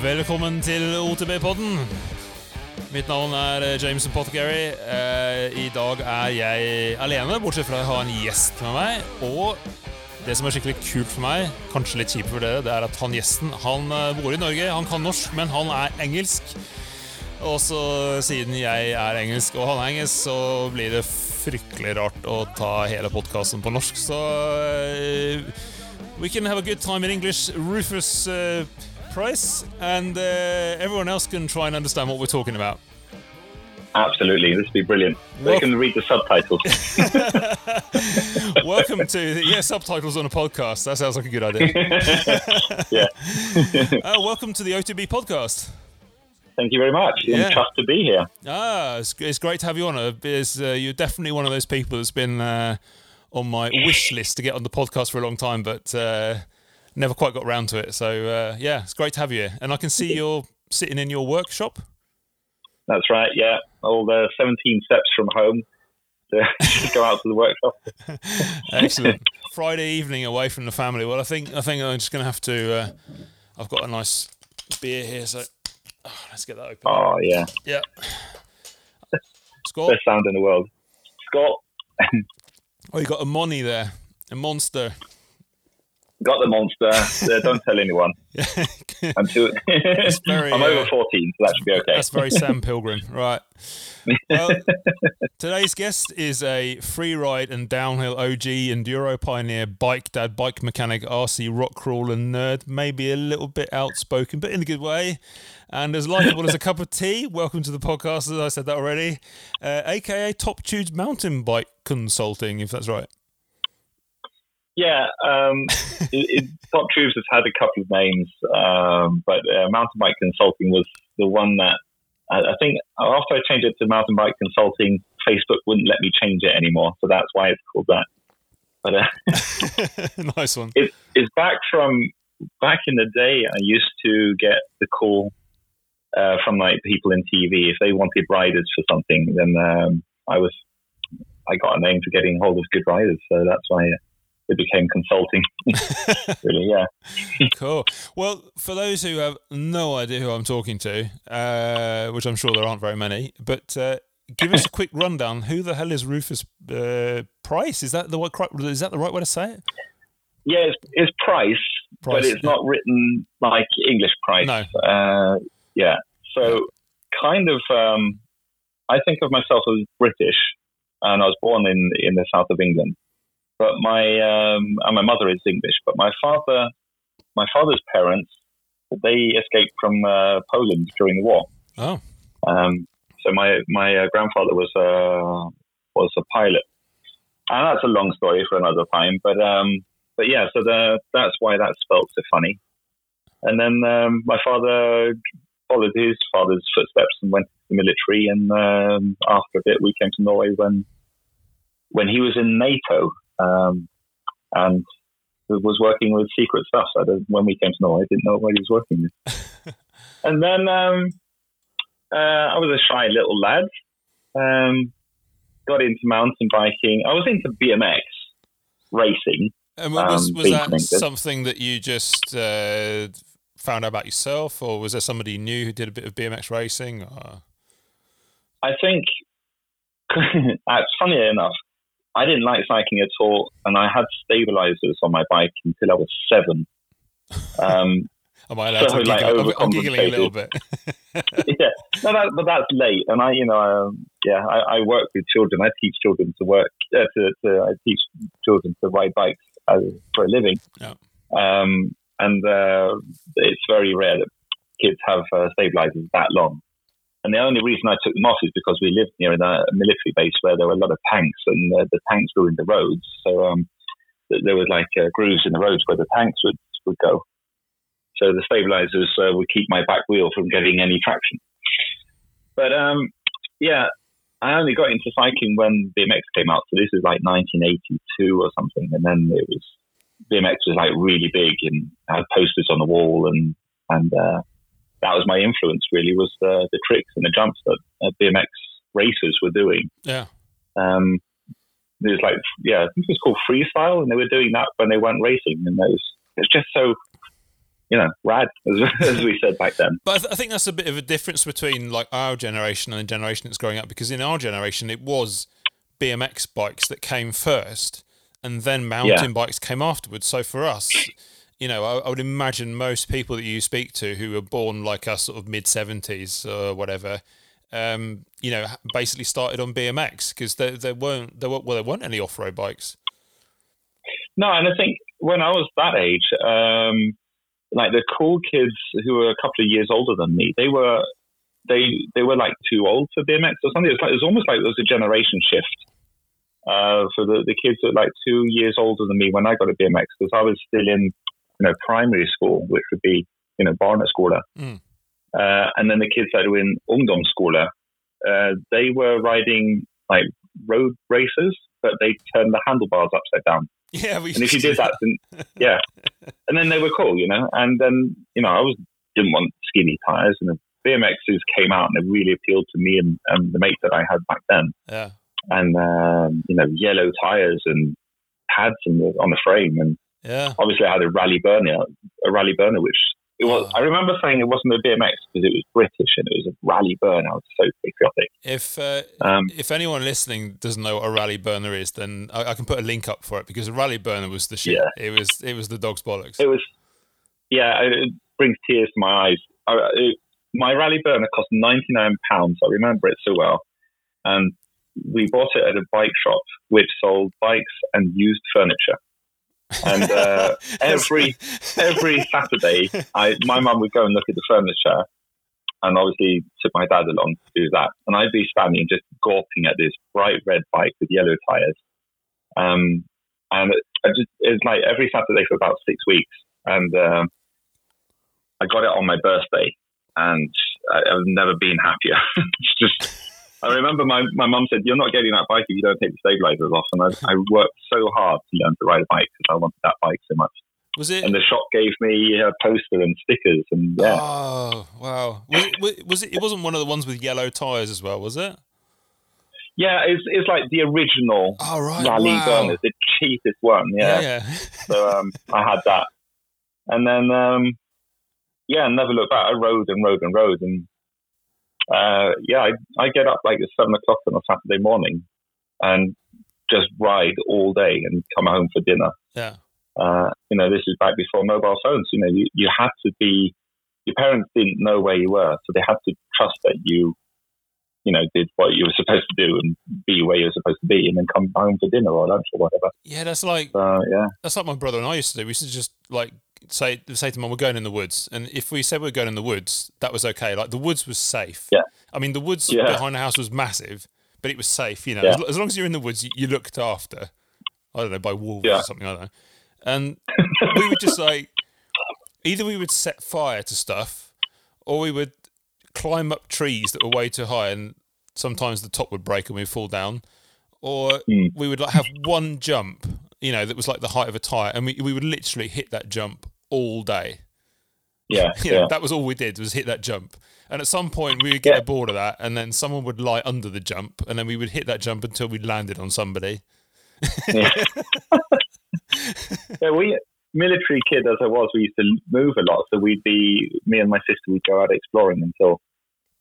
Velkommen til OTB-podden. Mitt navn er James Jameson Pottergary. Eh, I dag er jeg alene, bortsett fra å ha en gjest med meg. Og det som er skikkelig kult for meg, kanskje litt kjipt for dere, det er at han gjesten han eh, bor i Norge. Han kan norsk, men han er engelsk. Og så siden jeg er engelsk og han er engelsk, så blir det fryktelig rart å ta hele podkasten på norsk. Så we can have a good time in English. Rufus uh, Preiss, and uh, everyone else can try and understand what we're talking about. Absolutely, this would be brilliant. They can read the subtitles. Welcome to the, yeah subtitles on a podcast. That sounds like a good idea. yeah. uh, welcome to the OTB podcast. Thank you very much. I'm Yeah. chuffed to be here. Ah, it's, it's great to have you on. Uh, uh, you're definitely one of those people that's been uh, on my wish list to get on the podcast for a long time, but uh, never quite got round to it. So uh, yeah, it's great to have you here. And I can see you're sitting in your workshop. That's right. Yeah, all the 17 steps from home to go out to the workshop. Excellent. Friday evening away from the family. Well, I think I think I'm just going to have to. Uh, I've got a nice beer here, so oh, let's get that open. Oh yeah, Yeah. Scott, best sound in the world. Scott oh, you got a money there, a monster. Got the monster. Uh, don't tell anyone. I'm too. very, I'm over uh, 14, so that should be okay. That's very Sam Pilgrim, right? Well, today's guest is a free ride and downhill OG enduro pioneer, bike dad, bike mechanic, RC rock crawler nerd, maybe a little bit outspoken, but in a good way, and as likable as a cup of tea. Welcome to the podcast, as I said that already, uh, aka Top Tubes Mountain Bike Consulting, if that's right. Yeah, um, it, it, Top Tubes has had a couple of names, um, but uh, Mountain Bike Consulting was the one that I, I think after I changed it to Mountain Bike Consulting, Facebook wouldn't let me change it anymore, so that's why it's called that. But uh, nice one. it, it's back from back in the day. I used to get the call uh, from like people in TV if they wanted riders for something. Then um, I was I got a name for getting hold of good riders, so that's why it became consulting. really, yeah. Cool. Well, for those who have no idea who I'm talking to, uh, which I'm sure there aren't very many, but uh, give us a quick rundown. Who the hell is Rufus uh, Preiss? Is that the right? Is that the right way to say it? Yeah, it's, it's price, Preiss, but it's yeah. not written like English price. No. Uh, yeah. So, kind of, um, I think of myself as British, and I was born in in the south of England. But my um, and my mother is English, but my father, my father's parents, they escaped from uh, Poland during the war. Oh, Um, so my my uh, grandfather was a was a pilot, and that's a long story for another time. But um, but yeah, so the, that's why that's spelled so funny. And then um, my father followed his father's footsteps and went to the military. And um, after a bit, we came to Norway when when he was in NATO um, and was working with secret stuff. So when we came to Norway, I didn't know what he was working with. and then um, uh, I was a shy little lad. Um, got into mountain biking. I was into BMX racing. and was, Um, was that that- something that you just uh, found out about yourself, or was there somebody you knew who did a bit of BMX racing? Or... I think, it's funny enough, I didn't like cycling at all, and I had stabilizers on my bike until I was seven. Um, Am I allowed So, to like, giggle? I'm, giggling a little bit. yeah, no, that, but that's late, and I, you know, um, yeah, I, I work with children. I teach children to work, uh, to, to, I teach children to ride bikes as, for a living. Yeah. Um, and uh, it's very rare that kids have uh, stabilizers that long. And the only reason I took them off is because we lived near in a military base where there were a lot of tanks, and uh, the tanks were in the roads. So um, there was like uh, grooves in the roads where the tanks would would go. So the stabilizers uh, would keep my back wheel from getting any traction. But um, yeah, I only got into cycling when BMX came out. So this is like 1982 or something, and then it was BMX was like really big and had posters on the wall, and and uh, that was my influence. Really, was the the tricks and the jumps that uh, BMX racers were doing. Yeah. Um, it was like yeah, I think it was called freestyle, and they were doing that when they weren't racing, and it was it's just so you know, rad, as, as we said back then. But I, th- I, think that's a bit of a difference between like our generation and the generation that's growing up, because in our generation it was BMX bikes that came first, and then mountain yeah. bikes came afterwards. So for us, you know, I, I, would imagine most people that you speak to who were born like us, sort of mid seventies or whatever, um, you know, basically started on BMX because there, there weren't there were, well there weren't any off road bikes. No, and I think when I was that age, um, like the cool kids who were a couple of years older than me, they were they they were like too old for BMX or something. It's like it was almost like there was a generation shift uh, for the, the kids that were like two years older than me when I got a BMX because I was still in you know primary school, which would be you know barnaskola, mm. uh, and then the kids that were in ungdomsskola, uh, they were riding like road races, but they turned the handlebars upside down. Yeah, and if you did that, then yeah, and then they were cool, you know. And then you know, I was didn't want skinny tires, and the BMXs came out, and it really appealed to me and, and the mate that I had back then. Yeah, and um, you know, yellow tires and pads on the on the frame, and yeah, obviously I had a Raleigh Burner, a Raleigh Burner, which it was. Oh. I remember saying it wasn't a BMX because it was British and it was a Raleigh Burner. I was so patriotic. If uh, um, if anyone listening doesn't know what a Raleigh Burner is, then I, I, can put a link up for it because a Raleigh Burner was the shit. Yeah. It was it was the dog's bollocks. It was. Yeah, it brings tears to my eyes. I, it, my Raleigh Burner cost ninety nine pounds. I remember it so well, and we bought it at a bike shop which sold bikes and used furniture. And uh, every every Saturday, I, my mum would go and look at the furniture, and obviously took my dad along to do that. And I'd be standing just gawping at this bright red bike with yellow tires. Um, and it, it just, it's like every Saturday for about six weeks. And um, I got it on my birthday, and I, have never been happier. it's just I remember my, my mum said, You're not getting that bike if you don't take the stabilizers off. And I, I worked so hard to learn to ride a bike because I wanted that bike so much. Was it? And the shop gave me a poster and stickers, and yeah. Oh wow! Was it? Was it? It wasn't one of the ones with yellow tires as well, was it? Yeah, it's, it's like the original oh, right. Raleigh wow. burners, the cheapest one. Yeah. yeah, yeah. so um, I had that, and then um, yeah, never looked back. I rode and rode and rode, and uh, yeah, I, I get up like at seven o'clock on a Saturday morning and just ride all day and come home for dinner. Yeah. Uh, you know, this is back before mobile phones. You know, you, you had to be, your parents didn't know where you were, so they had to trust that you, you know, did what you were supposed to do and be where you were supposed to be, and then come home for dinner or lunch or whatever. Yeah, that's like, uh, yeah, that's like my brother and I used to do. We used to just like say say to mum, we're going in the woods, and if we said we're going in the woods, that was okay. Like the woods was safe. Yeah. I mean, the woods yeah. behind the house was massive, but it was safe. You know, yeah. as, as, long as you're in the woods, you, you, looked after. I don't know by wolves yeah. or something. I don't know. And we would just like either we would set fire to stuff, or we would climb up trees that were way too high, and sometimes the top would break and we'd fall down, or mm. we would like have one jump you know, that was like the height of a tire, and we, we would literally hit that jump all day. Yeah, you know, that was all we did was hit that jump. And at some point, we would get yeah. bored of that, and then someone would lie under the jump, and then we would hit that jump until we landed on somebody. yeah. yeah, we military kid as I was, we used to move a lot. So we'd be me and my sister would go out exploring until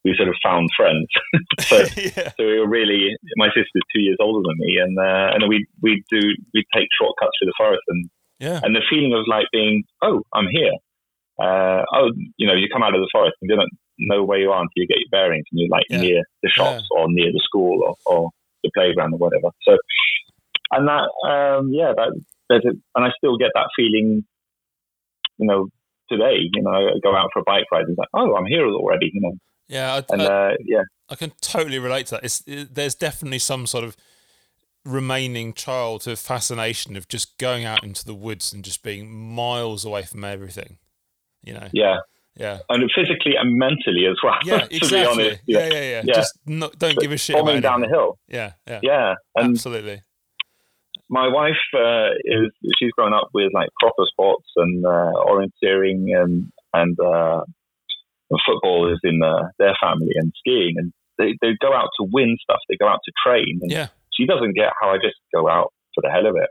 we sort of found friends. so, yeah. so we were really my sister's two years older than me, and uh, and we we do we take shortcuts through the forest, and yeah. and the feeling of like being oh I'm here. Uh, oh, you know, you come out of the forest and you don't know where you are until you get your bearings and you're like yeah. near the shops yeah. or near the school or, or the playground or whatever. So, and that, um, yeah, that there's a, and I still get that feeling, you know, today. You know, I go out for a bike ride and it's like, oh, I'm here already. You know, yeah, I, and uh, yeah, I can totally relate to that. It's, it, there's definitely some sort of remaining childhood fascination of just going out into the woods and just being miles away from everything. You know. Yeah. Yeah. And physically and mentally as well. Yeah, exactly. Honest, yeah. Yeah, yeah, yeah, yeah. Just not, don't give a shit. Bombing down the hill. Yeah, yeah. Yeah. And Absolutely. My wife uh, is she's grown up with like proper sports and uh, orienteering and and uh, football is in uh, their family and skiing, and they, they go out to win stuff. They go out to train. And yeah. She doesn't get how I just go out for the hell of it.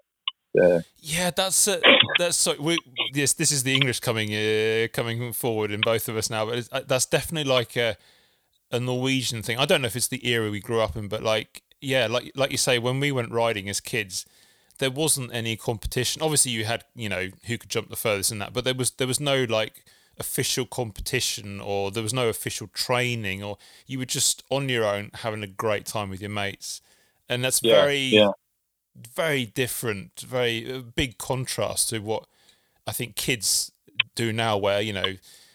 uh, Yeah, that's uh, that's so. We, yes, this is the English coming uh, coming forward in both of us now, but uh, that's definitely like a a Norwegian thing. I don't know if it's the era we grew up in, but like yeah, like like you say, when we went riding as kids, there wasn't any competition. Obviously, you had you know who could jump the furthest in that, but there was there was no like official competition or there was no official training or you were just on your own having a great time with your mates and that's yeah, very yeah. very different very big contrast to what i think kids do now where you know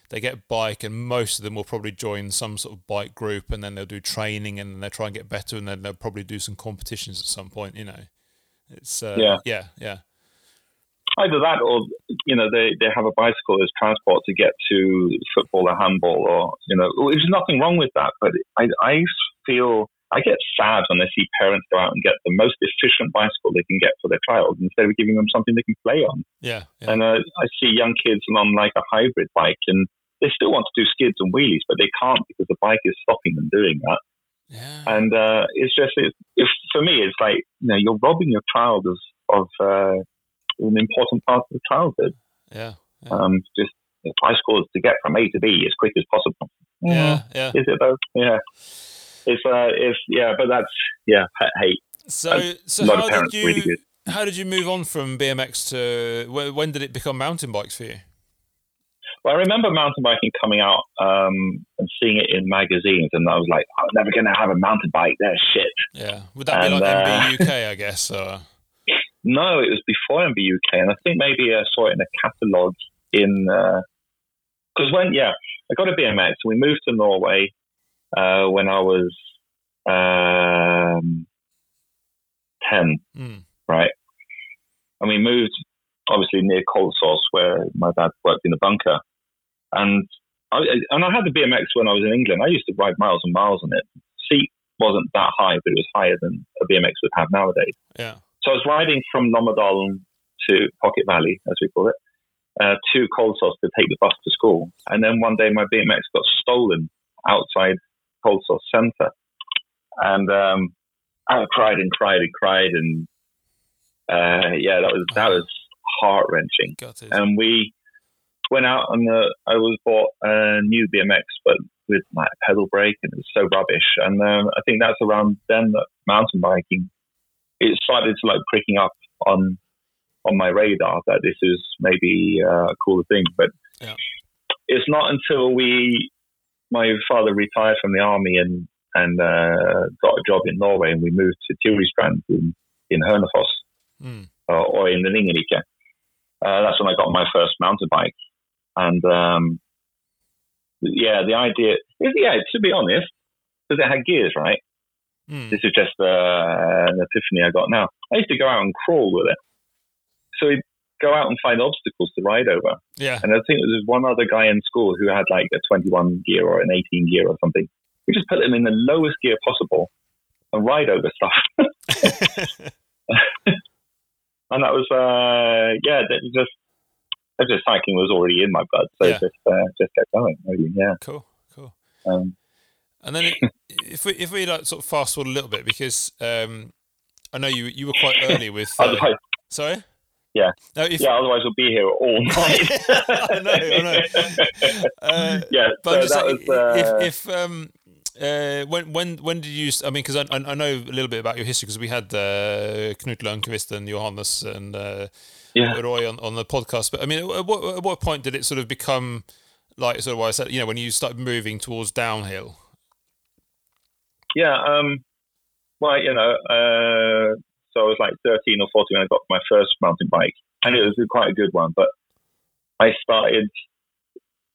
they get a bike and most of them will probably join some sort of bike group and then they'll do training and they'll try and get better and then they'll probably do some competitions at some point you know it's uh, Yeah. yeah yeah either that or you know they, they have a bicycle as transport to get to football or handball or you know there's nothing wrong with that but I, I feel I get sad when I see parents go out and get the most efficient bicycle they can get for their child instead of giving them something they can play on yeah, yeah. and uh, I see young kids on like a hybrid bike and they still want to do skids and wheelies but they can't because the bike is stopping them doing that yeah. and uh, it's just it, if, for me it's like you know you're robbing your child of of uh, an important part of the childhood yeah yeah. um, just bicycles to get from A to B as quick as possible. yeah, yeah. Is it though? Yeah. It's uh, it's yeah, but that's yeah, hate. So, so how did you really how did you move on from BMX to wh- when did it become mountain bikes for you? Well, I remember mountain biking coming out um, and seeing it in magazines, and I was like, I'm never going to have a mountain bike. They're shit. Yeah, would that be And, like uh, MB UK? I guess. Or, No, it was before MB UK, and I think maybe I saw it in a catalogue in because when yeah, I got a BMX. We moved to Norway uh, when I was um, ten, Mm. right? And we moved obviously near Kolsås, where my dad worked in a bunker, and I, and I had the BMX when I was in England. I used to ride miles and miles on it. Seat wasn't that high, but it was higher than a BMX would have nowadays. Yeah. So I was riding from Lommedalen to Pocket Valley, as we call it, uh, to Kolsås to take the bus to school. And then one day my BMX got stolen outside Kolsås Centre. And um, I cried and cried and cried. And uh, yeah, that was, that was heart wrenching. And we went out on the, I was bought a new BMX, but with a pedal brake and it was so rubbish. And um, I think that's around then that mountain biking it started to like pricking up on on my radar that this is maybe uh, a cooler thing. But Yeah. it's not until we my father retired from the army and and uh, got a job in Norway and we moved to Tyristrand in in Hønefoss Mm. uh, or in the Ringerike. Uh, that's when I got my first mountain bike. And um, yeah, the idea, yeah, to be honest, because it had gears, right? Mm. This is just uh, an epiphany I got now. I used to go out and crawl with it. So we'd go out and find obstacles to ride over. Yeah. And I think there was one other guy in school who had like a 21 gear or an 18 gear or something. We just put them in the lowest gear possible and ride over stuff. and that was, uh, yeah, that was just, that just cycling was already in my blood. So Yeah. just, uh, just kept going. Really, yeah. cool. Cool. Um, And then it, if we if we like sort of fast forward a little bit because um, I know you you were quite early with. Uh, sorry. Yeah. No, if, yeah, otherwise we'll be here all night. I know, I know. Uh, yeah, But so saying, was, uh, if, if um, uh, when when when did you? I mean, because I, I I know a little bit about your history because we had uh, Knut Lundqvist and Johannes and uh, yeah. Roy on, on the podcast. But I mean, at what, at what point did it sort of become like sort of what I said? You know, when you started moving towards downhill. Yeah, um, well, you know, uh, so I was like 13 or 14 when I got my first mountain bike, and it was quite a good one. But I started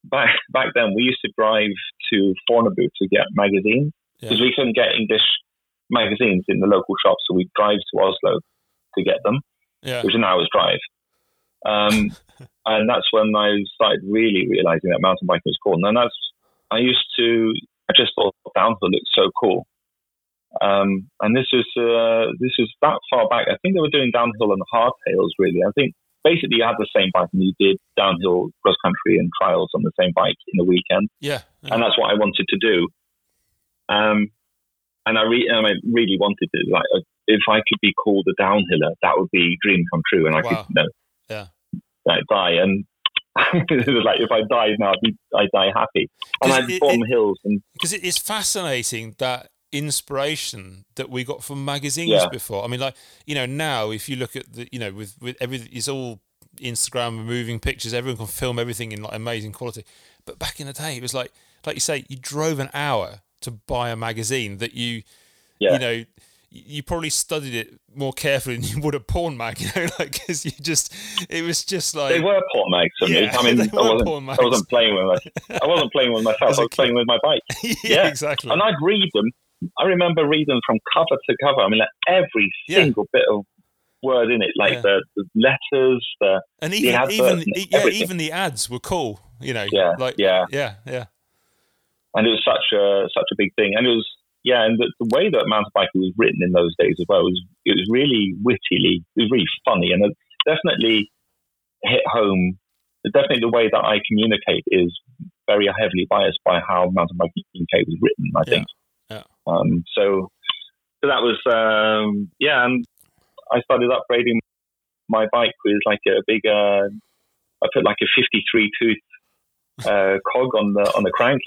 back back then. We used to drive to Fornebu to get magazines Yeah. because we couldn't get English magazines in the local shops, so we'd drive to Oslo to get them, Yeah. which is an hour's drive. Um, and that's when I started really realizing that mountain biking was cool. And that's I used to I just thought downhill looked so cool. Um, and this was uh, this is that far back. I think they were doing downhill and hardtails. Really, I think basically you had the same bike and you did downhill cross country and trials on the same bike in the weekend, Yeah. and that's what I wanted to do. Um, and I, re- I really wanted to like if I could be called a downhiller, that would be dream come true, and I Wow. could, you know, Yeah. like, die. And it was like if I died now, I'd, be, I'd die happy. And I'd it- bomb it- hills and because it is fascinating that inspiration that we got from magazines Yeah. before. I mean, like you know, now if you look at the, you know, with with everything, it's all Instagram, moving pictures. Everyone can film everything in like amazing quality. But back in the day, it was like, like you say, you drove an hour to buy a magazine that you, yeah, you know. You probably studied it more carefully than you would a porn mag, you know, like because you just, it was just like they were porn mags for me. Yeah, I mean, I wasn't, I wasn't playing with my, I wasn't playing with myself. I was playing with my bike. yeah, Yeah. exactly. And I'd read them. I remember reading from cover to cover. I mean, like every Yeah. single bit of word in it, like Yeah. the, the letters, the And even adverts even and yeah, even the ads were cool. You know, Yeah, like yeah. yeah, yeah, and it was such a such a big thing. And it was yeah, and the, the way that mountain biking was written in those days as well was it was really wittily, it was really funny, and it definitely hit home. Definitely, the way that I communicate is very heavily biased by how mountain biking UK was written. I think. Um, so, so that was um, yeah, and I started upgrading my bike with like a big. Uh, I put like a fifty-three tooth uh, cog on the on the crank,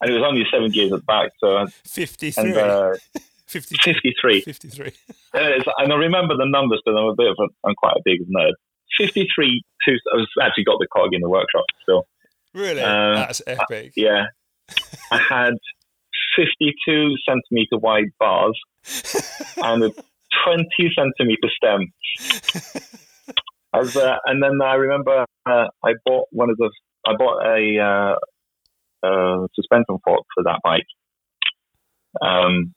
and it was only seven gears at the back. So fifty three. and uh, 53. 53. 53. And, and I remember the numbers because I'm a bit of a, I'm quite a big nerd. 53 tooth. I was actually got the cog in the workshop still. Really? Um, That's epic. Yeah, I had 52 centimeter wide bars and a 20 centimeter stem. As, uh, and then I remember uh, I bought one of the I bought a uh, uh, suspension fork for that bike, um,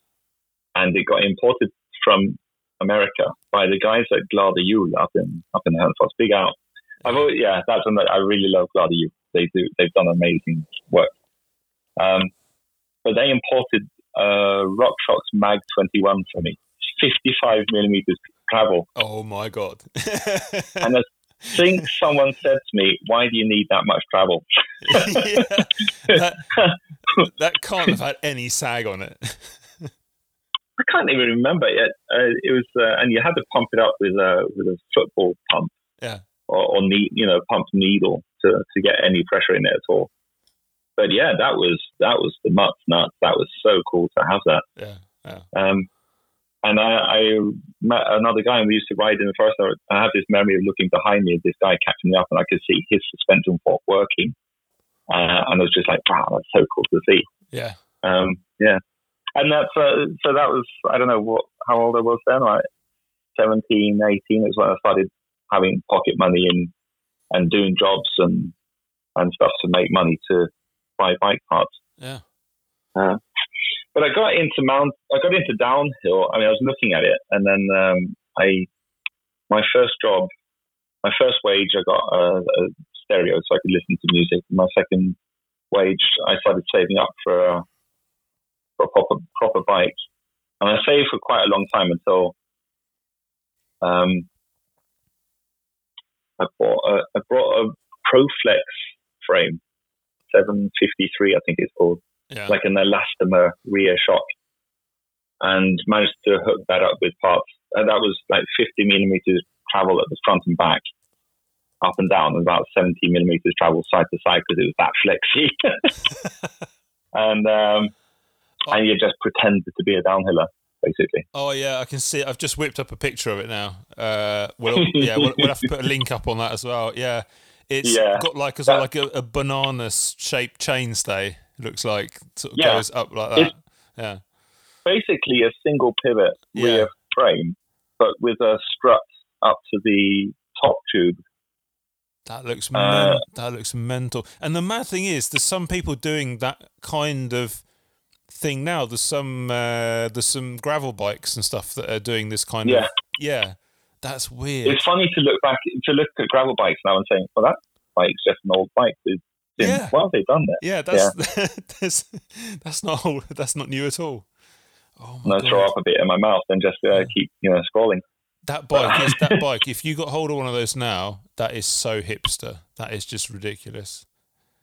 and it got imported from America by the guys at Glada Hjul up in up in Hønefoss. Big out. I've always, yeah, that's one that I really love Glada Hjul. They do they've done amazing work. Um, but they imported uh, RockShox Mag 21 for me, 55 millimeters travel. Oh my god. And I think someone said to me, "Why do you need that much travel?" yeah. that, that can't have had any sag on it. I can't even remember it. Uh, it was, uh, and you had to pump it up with a with a football pump, Yeah. or, or ne- you know, pump needle to to get any pressure in it at all. But yeah, that was that was the nuts nuts. That was so cool to have that. Yeah. Yeah. Um, and I, I met another guy, and we used to ride in the forest. I have this memory of looking behind me, this guy catching me up, and I could see his suspension fork working. Uh, and I was just like, wow, that's so cool to see. Yeah. Um, yeah. And that's, uh, so that was, I don't know what, how old I was then, like 17, 18 is when I started having pocket money and, and doing jobs and, and stuff to make money to buy bike parts. Yeah. Uh, but I got into mount. I got into downhill. I mean, I was looking at it, and then um, I, my first job, my first wage, I got a, a stereo so I could listen to music. My second wage, I started saving up for a, for a proper proper bike, and I saved for quite a long time until um, I bought a, I brought a ProFlex frame, seven fifty three, I think it's called Yeah. like an elastomer rear shock and managed to hook that up with parts. And that was like 50 millimeters travel at the front and back, up and down, and about 70 millimeters travel side to side because it was that flexy. and um, and you just pretended to be a downhiller, basically. Oh yeah, I can see it. I've just whipped up a picture of it now. Uh, we'll, yeah, we'll, we'll have to put a link up on that as well. Yeah, it's Yeah. got like a That- like a, a banana shaped chainstay. Looks like sort of Yeah. goes up like that. Yeah, Basically, a single pivot rear frame, but with a strut up to the top tube. that looks Uh, men- that looks mental. And the mad thing is, there's some people doing that kind of thing now. There's some uh, there's some gravel bikes and stuff that are doing this kind Yeah. of yeah. That's weird. It's funny to look back to look at gravel bikes now and saying, "Well, that bike's just an old bike." With Yeah. Well, they've done that. Yeah, that's that's that's not old, that's not new at all. Oh and my I god! throw up a bit in my mouth and just uh, keep you know scrolling. That bike is that bike. If you got hold of one of those now, that is so hipster. That is just ridiculous.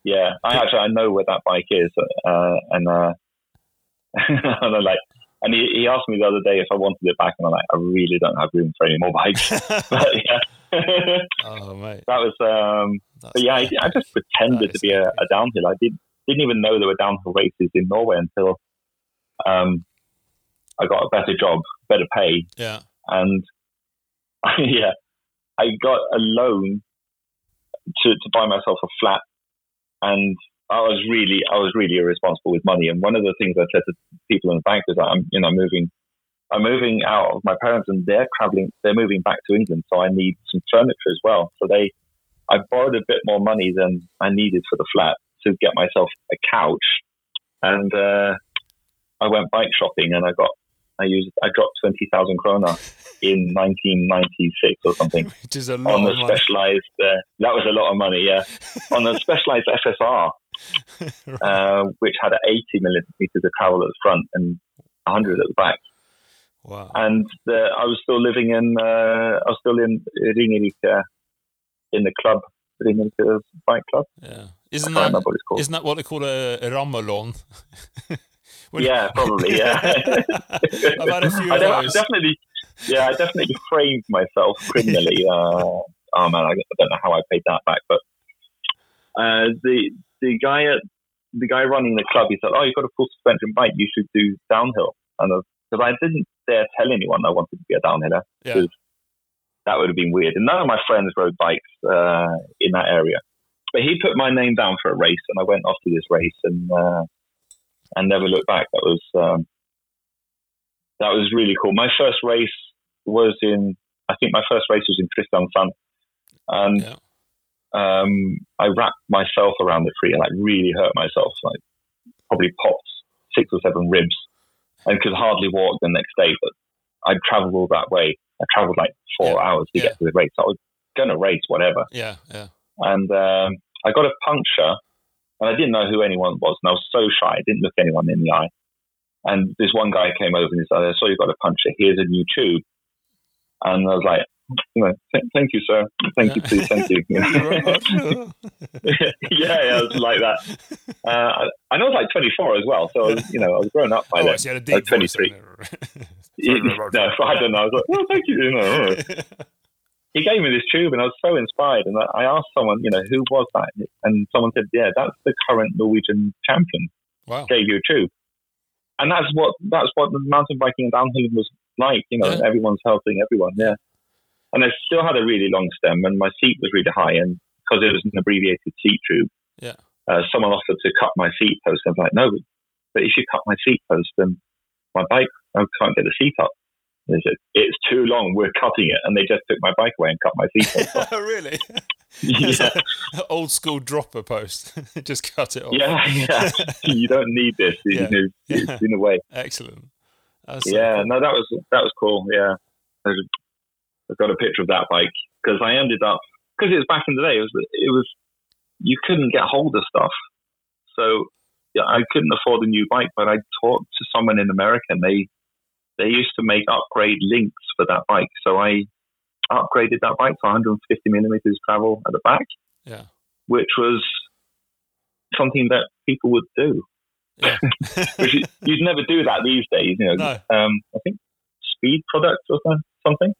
Yeah, I actually I know where that bike is, uh, and uh, and I like And he, he asked me the other day if I wanted it back, and I'm like, I really don't have room for any more bikes. but yeah, oh mate, that was. Um, That's- but yeah, I, I just pretended to be a, a downhill. I didn't didn't even know there were downhill races in Norway until um, I got a better job, better pay, yeah, and yeah, I got a loan to, to buy myself a flat, and I was really I was really irresponsible with money. And one of the things I said to people in the bank was that I'm you know moving I'm moving out of my parents, and they're traveling they're moving back to England, so I need some furniture as well. So they I borrowed a bit more money than I needed for the flat to get myself a couch, and uh, I went bike shopping, and I got I used I dropped twenty thousand krona in 1996 or something which is a lot on the of money. specialized. Uh, that was a lot of money, yeah. on the specialized FSR, uh, which had 80 millimeters of travel at the front and 100 at the back. wow. And the, I was still living in, uh, I was still in Ringerike in the club, Ringerike Bike Club. Yeah, isn't that what it's called. isn't that what they call a, a rammelon? When- yeah, probably. Yeah, I've had a few I of de- those. definitely. Yeah, I definitely framed myself criminally. Uh, oh man, I, I don't know how I paid that back, but uh, the the guy at the guy running the club, he said, "Oh, you've got a full suspension bike. You should do downhill." And because I didn't dare tell anyone I wanted to be a downhiller, yeah, that would have been weird. And none of my friends rode bikes uh, in that area. But he put my name down for a race, and I went off to this race and uh, and never looked back. That was um, that was really cool. My first race was in, I think my first race was in Kristiansand, and yeah, um, I wrapped myself around the tree and like really hurt myself, like probably popped six or seven ribs, and could hardly walk the next day. But I travelled all that way. I travelled like four Yeah. hours to Yeah. get to the race. I was going to race, whatever. yeah, yeah. And um, I got a puncture, and I didn't know who anyone was, and I was so shy. I didn't look anyone in the eye. And this one guy came over and he said, "I saw you got a puncture. Here's a new tube." And I was like, know, "Th- "Thank you, sir. Thank you, please, thank you." Yeah, yeah, it was like that. Uh, and I was like 24 as well, so I was, you know, I was grown up by oh, then. so you had a deep Like 23. in no, I don't know. I was like, well, thank you. you know. He gave me this tube, and I was so inspired. And I I asked someone, you know, who was that? And someone said, yeah, that's the current Norwegian champion. wow. Gave you a tube, and that's what that's what the mountain biking and downhill was like. You know, Yeah. everyone's helping everyone. Yeah, and I still had a really long stem, and my seat was really high, and because it was an abbreviated seat tube, Yeah. uh, someone offered to cut my seat post. I was like, no, but if you cut my seat post, then my bike, I can't get the seat up. They said, it's too long, we're cutting it. And they just took my bike away and cut my seat post off. really? Yeah, like old school dropper post. Just cut it off. yeah, yeah. You don't need this. You Yeah. know, Yeah. it's in a way. Excellent. That's so Yeah, cool. no, that was that was cool. Yeah, was- I've got a picture of that bike because I ended up because it was back in the day. It was it was you couldn't get hold of stuff, so yeah, I couldn't afford a new bike. But I talked to someone in America, and they they used to make upgrade links for that bike. So I upgraded that bike to 150 millimeters travel at the back, Yeah. which was something that people would do. Yeah. Which you- you'd never do that these days. You know, No. um, I think speed products or something.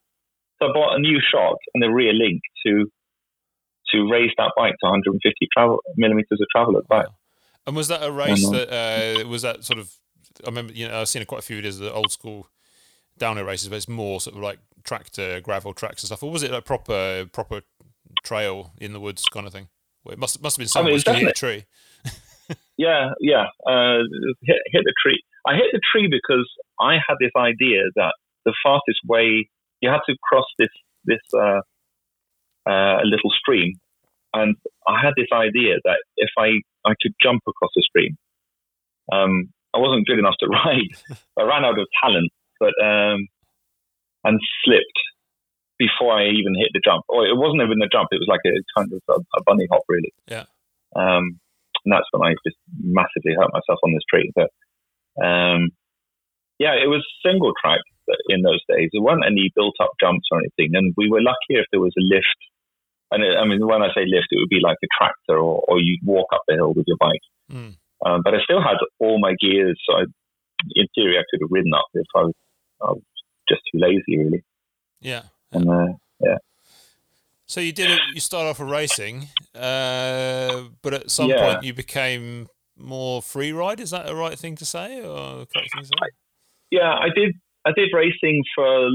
So I bought a new shock and a rear link to to raise that bike to 150 travel millimeters of travel at the back. And was that a race that uh, was that sort of? I remember, you know, I've seen quite a few videos of the old school downhill races, but it's more sort of like tractor gravel tracks and stuff. Or was it like proper proper trail in the woods kind of thing? Well, it must must have been something I somewhere. mean, you hit a tree? Yeah, yeah. Uh, hit, hit the tree. I hit the tree because I had this idea that the fastest way you had to cross this this uh, uh, little stream, and I had this idea that if I I could jump across the stream, um, I wasn't good enough to ride. I ran out of talent, but um, and slipped before I even hit the jump. Or it wasn't even a jump; it was like a kind of a, a bunny hop, really. Yeah. Um, and that's when I just massively hurt myself on this tree. But um, yeah, it was single track in those days. There weren't any built up jumps or anything, and we were lucky if there was a lift. And it, I mean, when I say lift, it would be like a tractor, or, or you'd walk up the hill with your bike. Mm. Um, but I still had all my gears, so I in theory, I could have ridden up if I was, I was just too lazy, really. Yeah. And uh, yeah. So you did it. You started off with racing, uh, but at some Yeah. point you became more free ride. Is that the right thing to say, or correct thing to say? Yeah, I did. I did racing for a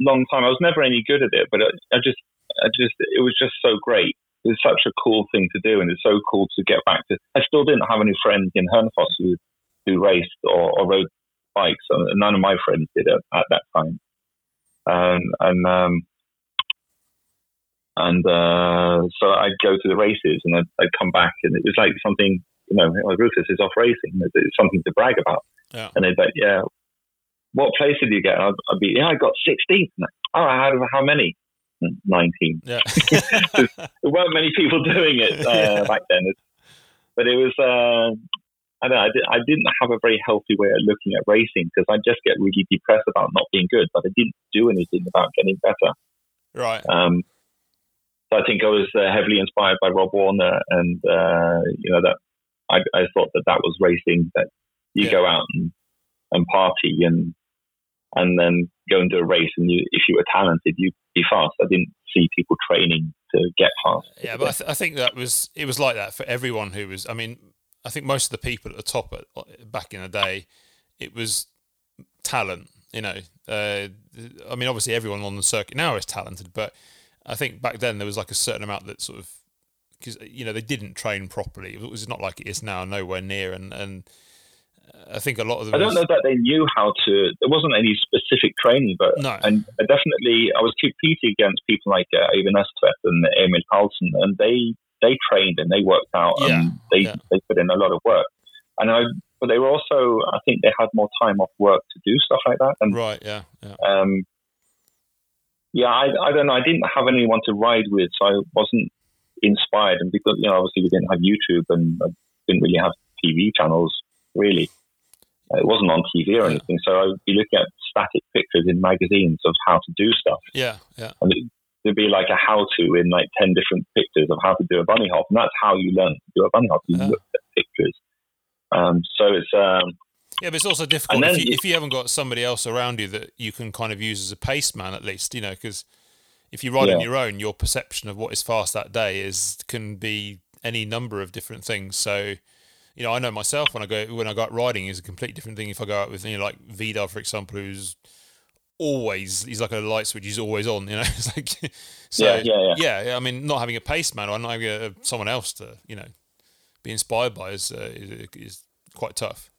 long time. I was never any good at it, but I, I just, I just, it was just so great. It was such a cool thing to do, and it's so cool to get back to. I still didn't have any friends in Hønefoss who who raced or, or rode bikes. and None of my friends did it at that time. Um, and um, and uh, so I'd go to the races, and I'd, I'd come back, and it was like something. You know, like Rufus is off racing. It's, it's something to brag about. Yeah. And they'd be like, "Yeah, what place did you get?" I'd, I'd be, "Yeah, I got 16th." Oh, out of how many? 19. Yeah. There weren't many people doing it uh, Yeah. back then, but it was. Uh, I don't know. I, did, I didn't have a very healthy way of looking at racing because I just get really depressed about not being good, but I didn't do anything about getting better. right. Um, so I think I was uh, heavily inspired by Rob Warner, and uh, you know that I, I thought that that was racing. That you Yeah. go out and, and party, and and then go and do a race, and you, if you were talented, you'd be fast. I didn't see people training to get fast. Yeah, but I, th- I think that was it was like that for everyone who was. I mean, I think most of the people at the top at, back in the day, it was talent. You know, uh, I mean, obviously everyone on the circuit now is talented, but I think back then there was like a certain amount that sort of because you know they didn't train properly. It was not like it is now, nowhere near. And and I think a lot of them. I don't know that they knew how to. There wasn't any specific training, but No. and I definitely I was competing against people like uh, Ivan Estvedt and Emil Carlsen, and they they trained and they worked out Yeah, and they yeah. they put in a lot of work. And I, but they were also I think they had more time off work to do stuff like that. And Right. Yeah. Yeah. um, yeah, I, I don't know. I didn't have anyone to ride with, so I wasn't inspired. And because you know, obviously, we didn't have YouTube and I didn't really have TV channels. Really, Uh, it wasn't on TV or anything. So I'd be looking at static pictures in magazines of how to do stuff, Yeah. Yeah. and it, there'd be like a how-to in like ten different pictures of how to do a bunny hop, and that's how you learn to do a bunny hop. You Yeah. look at pictures. Um, so it's um, Yeah, but it's also difficult if you, if you haven't got somebody else around you that you can kind of use as a pace man at least, you know, because if you ride on your own, your perception of what is fast that day is can be any number of different things. So, you know, I know myself when I go when I go out riding is a completely different thing if I go out with you know like Vidar for example, who's always he's like a light switch, he's always on, you know. It's like so Yeah, yeah, yeah. yeah, I mean, not having a pace man or not having a, someone else to you know be inspired by is uh, is, is quite tough.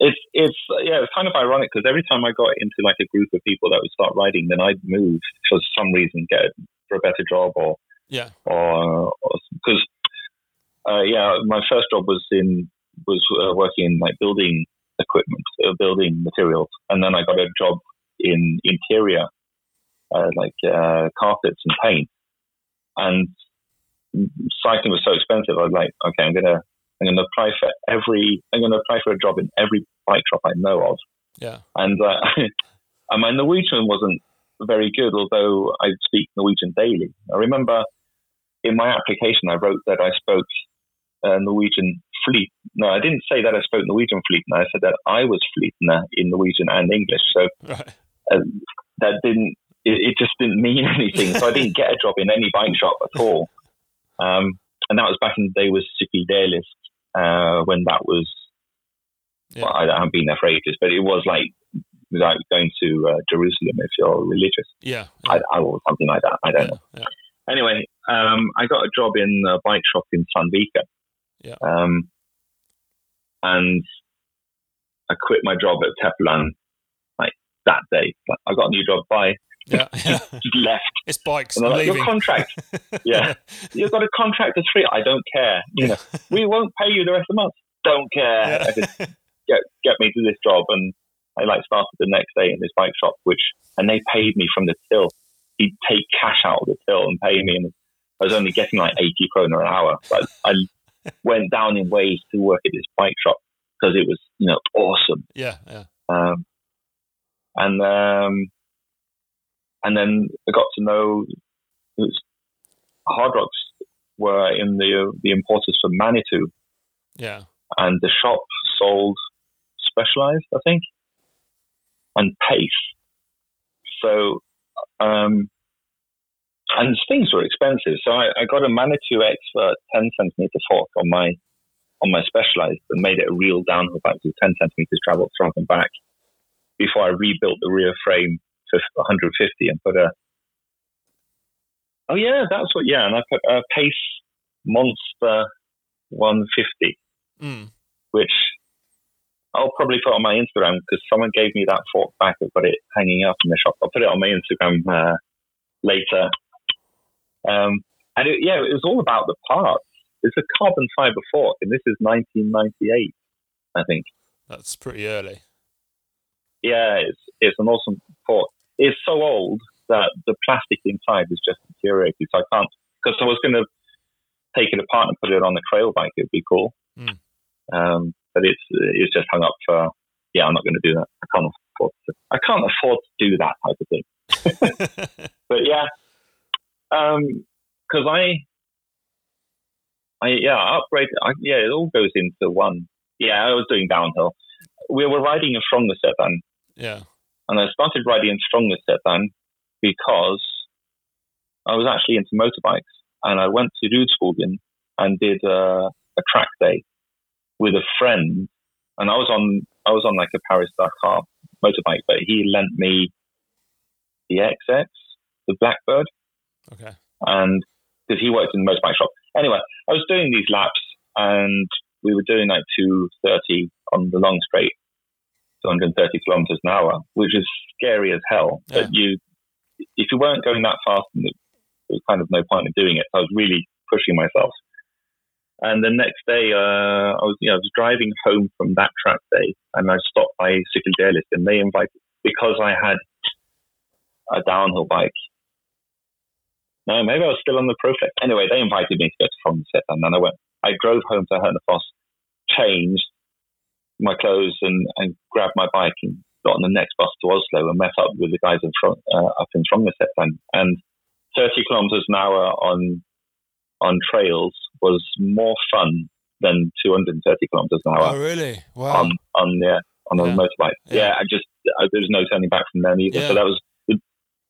it's it's yeah, it's kind of ironic because every time I got into like a group of people that would start riding, then I'd move for some reason, get for a better job or Yeah, or because uh, yeah, my first job was in was uh, working in like building equipment, uh, building materials, and then I got a job in interior, uh, like uh, carpets and paint, and cycling was so expensive. I was like, okay, I'm gonna I'm gonna apply for every I'm gonna apply for a job in every bike shop I know of, yeah, and uh, and my Norwegian wasn't very good, although I speak Norwegian daily. I remember in my application I wrote that I spoke uh, Norwegian fleet. No, I didn't say that I spoke Norwegian fleet. No, I said that I was fleetner in Norwegian and English. So right. uh, that didn't. It, it just didn't mean anything. So I didn't get a job in any bike shop at all. Um, and that was back in the day with City Daylist, uh, when that was Yeah. well, I haven't been there for ages, but it was like like going to uh, Jerusalem if you're religious, Yeah, I, I, or something like that. I don't yeah, know. yeah. Anyway, um, I got a job in a bike shop in Sandvika. Yeah. Um, and I quit my job at Teplan like that day. Like, I got a new job. Bye. yeah, yeah. Just left. It's bikes. And I'm like, leaving. your contract. Yeah. You've got a contract that's free. I don't care. You know, we won't pay you the rest of the month. Don't care. Yeah. I just get get me to this job and I like started the next day in this bike shop which and they paid me from the till. He'd take cash out of the till and pay me and I was only getting like eighty kroner an hour. But I went down in ways to work at this bike shop because it was, you know, awesome. yeah, yeah, Um, and um, and then I got to know was Hard Rocks were in the the importers for Manitou, yeah, and the shop sold Specialized, I think, and Pace. So, um, and things were expensive. So I, I got a Manitou Expert 10 centimeter fork on my on my Specialized and made it a real downhill bike with 10 centimeters travel front and back before I rebuilt the rear frame to 150 and put a. Oh yeah, that's what. Yeah, and I put a Pace Monster 150, Mm. which I'll probably put on my Instagram because someone gave me that fork back. I've got it hanging up in the shop. I'll put it on my Instagram uh, later. Um, and it, yeah, it was all about the parts. It's a carbon fiber fork, and this is 1998, I think. That's pretty early. Yeah, it's it's an awesome fork. It's so old that the plastic inside is just deteriorated. So I can't because I was going to take it apart and put it on the trail bike. It'd be cool. Mm. Um, but it's it's just hung up for. Yeah, I'm not going to do that. I can't afford to. I can't afford to do that type of thing. But yeah, because I, I yeah, I upgraded. I, yeah, it all goes into one. Yeah, I was doing downhill. We were riding a stronger sedan, yeah. and I started riding a stronger sedan because I was actually into motorbikes, and I went to Rudskogen and did uh, a track day with a friend, and I was on I was on like a Paris Dakar motorbike, but he lent me the XX, the Blackbird Okay. and because he worked in the motorbike shop. Anyway, I was doing these laps, and we were doing like 230 on the long straight, 230 kilometers an hour, which is scary as hell. Yeah. But you, if you weren't going that fast, there was kind of no point in doing it. I was really pushing myself. And the next day, uh, I was, you know, I was driving home from that track day, and I stopped by Cykeldealist, and they invited because I had a downhill bike no, maybe I was still on the Proflex. Anyway, they invited me to go to from set, and then I went. I drove home to Hønefoss, changed my clothes, and, and grabbed my bike and got on the next bus to Oslo and met up with the guys in front, uh, up in Frognerset. And, and 30 kilometers an hour on on trails was more fun than 230 kilometers an hour Oh, really? Wow. on on the on a Yeah. motorbike. Yeah. Yeah, I just I, there was no turning back from then either. Yeah. So that was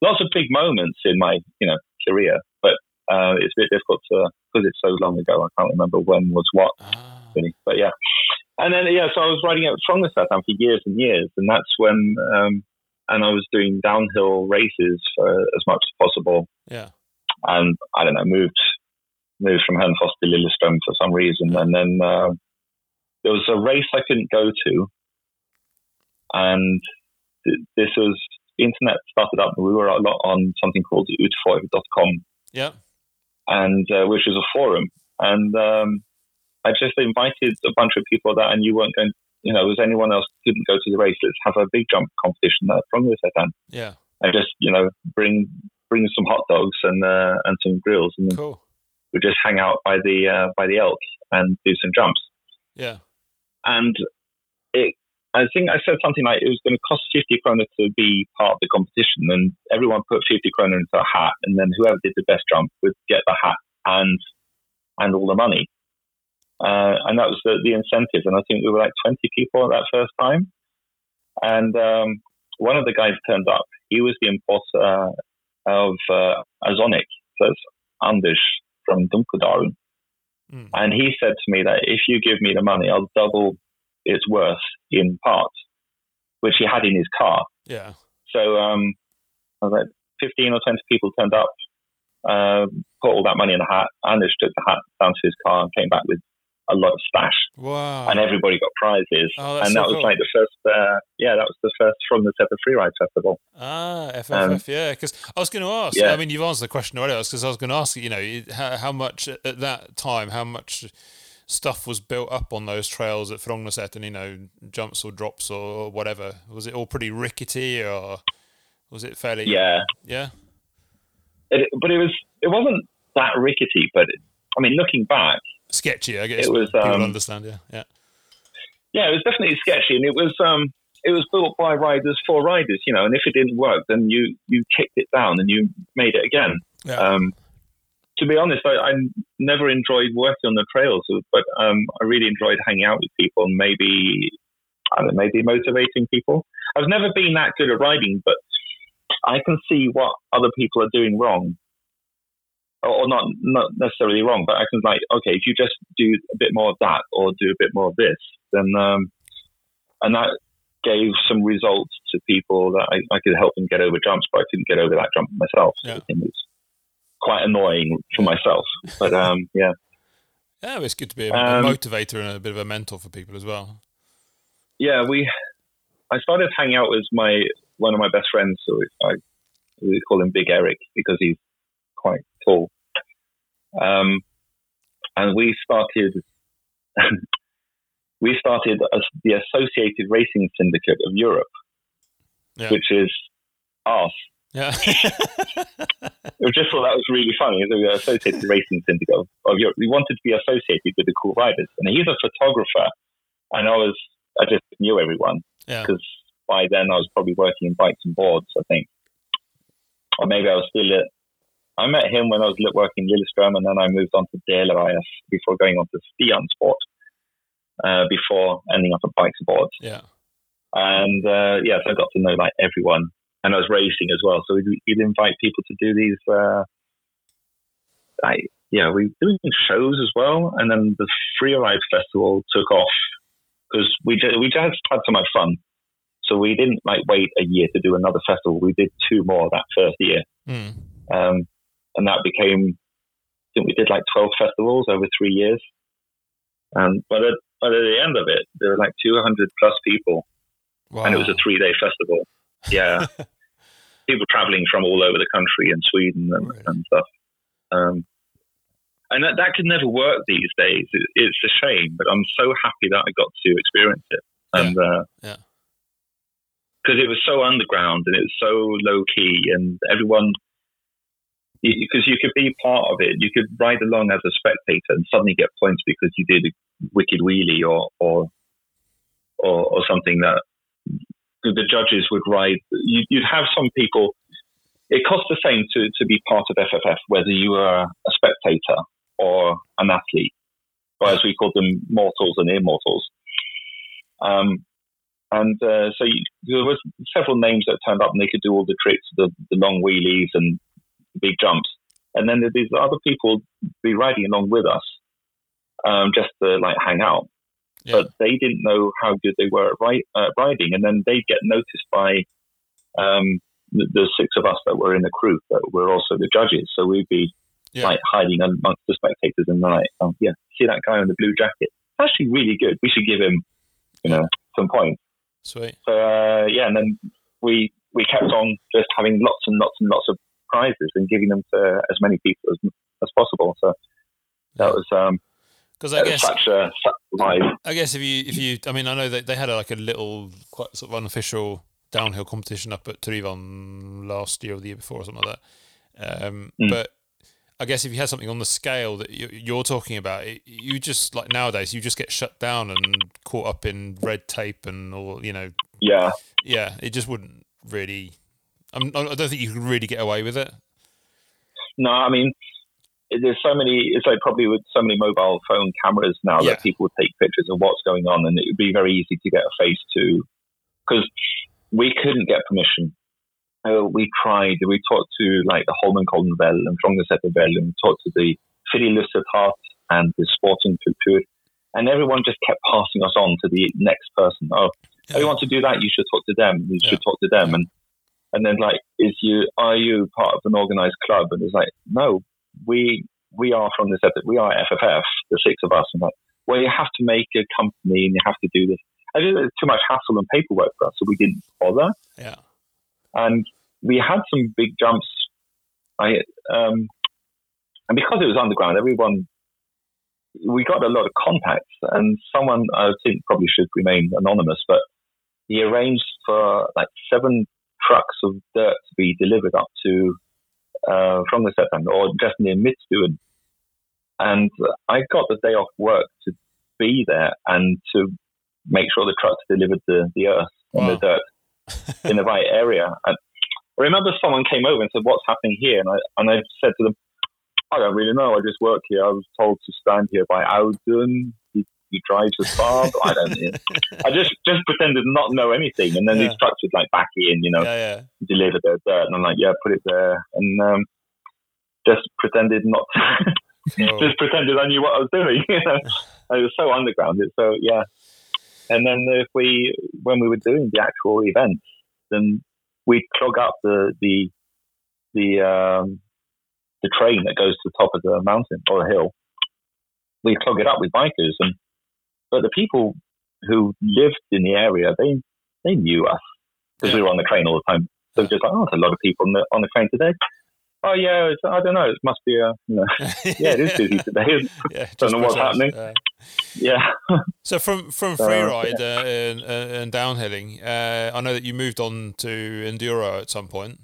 lots of big moments in my you know career, but uh, it's a bit difficult to because it's so long ago. I can't remember when was what Ah. really, but yeah. And then yeah, so I was riding out Frognerseteren for years and years, and that's when um, and I was doing downhill races for as much as possible, Yeah. and I don't know moved moved from Hønefoss to Lillestrøm for some reason, and then uh, there was a race I couldn't go to, and th- this was the internet started up, and we were a lot on something called utfoy.com, Yeah. and uh, which is a forum, and um, I just invited a bunch of people that I knew weren't going. You know, was anyone else couldn't go to the race? Let's have a big jump competition at Frognerseteren, Yeah. and just you know bring bring some hot dogs and uh, and some grills, and Cool. we just hang out by the uh, by the elk and do some jumps. Yeah. And it, I think I said something like it was going to cost fifty kroner to be part of the competition, and everyone put fifty kroner into a hat, and then whoever did the best jump would get the hat and and all the money. Uh, and that was the, the incentive. And I think we were like twenty people at that first time. And um, one of the guys turned up. He was the importer of uh, Azonic, so it's Anders from Dunkedalen. Mm. And he said to me that if you give me the money, I'll double its worth in parts, which he had in his car. Yeah. So um, I was like, 15 or 20 people turned up, uh, put all that money in the hat. Anders took the hat down to his car and came back with a lot of stash. Wow. And everybody got prizes. Oh, and so that was cool. like the first, uh, yeah, that was the first Frognerseteren Freeride Festival. Ah, FFF, Um, yeah. Because I was going to ask. yeah. I mean, you've answered the question already. Because I was going to ask, you know, how, how much at that time, how much stuff was built up on those trails at Frognerset, and you know, jumps or drops or whatever. Was it all pretty rickety, or was it fairly? Yeah. Yeah. It, but it was, it wasn't that rickety, but it, I mean, looking back, Sketchy, I guess. It was, people um, understand. Yeah. Yeah. yeah, it was definitely sketchy, and it was um, it was built by riders for riders, you know. And if it didn't work, then you you kicked it down and you made it again. Yeah. Um, to be honest, I, I never enjoyed working on the trails, but um, I really enjoyed hanging out with people and maybe I don't know, maybe motivating people. I've never been that good at riding, but I can see what other people are doing wrong, or not not necessarily wrong, but I can like, okay, if you just do a bit more of that or do a bit more of this, then um, and that gave some results to people that I, I could help them get over jumps, but I couldn't get over that jump myself. Yeah. was quite annoying for myself, but um, yeah. Yeah, it's good to be a, Um, a motivator and a bit of a mentor for people as well. yeah, we. I started hanging out with my one of my best friends. So I we call him Big Eric because he's quite tall. Um, and we started. we started as the Associated Racing Syndicate of Europe, Yeah. which is us. Yeah. I just thought that was really funny. So we were Associated Racing Syndicate of, Europe. We wanted to be associated with the cool riders, and he's a photographer, and I was I just knew everyone yeah. because by then I was probably working in bikes and boards, I think. Or maybe I was still at, I met him when I was working in Lillestrøm and then I moved on to Deler IF before going on to Stian Sport, uh, before ending up at bikes and boards. Yeah. And uh, yes, I got to know like everyone. And I was racing as well. So we'd, we'd invite people to do these, uh, I, yeah, we doing shows as well. And then the Free Ride Festival took off because we, we just had so much fun. So we didn't like wait a year to do another festival. We did two more that first year. Mm. Um, and that became, I think we did like 12 festivals over three years. Um, but, at, but at the end of it, there were like 200 plus people Wow. and it was a three day festival. Yeah. people traveling from all over the country and Sweden and, Right. and stuff. Um, and that, that could never work these days. It, it's a shame, but I'm so happy that I got to experience it. And, uh, Yeah. Because it was so underground and it was so low key, and everyone, because you could be part of it, you could ride along as a spectator and suddenly get points because you did a wicked wheelie or or or, or something that the judges would ride. You, you'd have some people. It costs the same to, to be part of FFF, whether you are a spectator or an athlete, or as we call them, mortals and immortals. Um, and uh, so you, there was several names that turned up, and they could do all the tricks, the, the long wheelies and big jumps. And then there'd be other people be riding along with us, um, just to like hang out Yeah. but they didn't know how good they were at ri- uh, riding. And then they'd get noticed by um, the, the six of us that were in the crew that were also the judges. So we'd be Yeah. like hiding amongst the spectators and like, oh, yeah, see that guy in the blue jacket? Actually, really good. We should give him, you know, some points. Sweet. So uh, yeah, and then we we kept on just having lots and lots and lots of prizes and giving them to as many people as, as possible. So that was um, Because I guess such a such a. I guess if you if you I mean I know that they had like a little quite sort of unofficial downhill competition up at Tryvann last year or the year before or something like that. Um, Mm. But I guess if you had something on the scale that you- you're talking about, it, you just like nowadays you just get shut down and caught up in red tape and all you know. Yeah. Yeah, it just wouldn't really. I'm, I don't think you could really get away with it. No, I mean, there's so many. It's like probably with so many mobile phone cameras now Yeah. that people would take pictures of what's going on, and it would be very easy to get a face to. Because we couldn't get permission. Uh, we tried. We talked to like the Holmenkollen Vel and Frognerseter Vel, and talked to the Friluftsetaten and the Sporting Kultur, and everyone just kept passing us on to the next person. Oh, oh, you want to do that? You should talk to them. You should talk to them. And and then like, is you are you part of an organized club? And it's like, no, we we are from this episode. We are FFF, the six of us. And like, well, you have to make a company and you have to do this. I think it's too much hassle and paperwork for us, so we didn't bother. Yeah. And we had some big jumps. I um, and because it was underground, everyone we got a lot of contacts, and someone I think probably should remain anonymous, but he arranged for like seven trucks of dirt to be delivered up to uh, from the September or just near Midtstuen. And I got the day off work to be there and to make sure the trucks delivered the, the earth and the dirt in the right area. And I remember someone came over and said, "What's happening here?" And I and I said to them, "I don't really know. I just work here. I was told to stand here by Audun. He drives a Saab. I don't know. I just just pretended not to know anything, and then Yeah. these trucks would like back in, you know, Yeah, yeah. deliver their dirt, and I'm like, yeah, put it there, and um, just pretended not. To, So, just pretended I knew what I was doing. You know, it was so underground. It's so yeah. And then if we, when we were doing the actual events, then we'd clog up the the the um, the train that goes to the top of the mountain or the hill. We clog it up with bikers, and but the people who lived in the area, they they knew us because we were on the train all the time. So just like, oh, there's a lot of people on the on the train today. Oh yeah, it's, I don't know. It must be a you know, yeah, it is busy today. yeah, Don't know what's happening. Uh, yeah. So from from freeride uh, and, uh, and downhilling, uh, I know that you moved on to enduro at some point.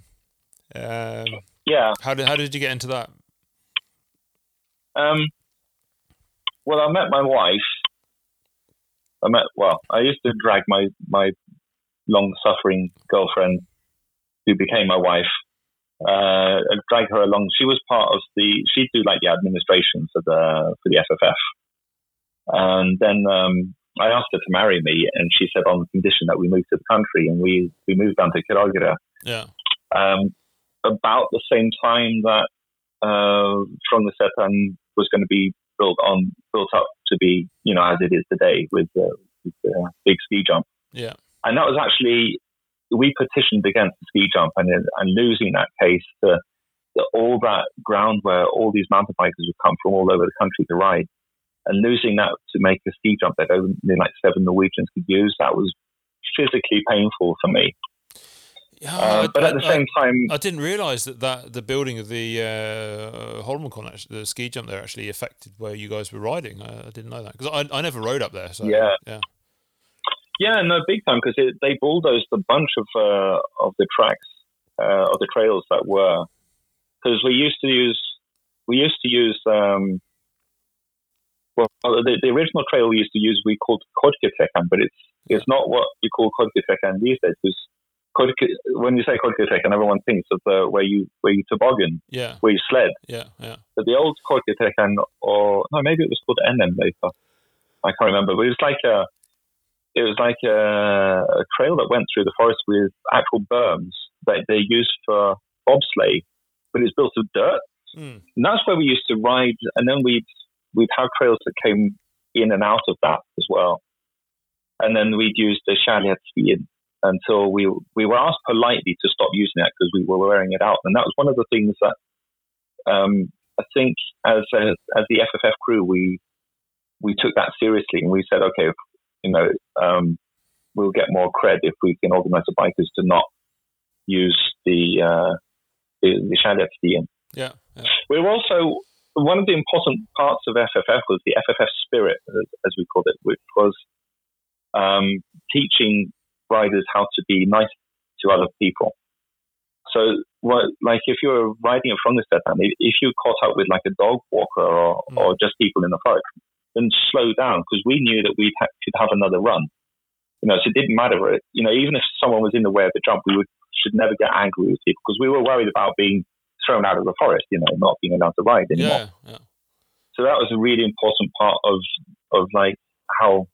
Um, Yeah. how did how did you get into that? Um, well, I met my wife. I met, well, I used to drag my, my long suffering girlfriend, who became my wife, uh, I drag her along. She was part of the, she'd do like the administration for the, for the FFF. And then, um, I asked her to marry me, and she said on the condition that we moved to the country, and we, we moved down to Kragerø. Yeah, um, about the same time that uh, Frognerseteren was going to be built on, built up to be, you know, as it is today with, uh, with the big ski jump. yeah, And that was actually we petitioned against the ski jump, and and losing that case, the, the, all that ground where all these mountain bikers would come from all over the country to ride, and losing that to make a ski jump that only like seven Norwegians could use, that was physically painful for me. Yeah. Uh, I- but at the I- same time, I didn't realise that, that the building of the uh, actually, the ski jump there, actually affected where you guys were riding. I, I didn't know that because I, I never rode up there. So Yeah. yeah, Yeah, no, big time because they bulldozed a bunch of uh, of the tracks uh, of the trails that were because we used to use we used to use um, well the, the original trail we used to use we called Korketrekkeren, but it's it's not what you call Korketrekkeren these days because when you say Korketrekkeren, everyone thinks of the where you where you toboggan, yeah, where you sled. yeah, yeah, But the old Korketrekkeren, or no, maybe it was called NM later. I can't remember, but it was like a it was like a, a trail that went through the forest with actual berms that they used for bobsleigh, but it was built of dirt. Mm. And that's where we used to ride, and then we'd we'd have trails that came in and out of that as well. And then we'd use the chariot skiing until we we were asked politely to stop using it because we were wearing it out, and that was one of the things that um, I think as a, as the FFF crew we we took that seriously and we said, okay, you know, um, we'll get more cred if we can organise the bikers to not use the uh, the, the skiing. yeah, yeah, We were also one of the important parts of FFF was the FFF spirit, as, as we called it, which was um, teaching riders how to be nice to other people. So, what, like if you were riding in front of the step, if you're caught up with like a dog walker or, Mm. or just people in the park, then slow down because we knew that we ha- could have another run. You know, so it didn't matter. You know, even if someone was in the way of the jump, we would should never get angry with people because we were worried about being thrown out of the forest. You know, not being allowed to ride anymore. yeah, yeah. So that was a really important part of of like how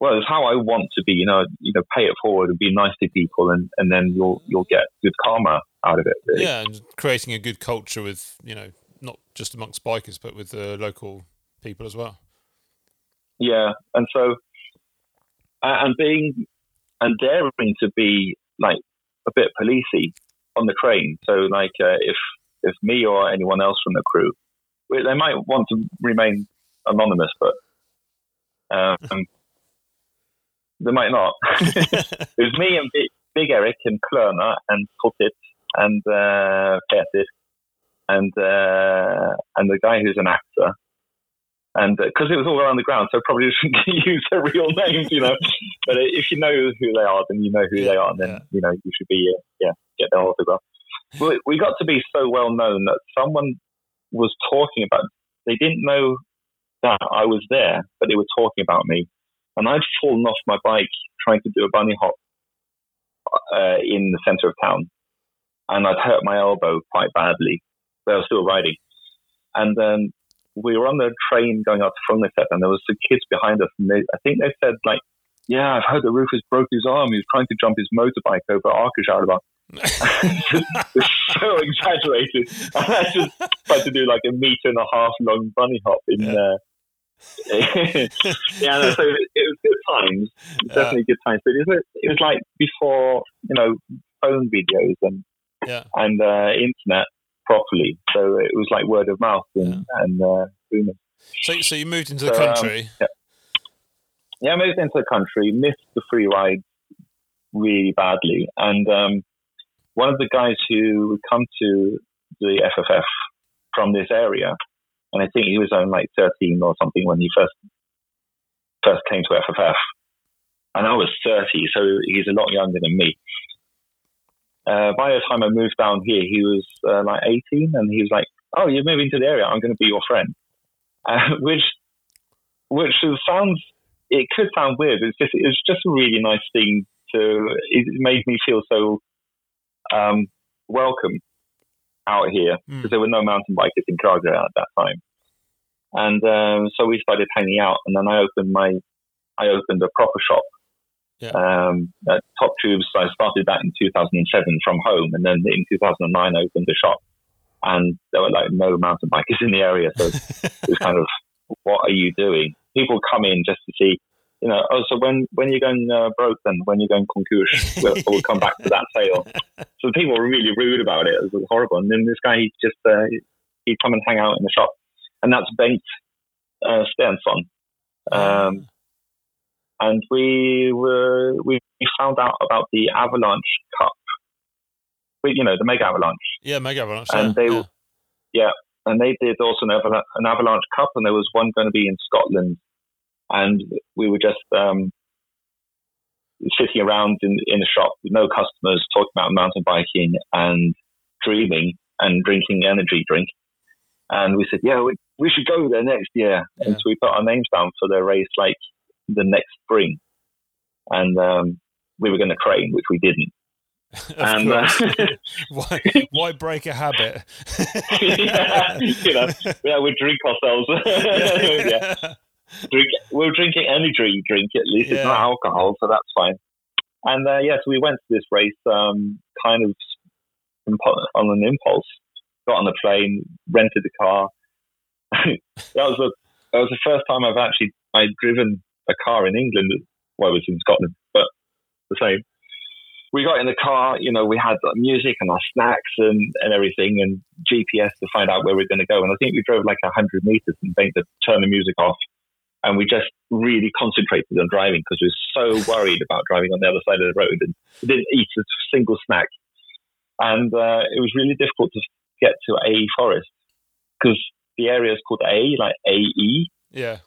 well it's how I want to be. You know, you know, pay it forward and be nice to people, and, and then you'll you'll get good karma out of it. Really. Yeah, and creating a good culture with you know not just amongst bikers but with the local people as well. Yeah, and so and being and daring to be like a bit policey on the train. So like uh, if if me or anyone else from the crew, they might want to remain anonymous, but um, they might not. it was me and Big, Big Eric and Klerner and Putit and uh, and uh, and the guy who's an actor. And because it was all around the ground, so probably shouldn't use their real names, you know. But if you know who they are, then you know who Yeah, they are, and then yeah. you know you should be uh, yeah get their autograph. We, we got to be so well known that someone was talking about. They didn't know that I was there, but they were talking about me, and I'd fallen off my bike trying to do a bunny hop uh, in the center of town, and I'd hurt my elbow quite badly. But I was still riding, and then we were on the train going out to Frognerset, and there was some kids behind us, and they, I think they said like, "Yeah, I've heard that Rufus broke his arm. He was trying to jump his motorbike over Akershauber." it's so exaggerated. And I just tried to do like a meter and a half long bunny hop in there. Uh, yeah, so it, it, was good times, definitely good times. But it was, it was like before, you know, phone videos and yeah. and uh, internet properly. So it was like word of mouth and, yeah. and uh, So, so you moved into the so, um, country. Um, yeah. yeah, I moved into the country. Missed the free ride really badly, and um, one of the guys who would come to the FFF from this area and I think he was only like 13 or something when he first first came to FFF, and I was 30, so he's a lot younger than me. Uh, by the time I moved down here, he was uh, like 18, and he was like, "Oh, you're moving to the area. I'm going to be your friend," uh, which which sounds it could sound weird. It's just it's just a really nice thing to. It made me feel so um, welcome out here because mm. there were no mountain bikers in Kragerø at that time. And um, so we started hanging out, and then I opened my, I opened a proper shop yeah. um, at Top Tubes. So I started that in 2007 from home, and then in 2009 I opened the shop, and there were like no mountain bikers in the area, so it was kind of, what are you doing? People come in just to see you know, oh, so when when you're going uh, broke, then when you're going concurs, we'll, we'll, come back to that sale. So people were really rude about it. It was horrible. And then this guy, he just uh, he'd come and hang out in the shop, and that's Bengt uh, Stensson. Um, and we were we found out about the Avalanche Cup, but you know the Mega Avalanche. Yeah, Mega Avalanche. And yeah, they, yeah. yeah, and they did also an, an Avalanche Cup, and there was one going to be in Scotland and we were just um, sitting around in, in a shop with no customers, talking about mountain biking and dreaming and drinking energy drink. And we said, yeah, we, we should go there next year. Yeah. And so we put our names down for the race like the next spring. And um, we were going to train, which we didn't. and uh, why, why break a habit? yeah, you know, yeah, we drink ourselves. yeah drink, we're drinking energy drink drink at least. Yeah. It's not alcohol, so that's fine. And uh, yes, yeah, so we went to this race um, kind of on an impulse. Got on the plane, rented a car. that was the that was the first time I've actually I'd driven a car in England. Well, I was in Scotland, but the same. We got in the car, you know, we had music and our snacks and, and everything and GPS to find out where we are going to go. And I think we drove like 100 meters and then to turn the music off and we just really concentrated on driving because we were so worried about driving on the other side of the road and we didn't eat a single snack. And uh, it was really difficult to get to Ae Forest because the area is called A, like AE. Yeah.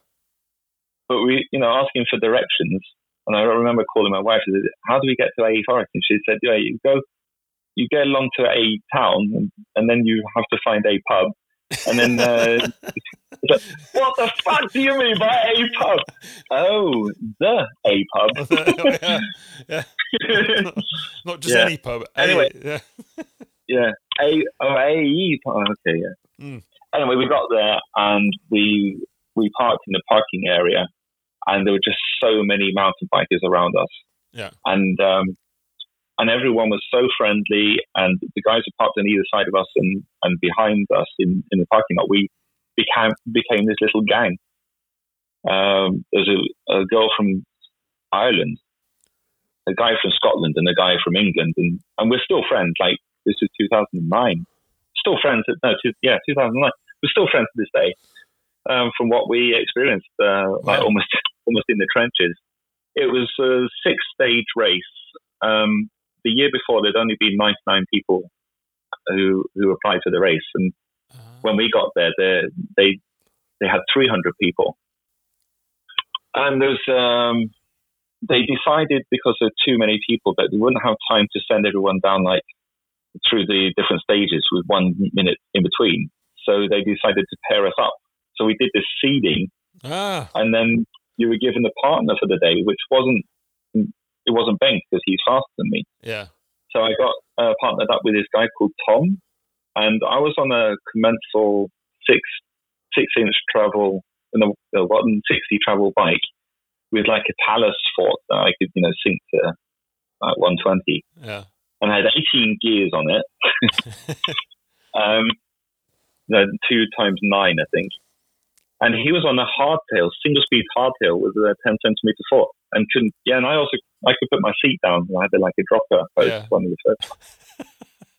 But we, you know, asking for directions, and I remember calling my wife and said, "How do we get to Ae Forest?" And she said, "Yeah, you go, you get along to A town, and, and then you have to find a pub, and then uh, what the fuck do you mean by a pub? Oh, the a pub. yeah, yeah. Not just yeah. any pub. Anyway, yeah, yeah, a oh a e pub. Okay, yeah. Mm. Anyway, we got there and we we parked in the parking area, and there were just so many mountain bikers around us. Yeah, and um, and everyone was so friendly. And the guys who parked on either side of us and, and behind us in, in the parking lot, we became became this little gang. Um, there's a, a girl from Ireland, a guy from Scotland, and a guy from England, and, and we're still friends. Like this is 2009, still friends. no, two, yeah, 2009. We're still friends to this day. Um, from what we experienced, uh, like almost almost in the trenches. It was a six stage race. Um, the year before, there'd only been 99 people who who applied for the race, and when we got there, they they they had 300 people, and there's um, they decided because there were too many people that they wouldn't have time to send everyone down like through the different stages with one minute in between. So they decided to pair us up. So we did this seeding, ah. and then you were given a partner for the day, which wasn't it wasn't Bengt because he's faster than me. Yeah. So I got uh, partnered up with this guy called Tom, and I was on a Commençal six six inch travel and a, a 160 travel bike with like a Talas fork that I could, you know, sink to like 120. Yeah. And I had 18 gears on it. um, no, two times nine, I think. And he was on a hardtail, single speed hardtail with a 10 centimeter fork and couldn't, yeah, and I also, I could put my seat down. I had like a dropper, post, Yeah. one of the first.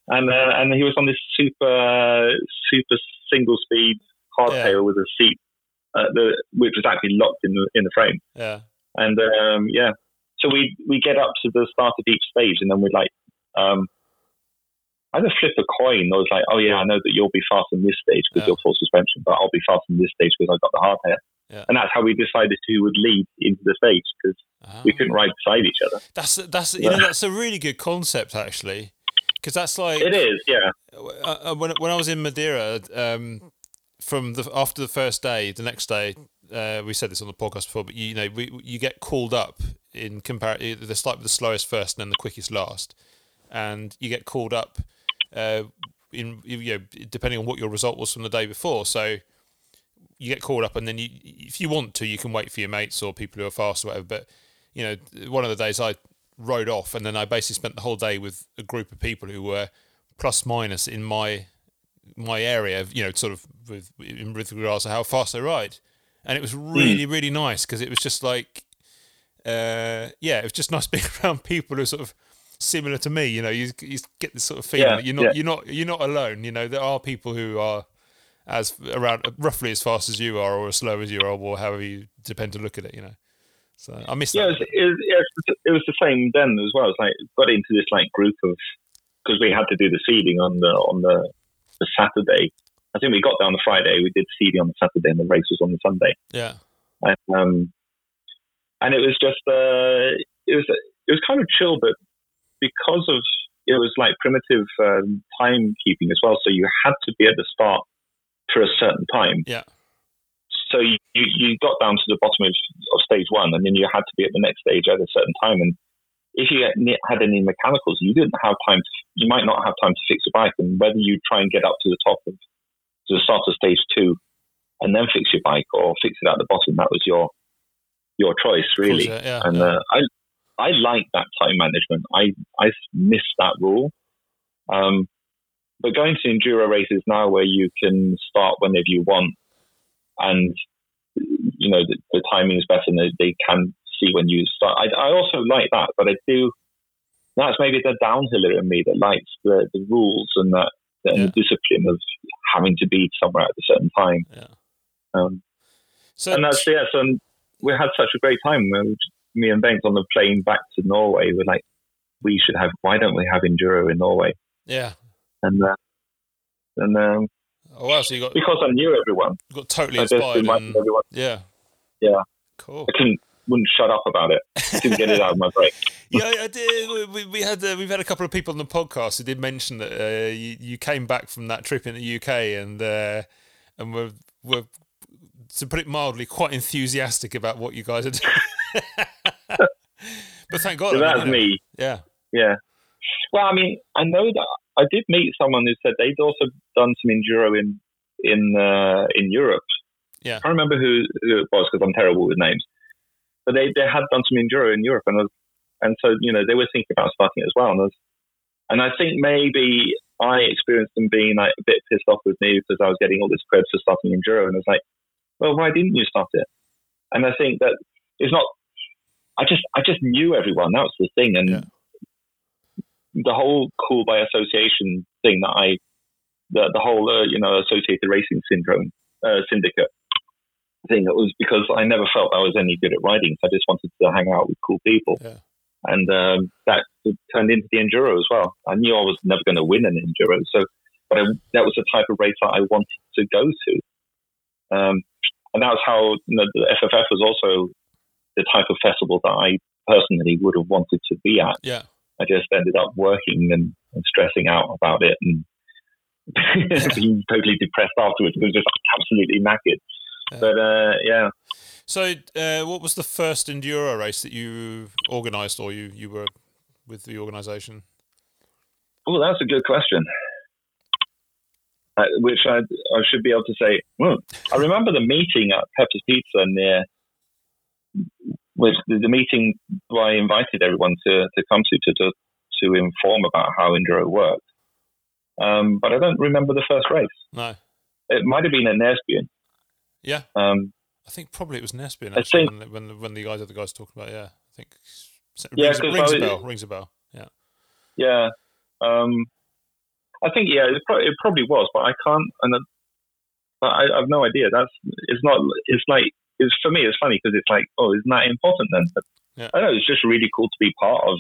And, uh, and he was on this super, super single speed hardtail with a seat, uh, the, which was actually locked in the, in the frame. Yeah. And um, yeah, so we we get up to the start of each stage, and then we'd like um, either flip a coin I was like, oh yeah, I know that you'll be fast in this stage because Yeah. you're full suspension, but I'll be fast in this stage because I got the hardtail. Yeah. And that's how we decided who would lead into the stage because we Ah. couldn't ride beside each other. That's that's you know that's a really good concept actually, because that's like It is, yeah, uh, uh, when when I was in Madeira, um, from the after the first day, the next day, uh, we said this on the podcast before, but you, you know, we, you get called up in compare. The start with the slowest first and then the quickest last, and you get called up uh, in you know depending on what your result was from the day before. So you get called up, and then you, if you want to, you can wait for your mates or people who are fast or whatever. But you know, one of the days I rode off, and then I basically spent the whole day with a group of people who were plus minus in my my area, you know, sort of with in with regards to how fast they ride, and it was really really nice because it was just like, uh, yeah, it was just nice being around people who are sort of similar to me. You know, you, you get this sort of feeling Yeah, that you're not yeah. you're not you're not alone. You know, there are people who are as around roughly as fast as you are or as slow as you are or however you depend to look at it. You know, so I miss yeah. It that. was, it, was, yeah, it was- it was the same then as well. It's like got into this like group of because we had to do the seeding on the on the, the Saturday. I think we got there on the Friday. We did seeding on the Saturday, and the race was on the Sunday. Yeah, And, um, and it was just uh, it was it was kind of chill, but because of it was like primitive um, timekeeping as well. So you had to be at the start for a certain time. yeah, So you, you, got down to the bottom of, of stage one, and then you had to be at the next stage at a certain time. And if you had had any mechanicals, you didn't have time. To, you might not have time to fix your bike, and whether you try and get up to the top of to the start of stage two, and then fix your bike, or fix it at the bottom, that was your your choice, really. Yeah, and yeah. uh, I I like that time management. I I miss that rule. Um, but going to enduro races now, where you can start whenever you want, and you know the, the timing is better, and they, they can see when you start. I, I also like that, but I do. That's maybe the downhiller in me that likes the, the rules and that and Yeah. the discipline of having to be somewhere at a certain time. yeah. Um, So and that's yeah. So we had such a great time. Me and Bengt on the plane back to Norway. We're like, we should have. Why don't we have enduro in Norway? yeah. And uh, and um, Oh wow! So you got because I knew everyone, got totally I inspired. And, everyone. yeah. Yeah. Cool. I couldn't wouldn't shut up about it. Couldn't get it out of my brain. yeah, I did. We, we had uh, we've had a couple of people on the podcast who did mention that uh, you, you came back from that trip in the UK and uh, and were were to put it mildly quite enthusiastic about what you guys are doing. but thank God, So that's you know, me. Yeah, Yeah. Well, I mean, I know that I did meet someone who said they'd also done some enduro in in uh, in Europe. Yeah. I can't remember who, who it was because I'm terrible with names. But they, they had done some enduro in Europe, and was, and so you know they were thinking about starting it as well. And I, was, and I think maybe I experienced them being like a bit pissed off with me because I was getting all this credit for starting enduro, and I was like, well, why didn't you start it? And I think that it's not. I just I just knew everyone. That was the thing, and Yeah. The whole cool by association thing that I, the the whole uh, you know associated racing syndrome uh, syndicate thing. It was because I never felt I was any good at riding. So I just wanted to hang out with cool people, Yeah. and um, that turned into the enduro as well. I knew I was never going to win an enduro, so but I, that was the type of race that I wanted to go to. Um, and that's how you know, the FFF was also the type of festival that I personally would have wanted to be at. yeah, I just ended up working and, and stressing out about it and being totally depressed afterwards. It was just absolutely knackered. Yeah. But uh, yeah, So, uh, what was the first enduro race that you organised, or you you were with the organisation? oh, that's a good question. uh, which I, I should be able to say. Well, I remember the meeting at Peppes Pizza near, which the, the meeting I invited everyone to, to come to, to to to inform about how enduro worked. Um, but I don't remember the first race. No. It might have been at Nesbyen. Yeah. Um, I think probably it was Nesbyen I think- when, when when the guys other guys talking about. Yeah, I think. Yeah, rings, rings a was- bell. Rings a bell. Yeah. Yeah. Um, I think yeah, it, pro- it probably was, but I can't. And I, I have no idea. That's it's not. It's like it's for me. It's funny because it's like, oh, isn't that important then? But Yeah. I know it's just really cool to be part of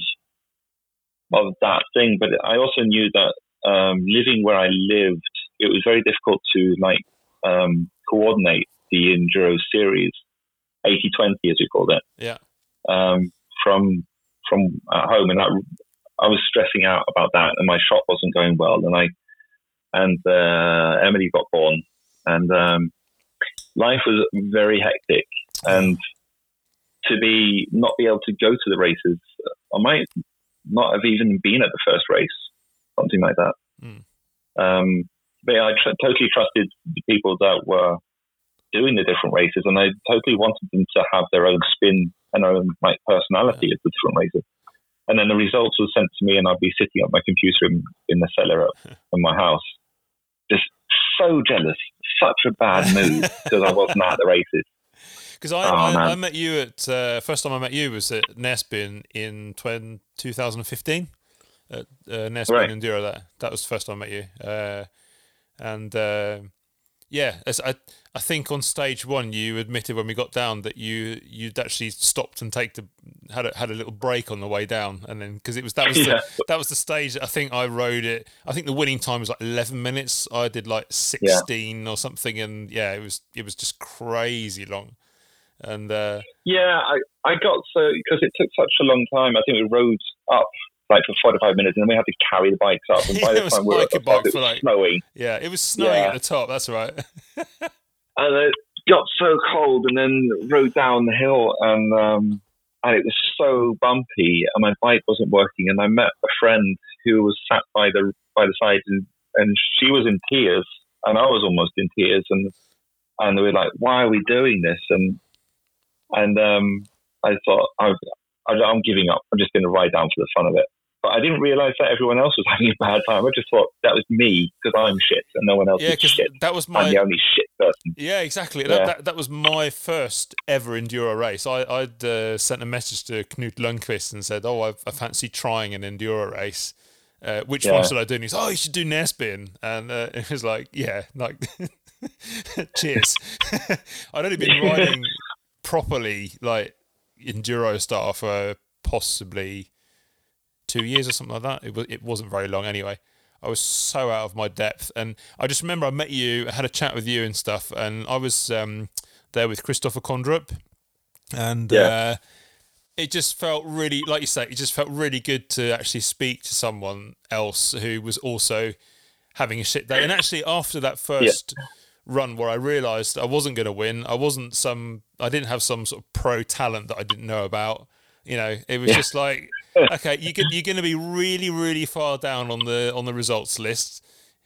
of that thing. But I also knew that um, living where I lived, it was very difficult to like um, coordinate the enduro series, 80-20 as we called it Yeah. um, from from at home, and that I was stressing out about that, and my shop wasn't going well, and I and uh, Emily got born, and um, life was very hectic, and to be not be able to go to the races, I might not have even been at the first race, something like that. Mm. Um, but yeah, I tr- totally trusted the people that were doing the different races, and I totally wanted them to have their own spin and own like personality at the different races. And then the results were sent to me, and I'd be sitting at my computer in, in the cellar at, in my house, just so jealous, such a bad mood because I wasn't at the races. Because I, Oh, I. I met you at uh, first time I met you was at Nesbyen in 20, 2015 at uh, Nesbyen Right. Enduro. That that was the first time I met you. Uh, and uh, yeah, as I I think on stage one you admitted when we got down that you you'd actually stopped and take the had a, had a little break on the way down, and then because it was that was Yeah. the, that was the stage that I think I rode it. I think the winning time was like eleven minutes. I did like sixteen or something, and yeah, it was it was just crazy long. And uh, Yeah, I, I got so because it took such a long time. I think we rode up like for forty-five minutes, and then we had to carry the bikes up. And by the time we were like a at the top, bike it was like- snowing. yeah, it was snowing Yeah. at the top. That's right. and it got so cold and then rode down the hill and um, and it was so bumpy and my bike wasn't working and I met a friend who was sat by the by the side and, and she was in tears and I was almost in tears and and they were like why are we doing this and and um, I thought I've, I'm giving up I'm just going to ride down for the fun of it but I didn't realize that everyone else was having a bad time I just thought that was me because I'm shit and no one else yeah, is because shit that was I'm my the only shit person Yeah, exactly. Yeah. That, that that was my first ever enduro race. I I'd uh, sent a message to Knut Lundqvist and said, "Oh, I, I fancy trying an enduro race. Uh, which Yeah. one should I do?" And he's, "Oh, you should do Nesbyen." And uh, it was like, "Yeah, like, cheers." I'd only been riding properly like enduro style for possibly two years or something like that. It was it wasn't very long anyway. I was so out of my depth, and I just remember I met you, I had a chat with you and stuff, and I was um, there with Christopher Kondrup, and Yeah. uh, it just felt really, like you say, it just felt really good to actually speak to someone else who was also having a shit day. And actually, after that first run where I realised I wasn't going to win, I wasn't some, I didn't have some sort of pro talent that I didn't know about. You know, it was just like, okay, you could, you're going to be really, really far down on the on the results list.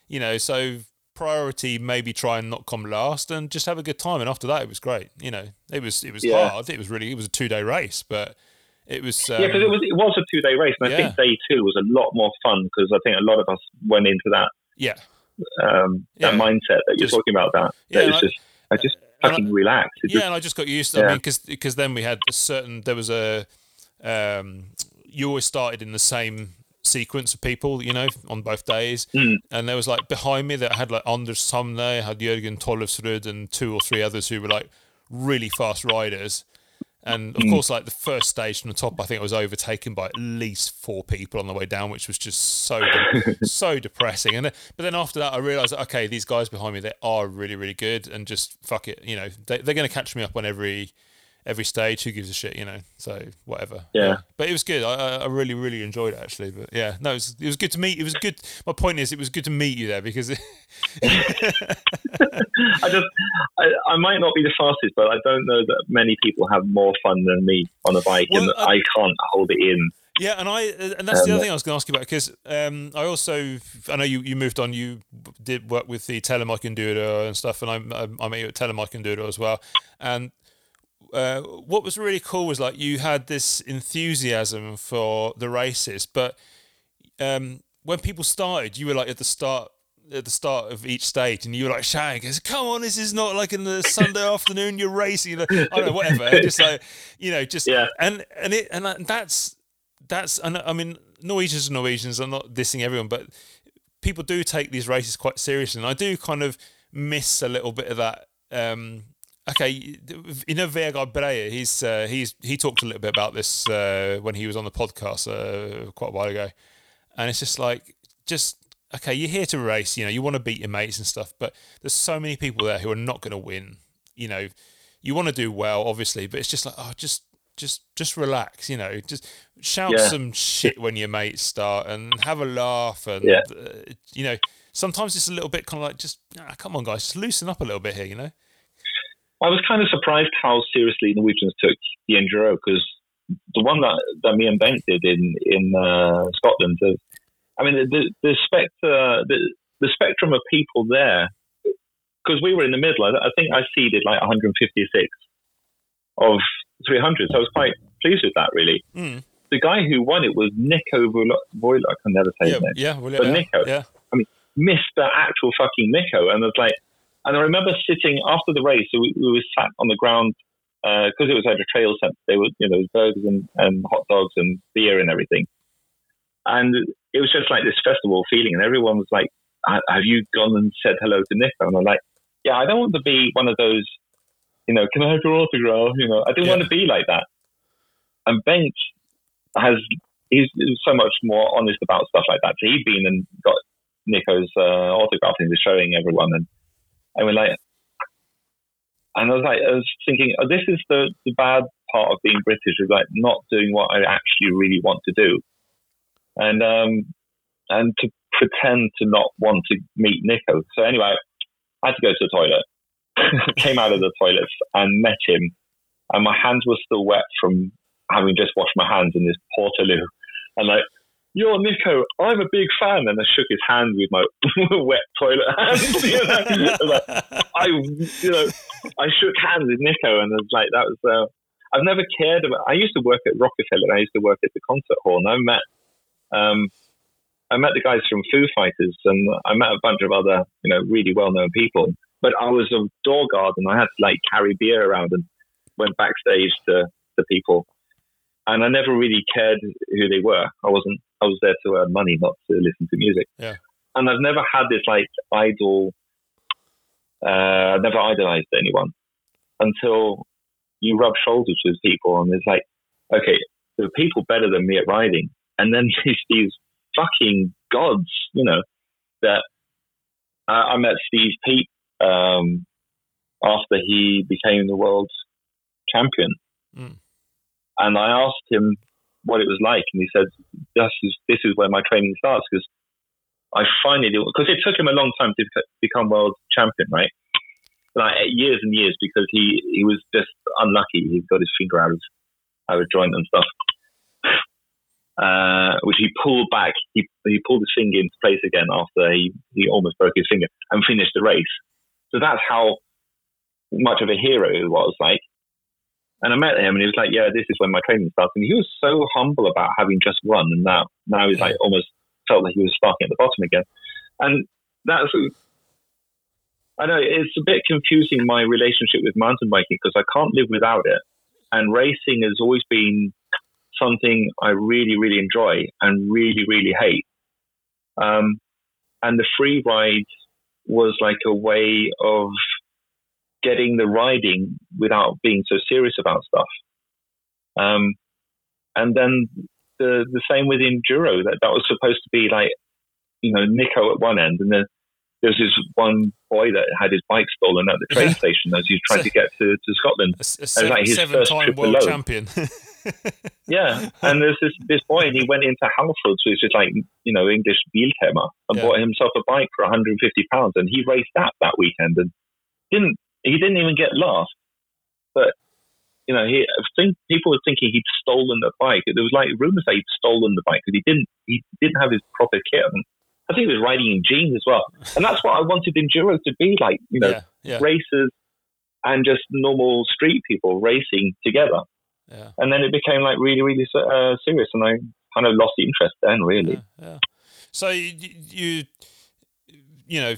You know, so priority maybe try and not come last and just have a good time. And after that, it was great. You know, it was it was Yeah. hard. It was really it was a two day race, but it was um, Yeah, because it was it was a two day race, and I yeah. think day two was a lot more fun because I think a lot of us went into that yeah. um, that Yeah. mindset that you're Just- talking about. That, Yeah, that it was I- just I just and I- fucking relaxed. It yeah, just- and I just got used to. I Yeah. mean, because then we had a certain. There was a. Um, you always started in the same sequence of people, you know, on both days, Mm. and there was like behind me that had like Anders Sumner, had Jürgen Tollefsrud, and two or three others who were like really fast riders. And of Mm. course, like the first stage from the top, I think I was overtaken by at least four people on the way down, which was just so de- so depressing. And then, but then after that, I realised, okay, these guys behind me, they are really really good, and just fuck it, you know, they, they're going to catch me up on every every stage. Who gives a shit, you know? So whatever. Yeah. But it was good. I, I really really enjoyed it actually. But yeah, no, it was, it was good to meet. It was good. My point is, it was good to meet you there because I just I, I might not be the fastest, but I don't know that many people have more fun than me on a bike, and I- I can't hold it in. Yeah, and I and that's um, the other thing I was going to ask you about because um, I also I know you, you moved on. You did work with the Telemark Enduro and stuff, and I I, I met you at Telemark Enduro as well. And uh, what was really cool was like you had this enthusiasm for the races, but um, when people started, you were like at the start at the start of each stage, and you were like shouting, "Come on, this is not like in the Sunday afternoon. You're racing, you know, I don't know, whatever." just like you know, just yeah. and and it and that's that's and I mean Norwegians are Norwegians. I'm not dissing everyone, but people do take these races quite seriously, and I do kind of miss a little bit of that. Um, okay, you know Vegard Breyer, he's uh, he's he talked a little bit about this uh, when he was on the podcast uh, quite a while ago, and it's just like just okay, you're here to race, you know, you want to beat your mates and stuff, but there's so many people there who are not going to win. You know, you want to do well, obviously, but it's just like oh, just just just relax, you know, just shout yeah. some shit when your mates start and have a laugh and yeah. uh, you know, sometimes it's a little bit kind of like just ah, come on guys, just loosen up a little bit here, you know. I was kind of surprised how seriously Norwegians took the enduro because the one that, that me and Bengt did in in uh, Scotland, uh, I mean the the, spectre, the the spectrum of people there because we were in the middle. I, I think I seeded like 156 of 300. So I was quite pleased with that, really. Mm. The guy who won it was Nico Voila. I can never say yeah, his name. Yeah, well, but yeah, Nico. Yeah. I mean, Mr. Actual fucking Nico. And I was like, and I remember sitting after the race, so we, we were sat on the ground because uh, it was at a trail centre. They were, you know, burgers and, and hot dogs and beer and everything. And it was just like this festival feeling. And everyone was like, have you gone and said hello to Nico? And I'm like, yeah, I don't want to be one of those you know, can I have your autograph? You know, I didn't yeah. want to be like that. And Bengt has he's, he's, so much more honest about stuff like that. So he'd been and got Nico's uh, autograph and was showing everyone, and I was like, and I was like, I was thinking, oh, this is the, the bad part of being British is like not doing what I actually really want to do, and um, and to pretend to not want to meet Nico. So anyway, I had to go to the toilet came out of the toilets and met him, and my hands were still wet from having just washed my hands in this portaloo. And like, you're Nico, I'm a big fan. And I shook his hand with my wet toilet hands. you know? like, I, you know, I shook hands with Nico, and it was like that was. Uh, I've never cared about. I used to work at Rockefeller. And I used to work at the concert hall, and I met, um, I met the guys from Foo Fighters, and I met a bunch of other, you know, really well-known people. But I was a door guard and I had to like carry beer around and went backstage to, to people. And I never really cared who they were. I wasn't, I was there to earn money, not to listen to music. Yeah. And I've never had this like idol, uh, I've never idolized anyone until you rub shoulders with people and it's like, okay, there are people better than me at riding. And then these, these fucking gods, you know, that uh, I met Steve Peat um, after he became the world champion. Mm. And I asked him what it was like, and he said, "This is this is where my training starts because I finally because it took him a long time to become world champion, right? Like years and years because he he was just unlucky. He got his finger out of out of joint and stuff." Uh, which he pulled back. He, he pulled his finger into place again after he, he almost broke his finger and finished the race. So that's how much of a hero he was like. And I met him and he was like, yeah, this is when my training starts. And he was so humble about having just won. And now, now he's like almost felt like he was starting at the bottom again. And that's, I know it's a bit confusing my relationship with mountain biking because I can't live without it. And racing has always been something I really, really enjoy and really, really hate. Um, and the free ride was like a way of getting the riding without being so serious about stuff. Um, and then the the same with enduro that that was supposed to be like you know Nico at one end, and then there's this one boy that had his bike stolen at the train station as he tried to get to, to Scotland. A, a seven, like his first trip world champion. yeah, and there's this this boy, and he went into Halfords, which is like you know English Biltema, and yeah. bought himself a bike for 150 pounds, and he raced that that weekend, and didn't he didn't even get last, but you know, he I think people were thinking he'd stolen the bike. There was like rumors that he'd stolen the bike because he didn't. He didn't have his proper kit. And I think he was riding in jeans as well. And that's what I wanted enduro to be like. You know, yeah, yeah, racers and just normal street people racing together. yeah, And then it became like really, really uh, serious, and I kind of lost the interest then. Really, yeah, yeah. So you, you, you know,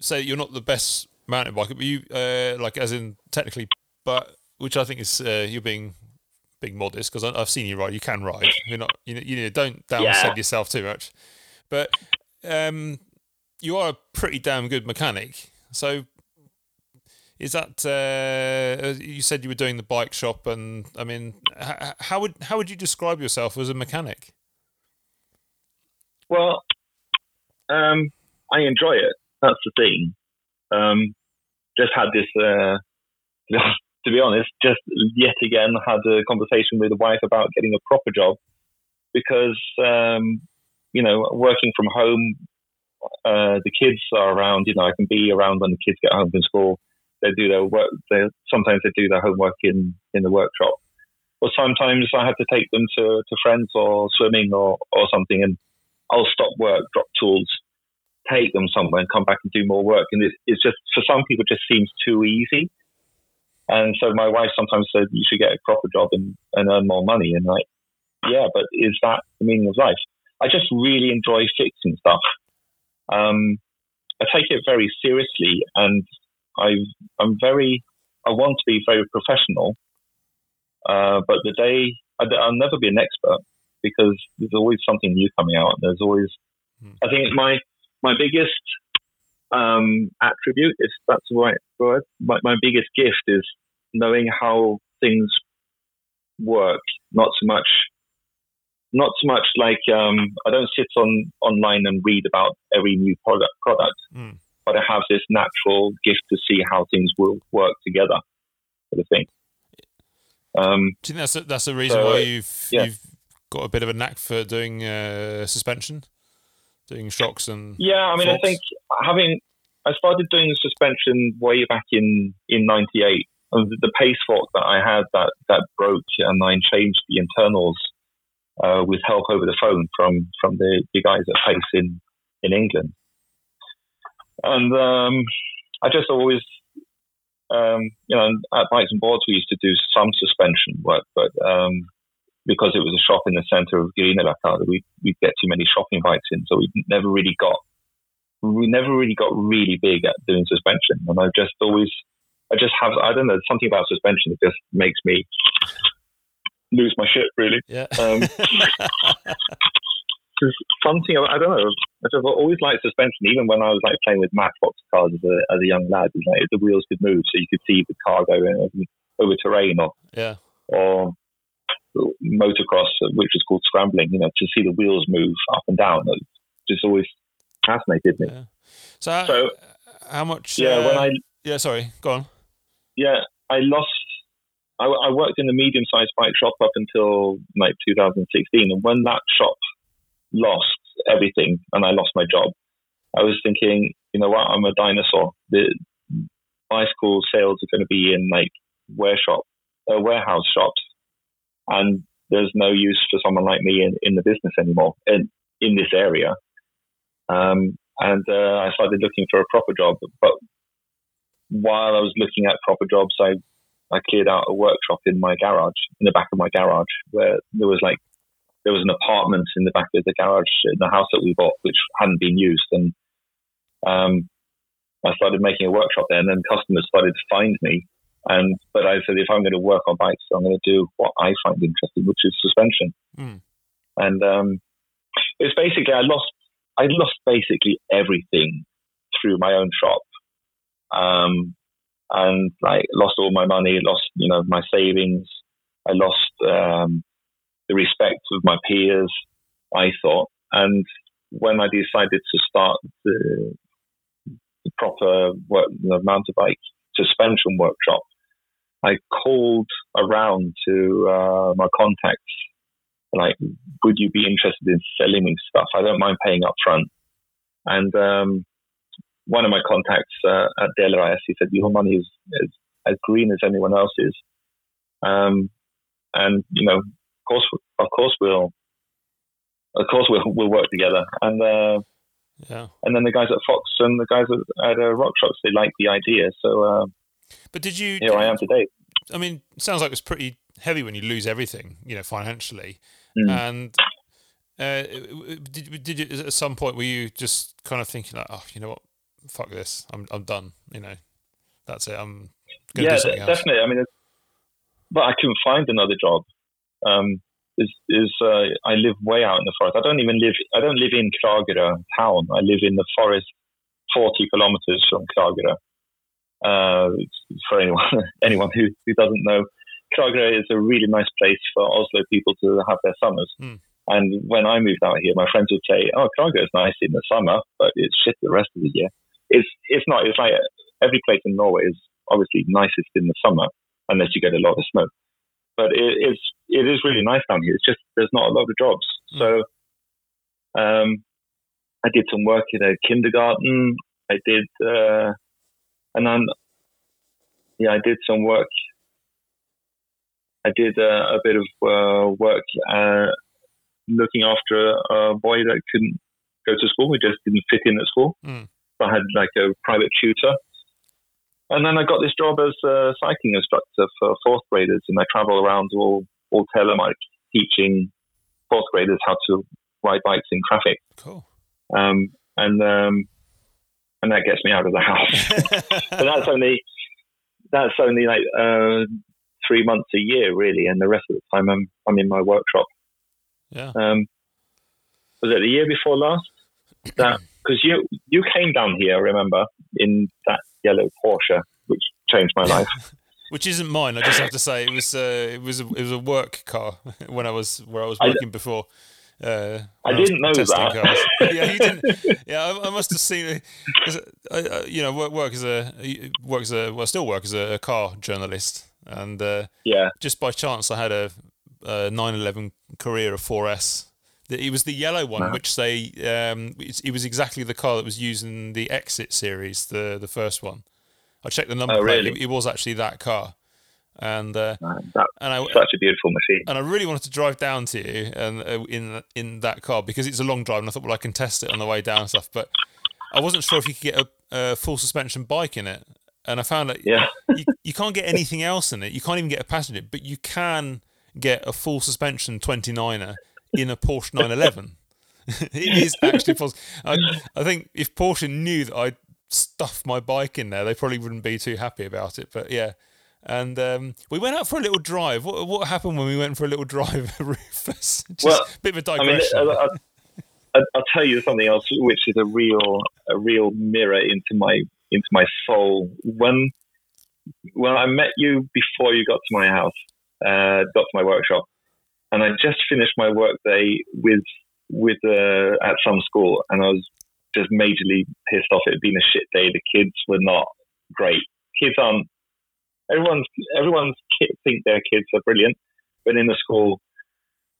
say you're not the best mountain biker, but you, uh, like, as in technically, but which I think is uh, you're being being modest because I've seen you ride. You can ride. You're not. You know, you know don't downsell Yeah. yourself too much. But um, you are a pretty damn good mechanic. So is that uh, you said you were doing the bike shop, and I mean, h- how would how would you describe yourself as a mechanic? Well, um, I enjoy it. That's the thing. Um, just had this, uh, to be honest, just yet again had a conversation with the wife about getting a proper job because, um, you know, working from home, uh, the kids are around, you know, I can be around when the kids get home from school. They do their work. They, sometimes they do their homework in, in the workshop. Or sometimes I have to take them to, to friends or swimming or, or something and I'll stop work, drop tools, take them somewhere and come back and do more work. And it, it's just, for some people, it just seems too easy. And so my wife sometimes said, you should get a proper job and, and earn more money. And like, yeah, but is that the meaning of life? I just really enjoy fixing stuff. Um, I take it very seriously and I, I'm very, I want to be very professional. Uh, but the day, I, I'll never be an expert because there's always something new coming out. There's always, Hmm. I think my my biggest um, attribute, if that's the right word, my, my biggest gift is knowing how things work. Not so much, not so much like um, I don't sit on online and read about every new product product, Mm. but I have this natural gift to see how things will work together. Sort of thing. Um, Do you think that's a, that's the reason So, why you've yeah. you've got a bit of a knack for doing uh, suspension, doing shocks and Yeah, I mean, I think having I started doing the suspension way back in in '98. And the, the pace fork that I had that that broke, and I changed the internals uh, with help over the phone from from the, the guys at Pace in in England. And um, I just always, um, you know, at Bikes and Boards we used to do some suspension work, but um, because it was a shop in the centre of Grünerløkka, we we'd get too many shopping bikes in, so we never really got we never really got really big at doing suspension. And I just always I just have I don't know something about suspension that just makes me lose my shit really. yeah. Um, something I don't know. I just always liked suspension, even when I was like playing with Matchbox cars as a as a young lad. Like the wheels could move, so you could see the car going over, over terrain or yeah. or motocross, which is called scrambling. You know, to see the wheels move up and down. It just always fascinated me. Yeah. So, how, So how much? yeah, uh, when I yeah, sorry, go on. yeah I lost. I, I worked in a medium-sized bike shop up until like 2016, and when that shop lost everything and I lost my job, I was thinking, you know what, I'm a dinosaur. The bicycle sales are going to be in like shop, uh, warehouse shops, and there's no use for someone like me in, in the business anymore in in this area. Um, and uh, I started looking for a proper job, but while I was looking at proper jobs, I I cleared out a workshop in my garage, in the back of my garage, where there was like there was an apartment in the back of the garage in the house that we bought, which hadn't been used, and um, I started making a workshop there, and then customers started to find me. And but I said, if I'm going to work on bikes, I'm going to do what I find interesting, which is suspension. Mm. And um, it's basically I lost I lost basically everything through my own shop, um, and like lost all my money, lost you know my savings, I lost um, the respect of my peers. I thought, and when I decided to start the, the proper work, the mountain bike suspension workshop, I called around to uh, my contacts like, would you be interested in selling me stuff? I don't mind paying up front. And um, one of my contacts uh, at Delarais, he said, your money is, is as green as anyone else's. Um, and you know, of course, of course, we'll, of course, we'll we'll work together. And uh, yeah, and then the guys at Fox and the guys at, at uh, RockShox, they liked the idea. So, uh, but did you? Here I am today. I mean, sounds like it was pretty heavy when you lose everything, you know, financially. Mm. And uh, did did you at some point were you just kind of thinking like, oh, you know what, fuck this, I'm I'm done, you know, that's it, I'm yeah, definitely. I mean, but I couldn't find another job. Um, is is uh, I live way out in the forest. I don't even live. I don't live in Kragerø town. I live in the forest, forty kilometers from Kragerø. Uh, for anyone anyone who, who doesn't know, Kragerø is a really nice place for Oslo people to have their summers. Mm. And when I moved out here, my friends would say, "Oh, Kragerø is nice in the summer, but it's shit the rest of the year." It's it's not. It's like every place in Norway is obviously nicest in the summer, unless you get a lot of snow. But it, it's it is really nice down here. It's just there's not a lot of jobs. Mm. So um, I did some work in a kindergarten. I did, uh, and then yeah, I did some work. I did uh, a bit of uh, work uh, looking after a boy that couldn't go to school. He just didn't fit in at school. Mm. So I had like a private tutor and then I got this job as a cycling instructor for fourth graders, and I travel around all all Telemark teaching fourth graders how to ride bikes in traffic. Cool. Um, and um, and that gets me out of the house. but that's only that's only like uh, three months a year, really, and the rest of the time I'm I'm in my workshop. Yeah. Um, was it the year before last? That because you you came down here, remember, in that yellow Porsche, which changed my life. which isn't mine. I just have to say it was uh, it was a, it was a work car when I was where I was working I, before. Uh, I didn't know that. yeah, you didn't. Yeah, I, I must have seen it. I, you know, work, work as a work as a well, still work as a car journalist, and uh, yeah, just by chance I had a, a 911 Carrera 4S it was the yellow one, which they um, it was exactly the car that was used in the Exit series, the the first one. I checked the number. Oh, really? It, it, was actually that car, and uh, that, and I, such a beautiful machine. And I really wanted to drive down to you and uh, in in that car because it's a long drive, and I thought, well, I can test it on the way down and stuff. But I wasn't sure if you could get a, a full suspension bike in it, and I found that yeah. you, you can't get anything else in it. You can't even get a passenger, but you can get a full suspension 29er in a Porsche 911. it is actually possible. I, I think if Porsche knew that I'd stuffed my bike in there, they probably wouldn't be too happy about it. But yeah. And um, we went out for a little drive. What, what happened when we went for a little drive, Rufus? Just well, a bit of a digression. I mean, I'll, I'll, I'll, tell you something else, which is a real, a real mirror into my into my soul. When, when I met you before you got to my house, uh, got to my workshop, and I just finished my workday with with uh, at some school, and I was just majorly pissed off. It had been a shit day. The kids were not great. Kids aren't. Everyone's everyone's kid think their kids are brilliant, but in the school,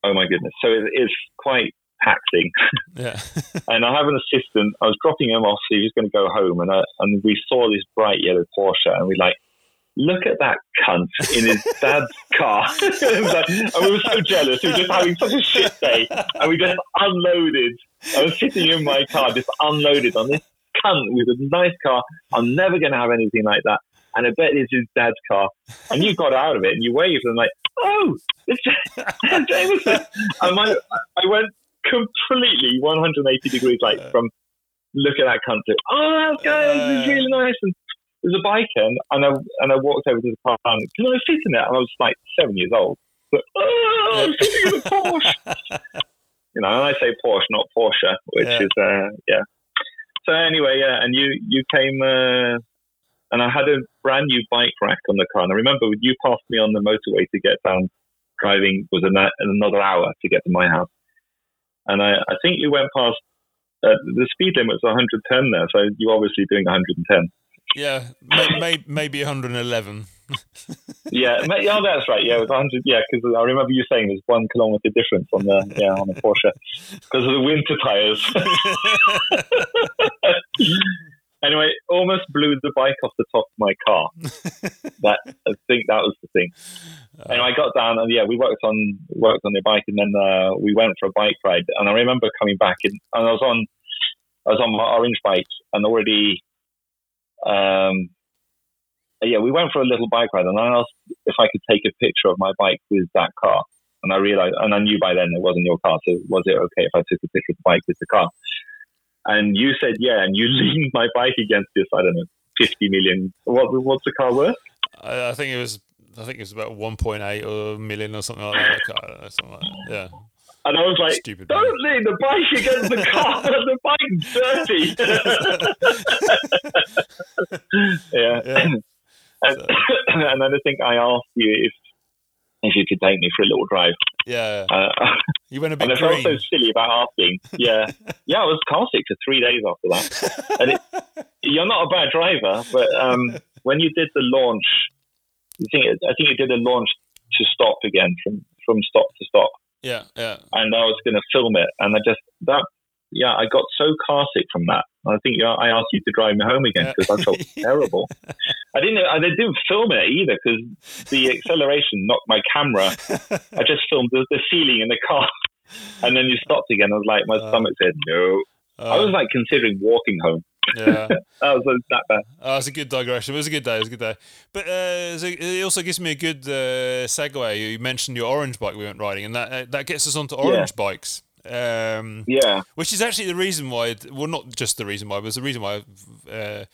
oh my goodness. So it is quite taxing. Yeah. and I have an assistant. I was dropping him off. So he was going to go home, and I, and we saw this bright yellow Porsche, and we like look at that cunt in his dad's car. and we were so jealous. We were just having such a shit day. And we just unloaded. I was sitting in my car, just unloaded on this cunt with a nice car. I'm never going to have anything like that. And I bet it's his dad's car. And you got out of it and you waved and I'm like, oh, it's Jameson. And my, I went completely 180 degrees, like from look at that cunt to, oh, good. This is really nice. And there's a bike in, and I and I walked over to the car and can I sit in it? And I was like seven years old. But oh, I'm sitting in a Porsche. you know, and I say Porsche, not Porsche, which yeah. is uh, yeah. So anyway, yeah, and you you came, uh, and I had a brand new bike rack on the car. And I remember when you passed me on the motorway to get down. Driving was an, another hour to get to my house, and I, I think you went past. Uh, the speed limit was 110 there, so you're obviously doing 110. Yeah, may, may, maybe 111. yeah, oh, that's right. Yeah, it was 100. Yeah, because I remember you saying there's one kilometer difference on the yeah on the Porsche because of the winter tires. anyway, almost blew the bike off the top of my car. that I think that was the thing. Uh, and I got down and yeah, we worked on worked on the bike and then uh, we went for a bike ride. And I remember coming back and, and I was on I was on my orange bike and already um yeah, we went for a little bike ride and I asked if I could take a picture of my bike with that car. And I realized, and I knew by then it wasn't your car. So was it okay if I took a picture of the bike with the car? And you said, yeah. And you leaned my bike against this, I don't know, 50 million. What, what's the car worth? I, I think it was, I think it was about 1.8 or million or something like that. Know, something like that. Yeah. And I was like, Stupid don't lean the bike against the car. the bike's dirty. yeah. yeah. And, so. and then I think I asked you if if you could take me for a little drive. Yeah. Uh, you went a bit And I felt so silly about asking. Yeah. yeah, I was car sick for three days after that. And it, you're not a bad driver, but um, when you did the launch, you think I think you did a launch to stop again from from stop to stop. Yeah, yeah. And I was going to film it, and I just that yeah, I got so car sick from that. I think I asked you to drive me home again because I felt terrible. I didn't. I didn't film it either because the acceleration knocked my camera. I just filmed the, the, ceiling in the car, and then you stopped again. I was like, my uh, stomach said no. Uh, I was like considering walking home. Yeah, that was that bad. Oh, it's a good digression. It was a good day. It was a good day. But uh, it also gives me a good uh, segue. You mentioned your orange bike we went riding, and that uh, that gets us onto orange yeah. bikes. Um, yeah. Which is actually the reason why, well, not just the reason why, but it's the reason why I uh,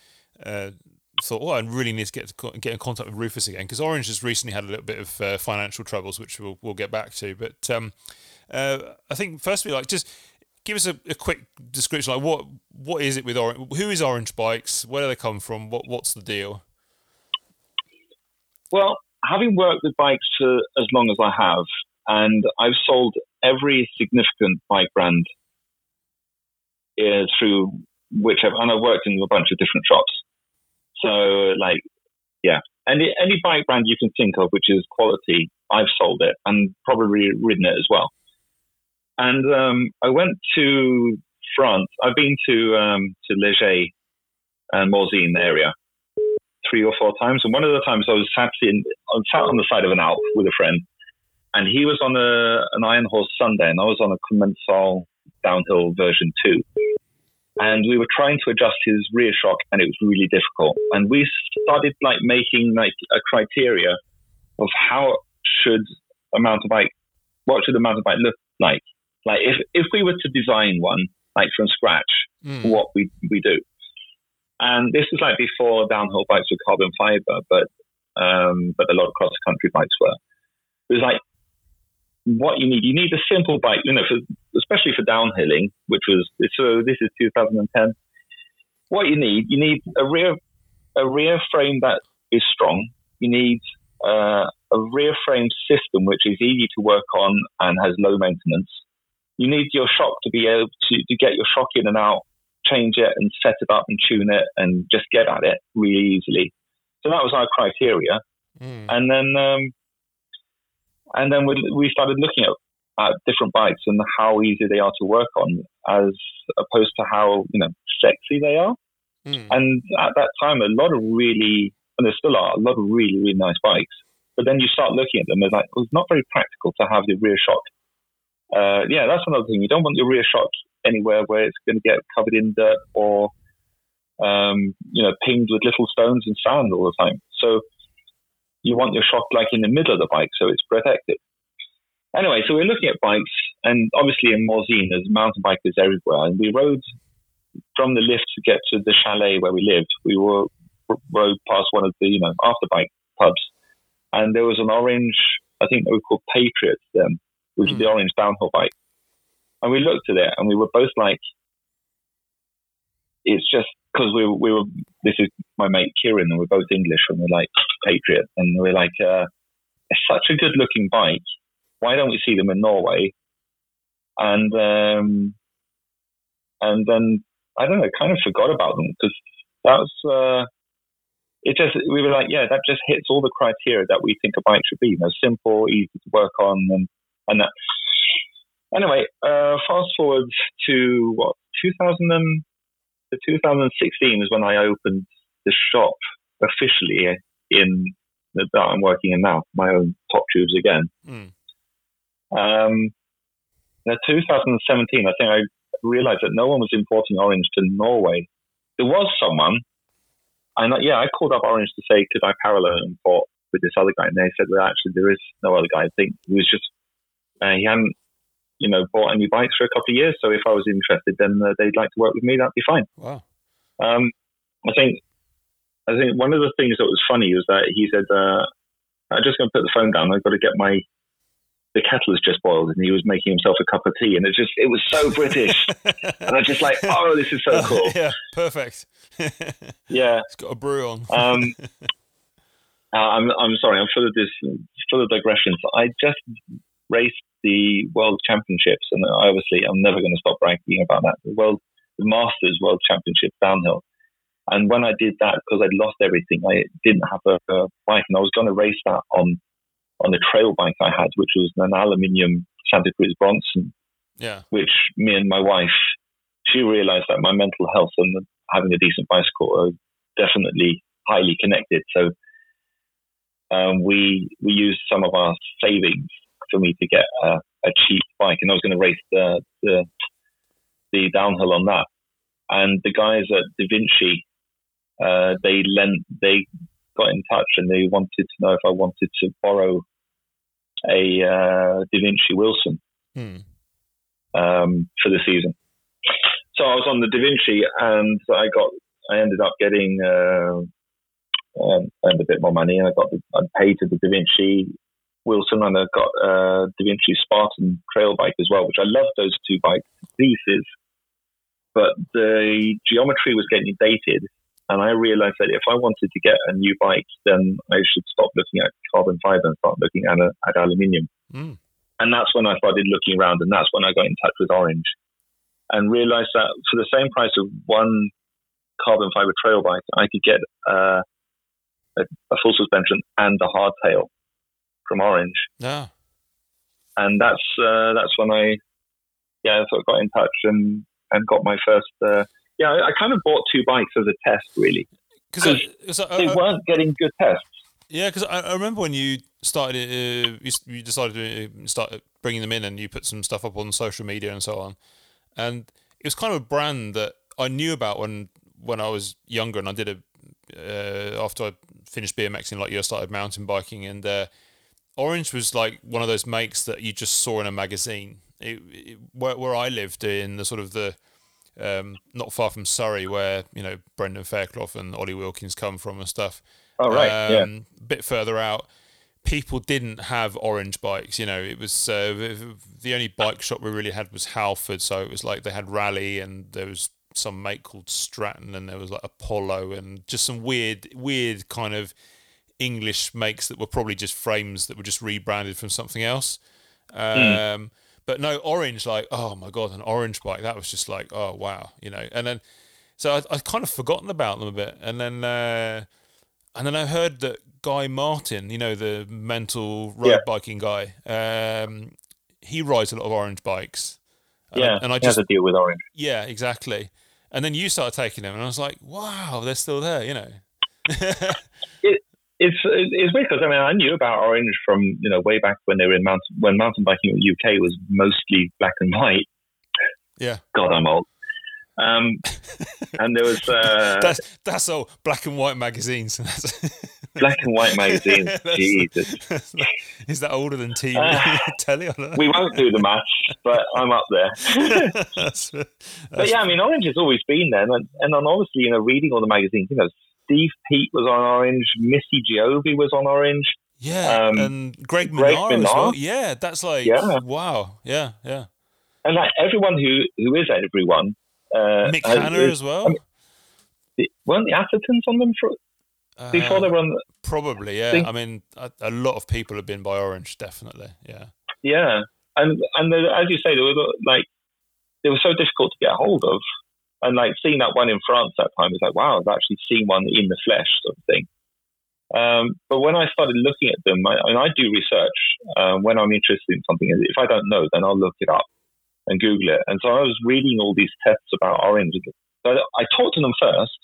uh, thought, oh, I really need to get to get in contact with Rufus again because Orange has recently had a little bit of uh, financial troubles, which we'll, we'll get back to. But um, uh, I think firstly, like, just give us a, a, quick description, like what what is it with Orange? Who is Orange Bikes? Where do they come from? What what's the deal? Well, having worked with bikes for as long as I have, and I've sold every significant bike brand uh, through whichever, and I've worked in a bunch of different shops. So, like, yeah, any any bike brand you can think of which is quality, I've sold it and probably ridden it as well. And um, I went to France. I've been to um, to Les Gets and Morzine area three or four times, and one of the times I was sat in, I was sat on the side of an Alp with a friend, and he was on a, an Iron Horse Sunday, and I was on a Commençal downhill version two. And we were trying to adjust his rear shock, and it was really difficult. And we started like making like a criteria of how should a mountain bike, what should a mountain bike look like? Like if if we were to design one like from scratch, mm. what we we do. And this is like before downhill bikes were carbon fiber, but um, but a lot of cross country bikes were. It was like what you need. You need a simple bike, you know, for, especially for downhilling, which was so. This is 2010. What you need, you need a rear a rear frame that is strong. You need uh, a rear frame system which is easy to work on and has low maintenance. You need your shock to be able to, to get your shock in and out, change it and set it up and tune it and just get at it really easily. So that was our criteria. Mm. And then um, and then we, we started looking at, at different bikes and how easy they are to work on, as opposed to how you know sexy they are. Mm. And at that time, a lot of really, and there still are a lot of really really nice bikes. But then you start looking at them, it's like well, it's not very practical to have the rear shock. Uh, yeah, that's another thing. You don't want your rear shock anywhere where it's going to get covered in dirt or um, you know pinged with little stones and sand all the time. So you want your shock like in the middle of the bike so it's protected. Anyway, so we're looking at bikes, and obviously in Morzine, there's mountain bikers everywhere. And we rode from the lift to get to the chalet where we lived. We were rode past one of the you know after bike pubs, and there was an orange, I think they were called Patriots then, which mm. is the orange downhill bike. And we looked at it, and we were both like, "It's just because we we were this is my mate Kieran and we're both English and we're like Patriot and we're like uh, it's such a good looking bike. Why don't we see them in Norway? And um, and then I don't know, kind of forgot about them because that was uh, it. Just we were like, yeah, that just hits all the criteria that we think a bike should be. You know, simple, easy to work on, and and that. Anyway, uh, fast forward to what 2000 and So 2016 is when I opened the shop officially in that I'm working in now, my own Top Tubes again. Mm. Um, now 2017, I think I realized that no one was importing orange to Norway. There was someone, and yeah, I called up Orange to say, could I parallel import with this other guy? And they said, well, actually, there is no other guy. I think he was just, uh, he hadn't, you know, bought any bikes for a couple of years. So if I was interested, then uh, they'd like to work with me. That'd be fine. Wow. Um, I think, I think one of the things that was funny was that he said, uh, I'm just going to put the phone down. I've got to get my the kettle has just boiled and he was making himself a cup of tea and it just it was so British and I was just like oh this is so cool yeah perfect yeah it's got a brew on um, uh, I'm I'm sorry I'm full of this full of digressions I just raced the World Championships and obviously I'm never going to stop bragging about that the World the Masters World Championships downhill and when I did that because I'd lost everything I didn't have a, a bike and I was going to race that on on the trail bike I had, which was an aluminium Santa Cruz Bronson. Yeah. Which me and my wife, she realized that my mental health and having a decent bicycle are definitely highly connected. So um, we we used some of our savings for me to get a, a cheap bike, and I was going to race the, the the downhill on that. And the guys at Devinci, uh, they lent they got in touch and they wanted to know if I wanted to borrow a uh, Devinci Wilson hmm. um, for the season. So I was on the Devinci and I got I ended up getting uh, um, earned a bit more money and I got the, I paid to the Devinci Wilson and I got a uh, Devinci Spartan trail bike as well, which I love those two bike pieces. But the geometry was getting dated and I realized that if I wanted to get a new bike, then I should stop looking at carbon fiber and start looking at, at aluminium. Mm. And that's when I started looking around, and that's when I got in touch with Orange and realized that for the same price of one carbon fiber trail bike, I could get uh, a, a, full suspension and a hardtail from Orange. Yeah. And that's uh, that's when I yeah sort of got in touch and and got my first. Uh, yeah, I, I kind of bought two bikes as a test, really, because they uh, weren't getting good tests. Yeah, because I, I, remember when you started, uh, you, you, decided to start bringing them in, and you put some stuff up on social media and so on, and it was kind of a brand that I knew about when when I was younger, and I did a uh, after I finished BMXing, like you, I started mountain biking, and uh, Orange was like one of those makes that you just saw in a magazine. It, it, where, where I lived in the sort of the um, not far from Surrey, where you know Brendan Fairclough and Ollie Wilkins come from and stuff. Oh right, um, yeah. A bit further out, people didn't have orange bikes. You know, it was uh, the only bike shop we really had was Halford, so it was like they had Raleigh and there was some make called Stratton and there was like Apollo and just some weird, weird kind of English makes that were probably just frames that were just rebranded from something else. Mm. Um, but no, orange, like, oh my God, an orange bike. That was just like, oh wow, you know. And then, so I, I kind of forgotten about them a bit. And then, uh, and then I heard that Guy Martin, you know, the mental road yeah. biking guy, um, he rides a lot of orange bikes. Yeah, and I just has a deal with orange. Yeah, exactly. And then you started taking them, and I was like, wow, they're still there, you know. it, it's it's weird because I mean I knew about Orange from you know way back when they were in mountain when mountain biking in the UK was mostly black and white. Yeah. God, I'm old. Um, and there was uh, that's that's all black and white magazines. black and white magazines. Jesus, is that older than TV? Uh, telly? we won't do the maths, but I'm up there. that's, that's, but yeah, I mean, Orange has always been there, and, and obviously, you know, reading all the magazines, you know, Steve Peat was on Orange. Missy Giove was on Orange. Yeah, um, and Greg Minnaar, Greg as well. Yeah, that's like yeah. wow. Yeah, yeah. And like everyone who who is everyone. Uh, Mick Hannah as well. I mean, weren't the Athertons on them for uh, before they were on? The, probably, yeah. Thing? I mean, a, a, lot of people have been by Orange, definitely. Yeah. Yeah, and and the, as you say, they were like they were so difficult to get a hold of. And like seeing that one in France that time was like, wow, I've actually seen one in the flesh, sort of thing. Um, but when I started looking at them, I, and I do research um, when I'm interested in something. If I don't know, then I'll look it up and Google it. And so I was reading all these tests about orange. So I talked to them first.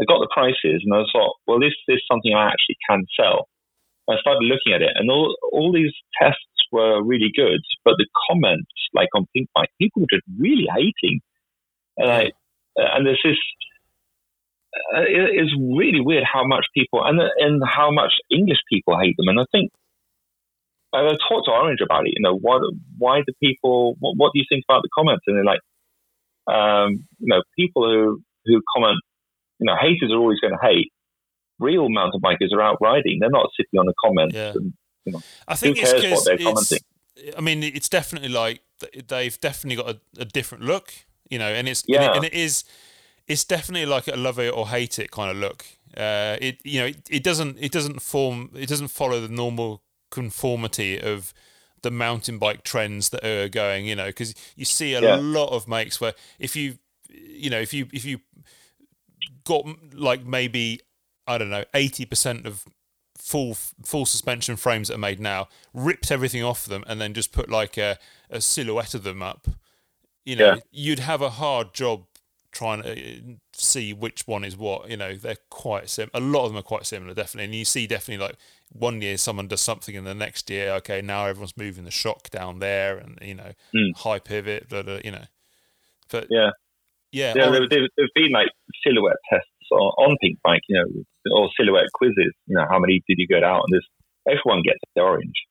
I got the prices, and I thought, well, this is something I actually can sell. I started looking at it, and all all these tests were really good, but the comments, like on Pinkbike, people were just really hating. And, I, and there's this. Uh, it, it's really weird how much people and and how much English people hate them. And I think I talked to Orange about it. You know, what? Why do people? What, what do you think about the comments? And they're like, um, you know, people who who comment, you know, haters are always going to hate. Real mountain bikers are out riding. They're not sitting on the comments. Yeah. And, you know, I think who cares what they're commenting? I mean, it's definitely like they've definitely got a, a different look, you know, and it's yeah. and, it, and it is it's definitely like a love it or hate it kind of look. Uh, it you know it, it doesn't it doesn't form it doesn't follow the normal conformity of the mountain bike trends that are going, you know, because you see a yeah. lot of makes where if you, you know, if you if you got like maybe I don't know eighty percent of full full suspension frames that are made now, ripped everything off them, and then just put like a, a silhouette of them up, you know, yeah. you'd have a hard job trying to uh, see which one is what. You know, they're quite sim. A lot of them are quite similar, definitely. And you see definitely like one year someone does something, and the next year, okay, now everyone's moving the shock down there, and you know, mm. high pivot, blah, blah, you know. But yeah, yeah, yeah. There, there, have been like silhouette tests on, on Pinkbike, you know, or silhouette quizzes. You know, how many did you get out? And there's everyone gets the orange,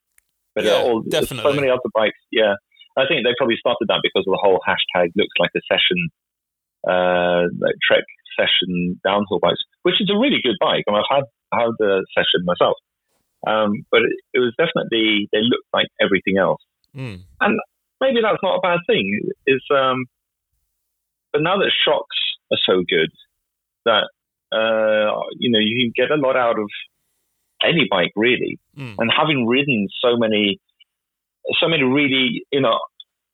but yeah, all, definitely. so many other bikes. Yeah, I think they probably started that because of the whole hashtag looks like a session uh, like Trek Session downhill bikes, which is a really good bike. I mean, I've had had the Session myself, um, but it, it, was definitely they looked like everything else, mm. and maybe that's not a bad thing. Is um, but now that shocks are so good that uh, you know you can get a lot out of any bike really, mm. and having ridden so many, so many really you know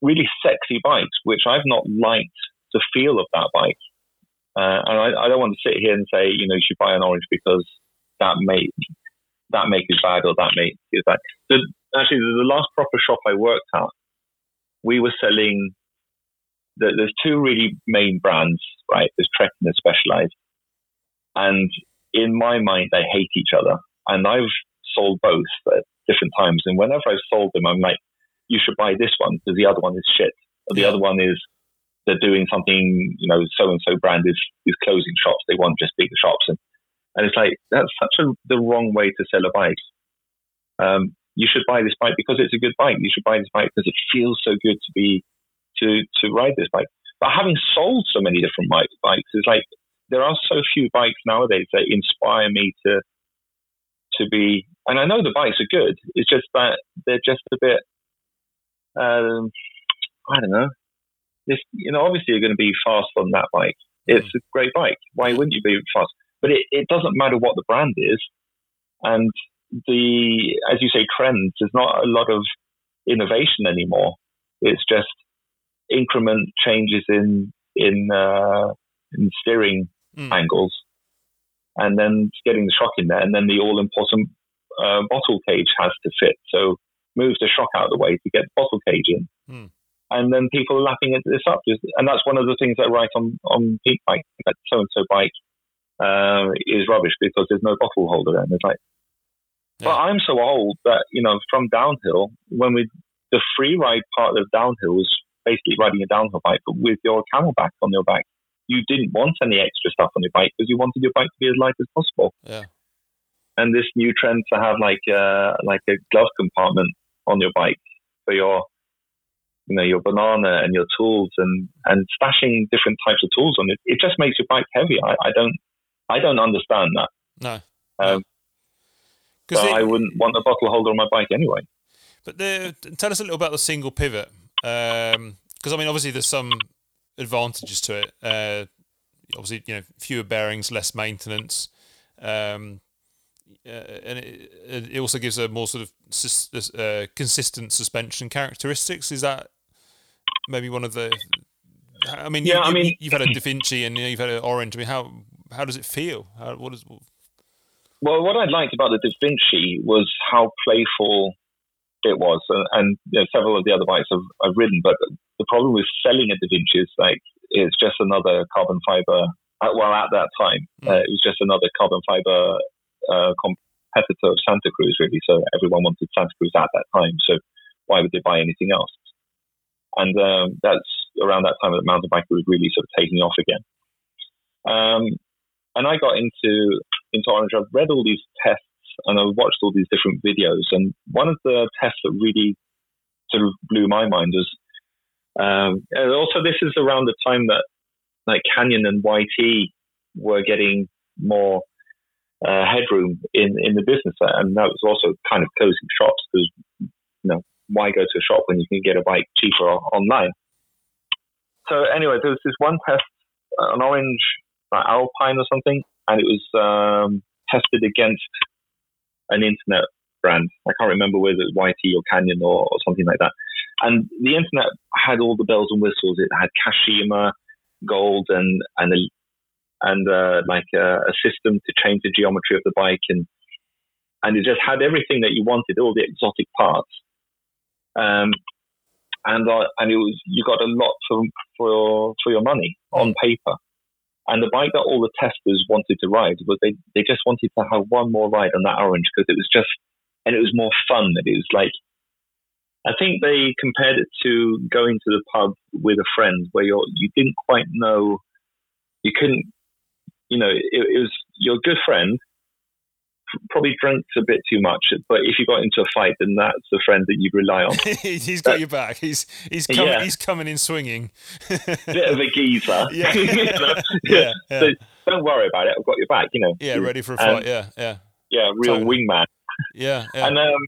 really sexy bikes, which I've not liked the feel of that bike. Uh, and I, I, don't want to sit here and say, you know, you should buy an orange because that make that make is bad or that make is bad. The, actually, the last proper shop I worked at, we were selling. The, there's two really main brands, right? There's Trek and there's Specialized, and in my mind, they hate each other. And I've sold both at different times, and whenever I've sold them, I'm like, you should buy this one because the other one is shit, or the other one is they're doing something, you know, so and so brand is, is closing shops. They want just bigger shops. And, and it's like, that's such a, the wrong way to sell a bike. Um, you should buy this bike because it's a good bike. You should buy this bike because it feels so good to be, to, to ride this bike. But having sold so many different bikes, it's like, there are so few bikes nowadays that inspire me to, to be, and I know the bikes are good. It's just that they're just a bit, um, I don't know this, you know, obviously you're going to be fast on that bike. It's a great bike. Why wouldn't you be fast? But it, it doesn't matter what the brand is. And the, as you say, trends, there's not a lot of innovation anymore. It's just increment changes in, in, uh, in steering mm. angles and then getting the shock in there. And then the all important uh, bottle cage has to fit. So move the shock out of the way to get the bottle cage in. Mm and then people are lapping this up. And that's one of the things I write on on Pinkbike that so and so bike uh, is rubbish because there's no bottle holder. And it's like, yeah. but I'm so old that you know from downhill when we the free ride part of downhill was basically riding a downhill bike, but with your CamelBak on your back. You didn't want any extra stuff on your bike because you wanted your bike to be as light as possible. Yeah. And this new trend to have like uh, like a glove compartment on your bike for your you know, your banana and your tools and, and stashing different types of tools on it, it just makes your bike heavy. I, I don't, I don't understand that. No. Um, it, I wouldn't want a bottle holder on my bike anyway. But the, tell us a little about the single pivot. Because, um, I mean, obviously there's some advantages to it. Uh, obviously, you know, fewer bearings, less maintenance. Um, uh, and it, it, also gives a more sort of uh, consistent suspension characteristics. Is that maybe one of the? I mean, yeah, you, I mean, you've had a Devinci and you've had an Orange. I mean, how how does it feel? How, what is? Well, what I liked about the Da Vinci was how playful it was, and, and you know, several of the other bikes I've, I've ridden. But the problem with selling a Devinci is like it's just another carbon fiber. Uh, well, at that time, Mm. uh, it was just another carbon fiber uh, competitor of Santa Cruz, really. So everyone wanted Santa Cruz at that time. So why would they buy anything else? And um, that's around that time that mountain biking was really sort of taking off again. Um, and I got into into Orange. I've read all these tests and I watched all these different videos. And one of the tests that really sort of blew my mind was um, and also this is around the time that like Canyon and YT were getting more uh, headroom in, in the business, and that was also kind of closing shops because you know why go to a shop when you can get a bike cheaper online. So anyway, there was this one test, uh, an orange like Alpine or something, and it was um, tested against an internet brand. I can't remember whether it was YT or Canyon or, or something like that. And the internet had all the bells and whistles. It had Kashima gold and and a, and uh, like a, a system to change the geometry of the bike and and it just had everything that you wanted, all the exotic parts. Um, and uh, and it was you got a lot for for for your money on paper. And the bike that all the testers wanted to ride was they they just wanted to have one more ride on that orange because it was just and it was more fun. That it was like I think they compared it to going to the pub with a friend where you're you didn't quite know you couldn't you know it, it was your good friend probably drinks a bit too much but if you got into a fight then that's the friend that you'd rely on he's got your back. He's he's coming. Yeah. He's coming in swinging. bit of a geezer Yeah. You know? yeah, yeah, so don't worry about it I've got your back you know yeah. Ready for a Um, fight. Yeah, yeah, yeah real Totally. wingman yeah, yeah. And um,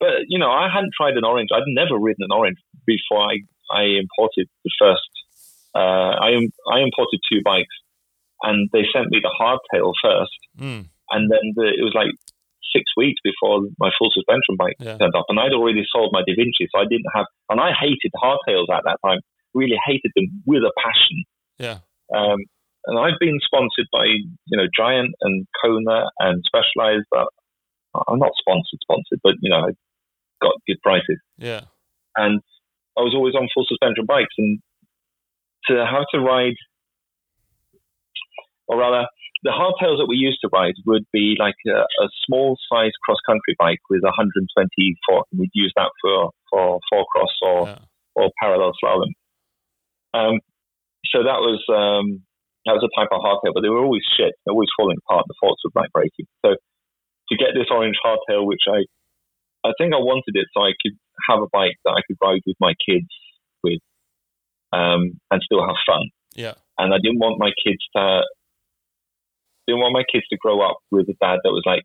but you know, I hadn't tried an orange. I'd never ridden an orange before I I imported the first. Uh, I I imported two bikes, and they sent me the hardtail first, Mm, and then the, it was like six weeks before my full suspension bike Yeah. turned up, and I'd already sold my Devinci, so I didn't have. And I hated hardtails at that time. Really hated them with a passion. yeah, Um, and I've been sponsored by you know Giant and Kona and Specialized, but I'm not sponsored sponsored, but you know I got good prices, yeah, and I was always on full suspension bikes, and to have to ride, or rather, the hardtails that we used to ride would be like a, a small size cross country bike with 120 fork, and we'd use that for for four cross or yeah. or parallel slalom. Um, so that was um, that was a type of hardtail, but they were always shit. They're always falling apart. The forks were like breaking. So to get this orange hardtail, which I I think I wanted it so I could have a bike that I could ride with my kids with, um, and still have fun. Yeah. And I didn't want my kids to didn't want my kids to grow up with a dad that was like,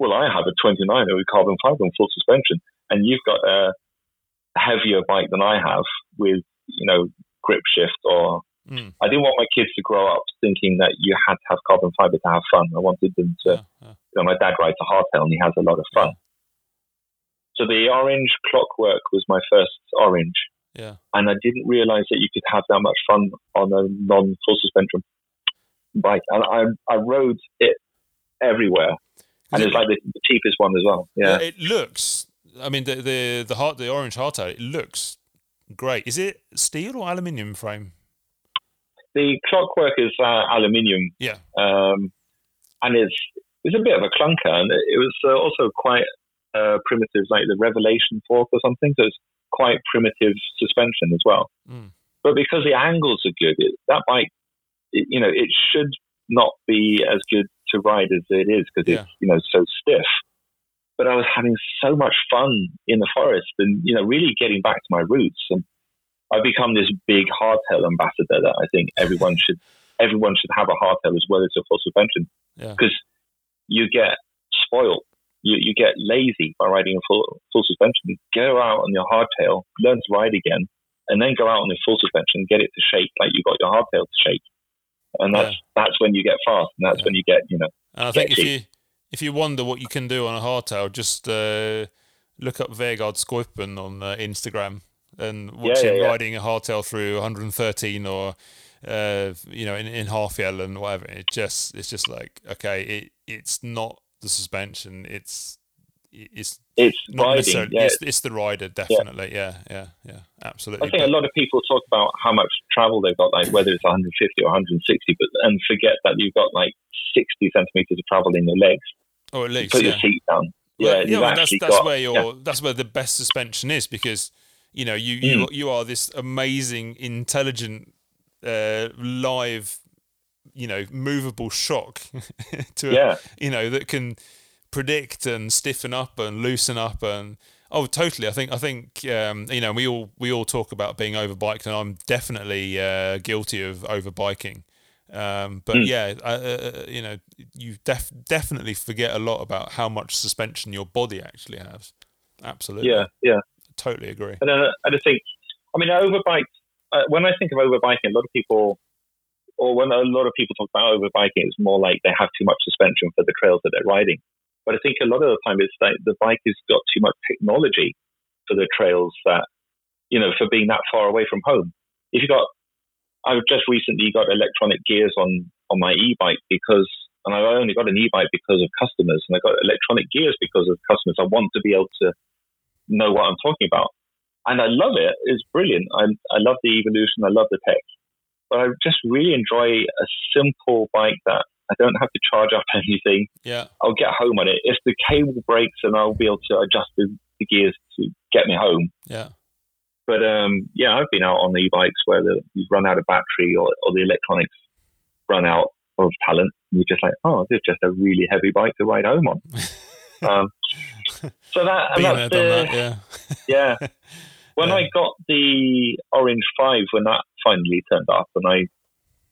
well, I have a 29 with carbon fiber and full suspension, and you've got a heavier bike than I have with, you know, grip shift or Mm, I didn't want my kids to grow up thinking that you had to have carbon fiber to have fun. I wanted them to, yeah, yeah. you know, my dad rides a hardtail and he has a lot of fun. So the orange clockwork was my first orange. Yeah. And I didn't realize that you could have that much fun on a non full suspension bike. And I, I rode it everywhere. And it's like the, the cheapest one as well. Yeah. It looks. I mean, the the the heart, the orange hardtail. It looks great. Is it steel or aluminium frame? The clockwork is uh, aluminium. Yeah. um, and it's it's a bit of a clunker, and it was uh, also quite uh, primitive, like the Revelation fork or something. So it's quite primitive suspension as well. Mm. But because the angles are good, it, that bike, it, you know, it should not be as good to ride as it is because Yeah. it's you know so stiff. But I was having so much fun in the forest, and you know, really getting back to my roots, and I've become this big hardtail ambassador that I think everyone should everyone should have a hardtail as well as a full suspension Yeah. because you get spoiled. You, you get lazy by riding a full full suspension. Go out on your hardtail, learn to ride again, and then go out on your full suspension, and get it to shake like you got your hardtail to shake. And that's that's when you get fast, and that's Yeah. when you get you know And I think if you if you wonder what you can do on a hardtail, just uh, look up Vegard Skoipen on uh, Instagram and watch yeah, him yeah. riding a hardtail through 113 or uh, you know in in Hafjell and whatever. It just it's just like okay, it it's not the suspension, it's it's It's not riding. Yeah. It's, it's the rider, definitely. Yeah, yeah, yeah, absolutely. I think a lot of people talk about how much travel they've got, like whether it's 150 or 160, but and forget that you've got like 60 centimeters of travel in your legs. or at least, Put yeah. your seat down. Yeah, yeah, you've well, that's that's got. where your yeah. that's where the best suspension is because you know you you Mm. you are this amazing, intelligent, uh, live, you know, movable shock to a, you know that can predict and stiffen up and loosen up and oh totally. I think I think um, you know we all we all talk about being overbiked and I'm definitely uh, guilty of overbiking. Um, but Mm. yeah, uh, uh, you know, you def- definitely forget a lot about how much suspension your body actually has. Absolutely. Yeah, yeah. Totally agree. And then I just think, I mean, overbike. Uh, when I think of overbiking, a lot of people, or when a lot of people talk about overbiking, it's more like they have too much suspension for the trails that they're riding. But I think a lot of the time it's like the bike has got too much technology for the trails that, you know, for being that far away from home. If you got, I've just recently got electronic gears on on my e-bike because, and I only got an e-bike because of customers, and I got electronic gears because of customers. I want to be able to know what I'm talking about and I love it. It's brilliant. I, I love the evolution. I love the tech. But I just really enjoy a simple bike that I don't have to charge up anything. Yeah. I'll get home on it. If the cable breaks, then I'll be able to adjust the, the gears to get me home. Yeah. But um, yeah, I've been out on e-bikes where the, you've run out of battery or, or the electronics run out of talent. And you're just like, oh, this is just a really heavy bike to ride home on. um, so that, and that's the, that. Yeah. yeah. When Yeah. I got the Orange Five, when that finally turned up, and I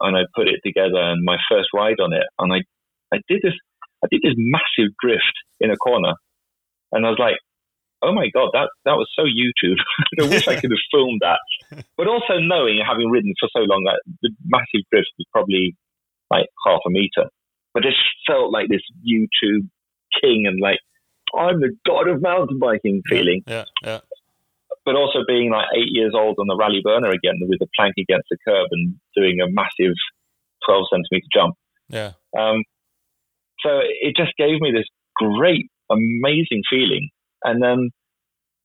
and I put it together, and my first ride on it, and I I did this I did this massive drift in a corner, and I was like, oh my god, that that was so YouTube. I wish I could have filmed that. But also knowing, having ridden for so long, that the massive drift was probably like half a meter, but it felt like this YouTube king and like I'm the god of mountain biking feeling Yeah. Yeah. But also being like eight years old on the Raleigh Burner again with a plank against the curb and doing a massive 12 centimeter jump. Yeah. Um, so it just gave me this great, amazing feeling. And then,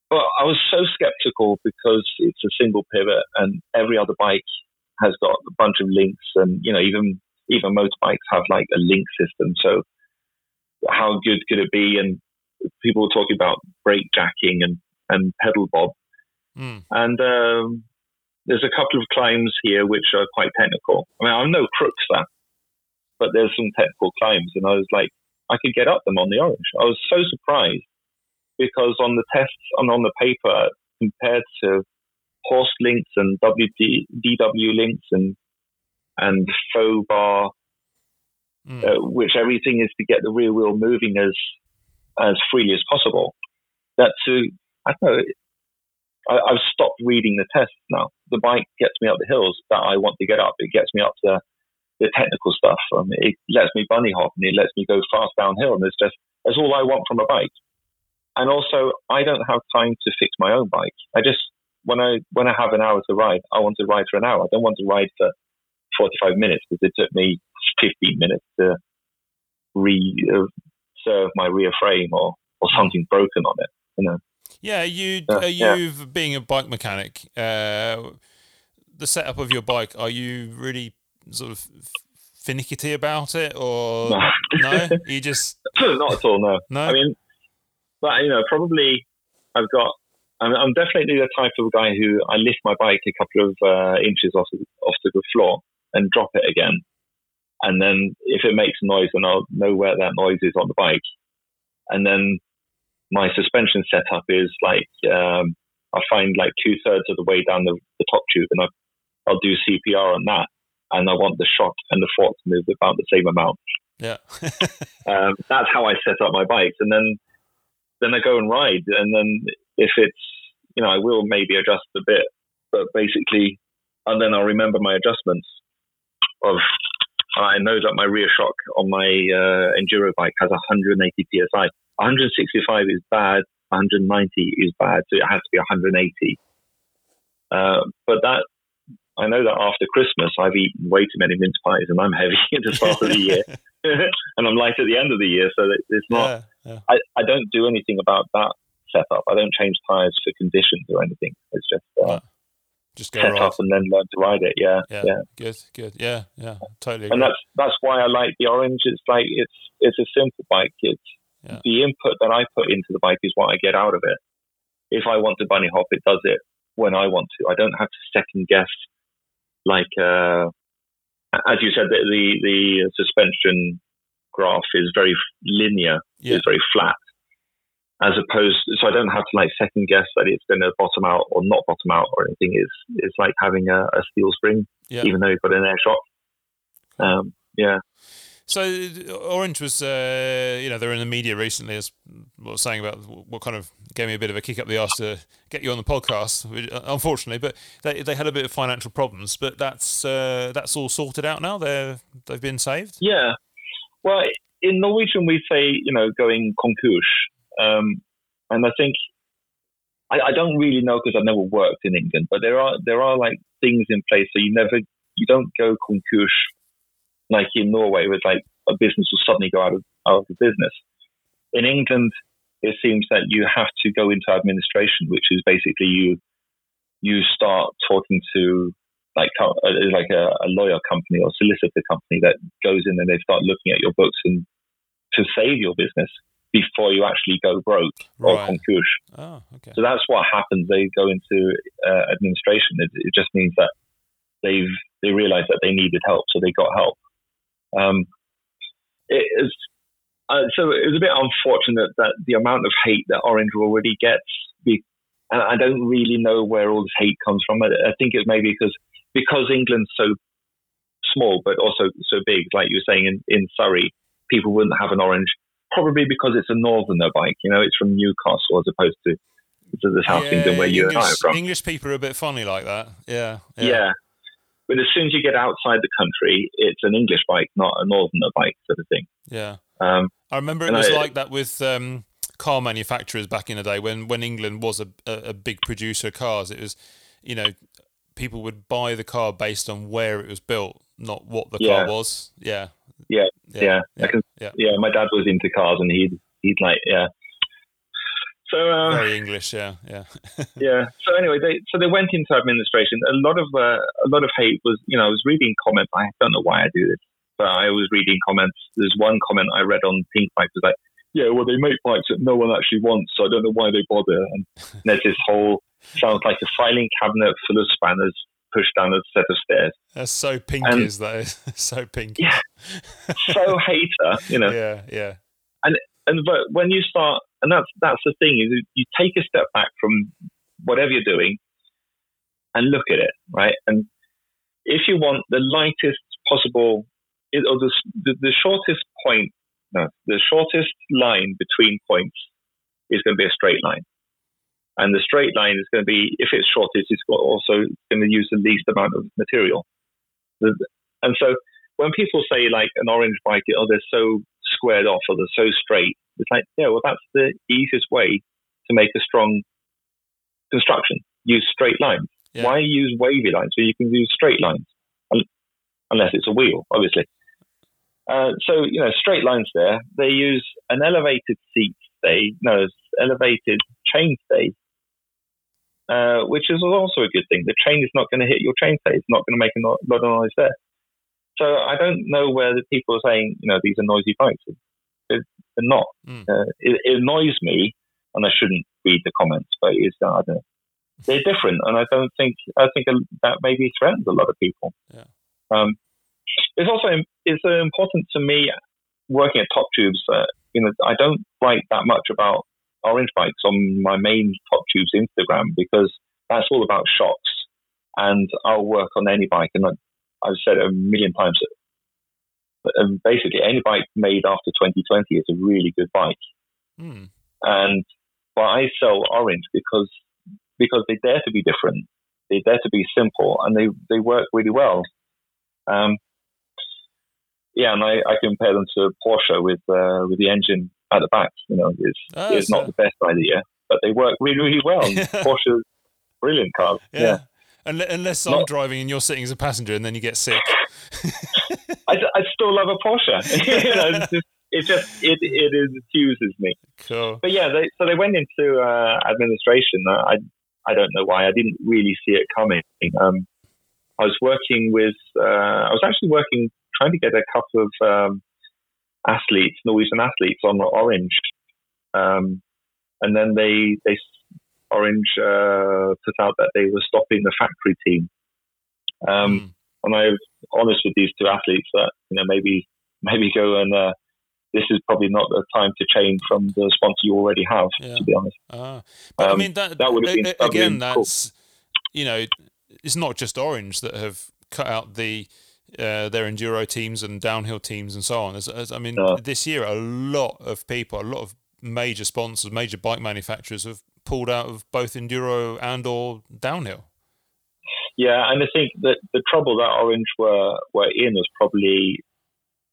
but I was so skeptical because it's a single pivot and every other bike has got a bunch of links and, you know, even, even motorbikes have like a link system. So how good could it be? And people were talking about brake jacking and, and pedal bob. Mm. And um, there's a couple of climbs here which are quite technical. I mean, I'm no crookster, but there's some technical climbs, and I was like, I could get up them on the orange. I was so surprised because on the tests and on the paper, compared to Horst links and WD, DW links and and faux bar, Mm. uh, which everything is to get the rear wheel moving as as freely as possible. That to I don't know. I, I've stopped reading the tests now. The bike gets me up the hills that I want to get up. It gets me up the the technical stuff. Um, it lets me bunny hop and it lets me go fast downhill. And it's just that's all I want from a bike. And also, I don't have time to fix my own bike. I just when I when I have an hour to ride, I want to ride for an hour. I don't want to ride for 45 minutes because it took me 15 minutes to re uh, serve my rear frame or, or something broken on it. You know, Yeah, you Yeah, are yeah. you being a bike mechanic. Uh, the setup of your bike. Are you really sort of finicky about it, or no, no? You just not at all. No, no. I mean, but you know, probably I've got. I'm, I'm definitely the type of guy who I lift my bike a couple of uh, inches off off the floor and drop it again, and then if it makes noise, then I'll know where that noise is on the bike, and then my suspension setup is like um, I find like two thirds of the way down the, the top tube, and I, I'll do CPR on that, and I want the shock and the fork to move about the same amount. yeah. Um, that's how I set up my bikes, and then then I go and ride, and then if it's you know I will maybe adjust a bit, but basically, and then I'll remember my adjustments of. I know that my rear shock on my uh, enduro bike has 180 psi. 165 is bad. 190 is bad, so it has to be 180. Uh, but that I know that after Christmas I've eaten way too many mince pies, and I'm heavy at the start of the year, and I'm light at the end of the year. So it's not yeah. yeah. I, I don't do anything about that setup. I don't change tires for conditions or anything. It's just uh, just go set right. up and then learn to ride it. Yeah, Yeah, yeah. good, good. Yeah, yeah, totally. And that's that's why I like the orange. It's like it's it's a simple bike. It's Yeah. the input that I put into the bike is what I get out of it. If I want to bunny hop, it does it when I want to. I don't have to second guess. Like uh, as you said, the the, the suspension graph is very linear. Yeah. It's very flat. As opposed, so I don't have to like second guess that it's going to bottom out or not bottom out or anything. It's it's like having a, a steel spring, Yeah. even though you've got an air shock. Um, yeah. So uh, Orange was, uh, you know, they were in the media recently, as what was saying about what kind of gave me a bit of a kick up the arse to get you on the podcast, uh, unfortunately. But they, they had a bit of financial problems, but that's uh, that's all sorted out now. They're they've been saved. Yeah. Well, in Norwegian, we say, you know, going konkurs. Um, and I think, I, I don't really know because I've never worked in England, but there are, there are like things in place. So you never, you don't go konkurs like in Norway with like a business will suddenly go out of, out of business. In England, it seems that you have to go into administration, which is basically you, you start talking to like uh, like a, a lawyer company or solicitor company that goes in and they start looking at your books and to save your business before you actually go broke or Right. konkurs. Oh, okay. So that's what happens. They go into uh, administration. It, it just means that they've they realize that they needed help, so they got help. Um, it is uh, so it was a bit unfortunate that the amount of hate that Orange already gets. Be, and I don't really know where all this hate comes from. I, I think it's maybe because because England's so small, but also so big. Like you were saying in, in Surrey, people wouldn't have an Orange. Probably because it's a northerner bike. You know, it's from Newcastle as opposed to to the South Yeah, England where you and I are from. English people are a bit funny like that. Yeah. Yeah. But as soon as you get outside the country, it's an English bike, not a northerner bike, sort of thing. Yeah. Um, I remember it was I- like that with um, car manufacturers back in the day when, when England was a, a, big producer of cars. It was, you know, people would buy the car based on where it was built, not what the Yeah. car was. Yeah. Yeah, Yeah. yeah. Yeah. can, yeah. yeah, my dad was into cars, and he'd he'd like yeah. So uh, Very English. Yeah. Yeah. yeah. So anyway, they so they went into administration. A lot of uh, a lot of hate was you know I was reading comments. I don't know why I do this, but I was reading comments. There's one comment I read on Pinkbike was like, yeah, well they make bikes that no one actually wants, so I don't know why they bother. And there's this whole sounds like a filing cabinet full of spanners pushed down a set of stairs. That's so pinky, And- is that? is. so pinky. Yeah. So hater, you know. Yeah. Yeah. And and but when you start, and that's that's the thing is you take a step back from whatever you're doing and look at it, right? And if you want the lightest possible, or the, the the shortest point, no, the shortest line between points is going to be a straight line, and the straight line is going to be if it's shortest, it's also going to use the least amount of material. And so when people say like an orange bike, oh, they're so squared off or they're so straight, it's like, yeah, well, that's the easiest way to make a strong construction. Use straight lines. Yeah. Why use wavy lines where you can use straight lines? Unless it's a wheel, obviously. Uh, so, you know, straight lines there, they use an elevated seat stay, no, elevated chain stay, uh, which is also a good thing. The chain is not going to hit your chain stay. It's not going to make a lot of noise there. So I don't know where the people are saying, you know, these are noisy bikes. They're, they're not. Mm. Uh, it, it annoys me, and I shouldn't read the comments, but it's uh, I don't know. They're different, and I don't think I think that maybe threatens a lot of people. Yeah. Um, it's also it's important to me working at Top Tubes. Uh, you know, I don't write that much about orange bikes on my main Top Tubes Instagram because that's all about shocks, and I'll work on any bike, and I've said it a million times. But, um, basically, any bike made after 2020 is a really good bike, Hmm. and but I sell orange because because they dare to be different, they dare to be simple, and they they work really well. Um, yeah, and I, I compare them to Porsche with uh, with the engine at the back. You know, it's Ah, it's not the best idea, but they work really really well. And Porsche's brilliant cars. Yeah. Yeah, Unless I'm Not- driving and you're sitting as a passenger and then you get sick. I, I still love a Porsche. you know, it's just, it just it it infuses me. Cool. But yeah, they, so they went into uh, administration. I I don't know why. I didn't really see it coming. Um, I was working with. Uh, I was actually working trying to get a couple of um, athletes, Norwegian athletes, on Orange, um, and then they they Orange uh, put out that they were stopping the factory team. Um, mm. And I was honest with these two athletes that you know maybe maybe go and uh, this is probably not the time to change from the sponsor you already have. Yeah. To be honest, ah. but um, I mean that, that would have been again. That's cool. you know, it's not just Orange that have cut out the uh, their enduro teams and downhill teams and so on. As, as I mean, uh, this year a lot of people, a lot of major sponsors, major bike manufacturers have pulled out of both enduro and or downhill. Yeah, and I think that the trouble that Orange were were in was probably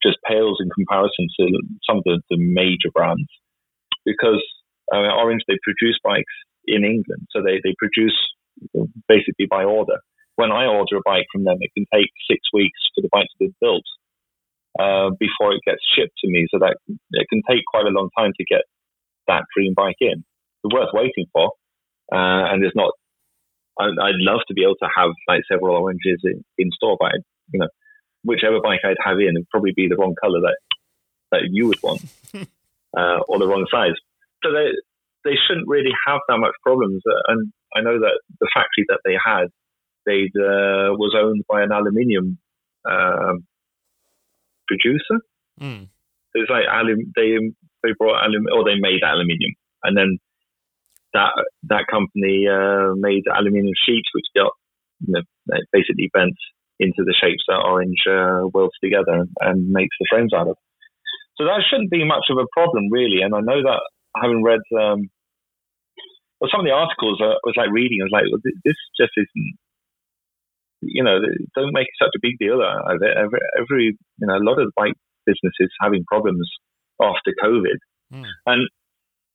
just pales in comparison to some of the, the major brands because mean, Orange they produce bikes in England, so they they produce basically by order. When I order a bike from them, it can take six weeks for the bike to be built uh, before it gets shipped to me. So that it can take quite a long time to get that dream bike in worth waiting for. Uh, and it's not. I, would love to be able to have like several oranges in, in store, but I'd, you know, whichever bike I'd have in would probably be the wrong color that that you would want, uh, or the wrong size. So they they shouldn't really have that much problems. Uh, and I know that the factory that they had, they uh, was owned by an aluminium um, producer. Mm. It's like alum, they they brought alum or they made aluminium, and then that that company uh, made aluminium sheets, which got you know, basically bent into the shapes that Orange uh, welds together and, makes the frames out of. So that shouldn't be much of a problem, really. And I know that having read um, well, some of the articles I was like reading, I was like, well, this just isn't. You know, don't make such a big deal out of it. Every, every you know, a lot of bike businesses having problems after COVID, mm. and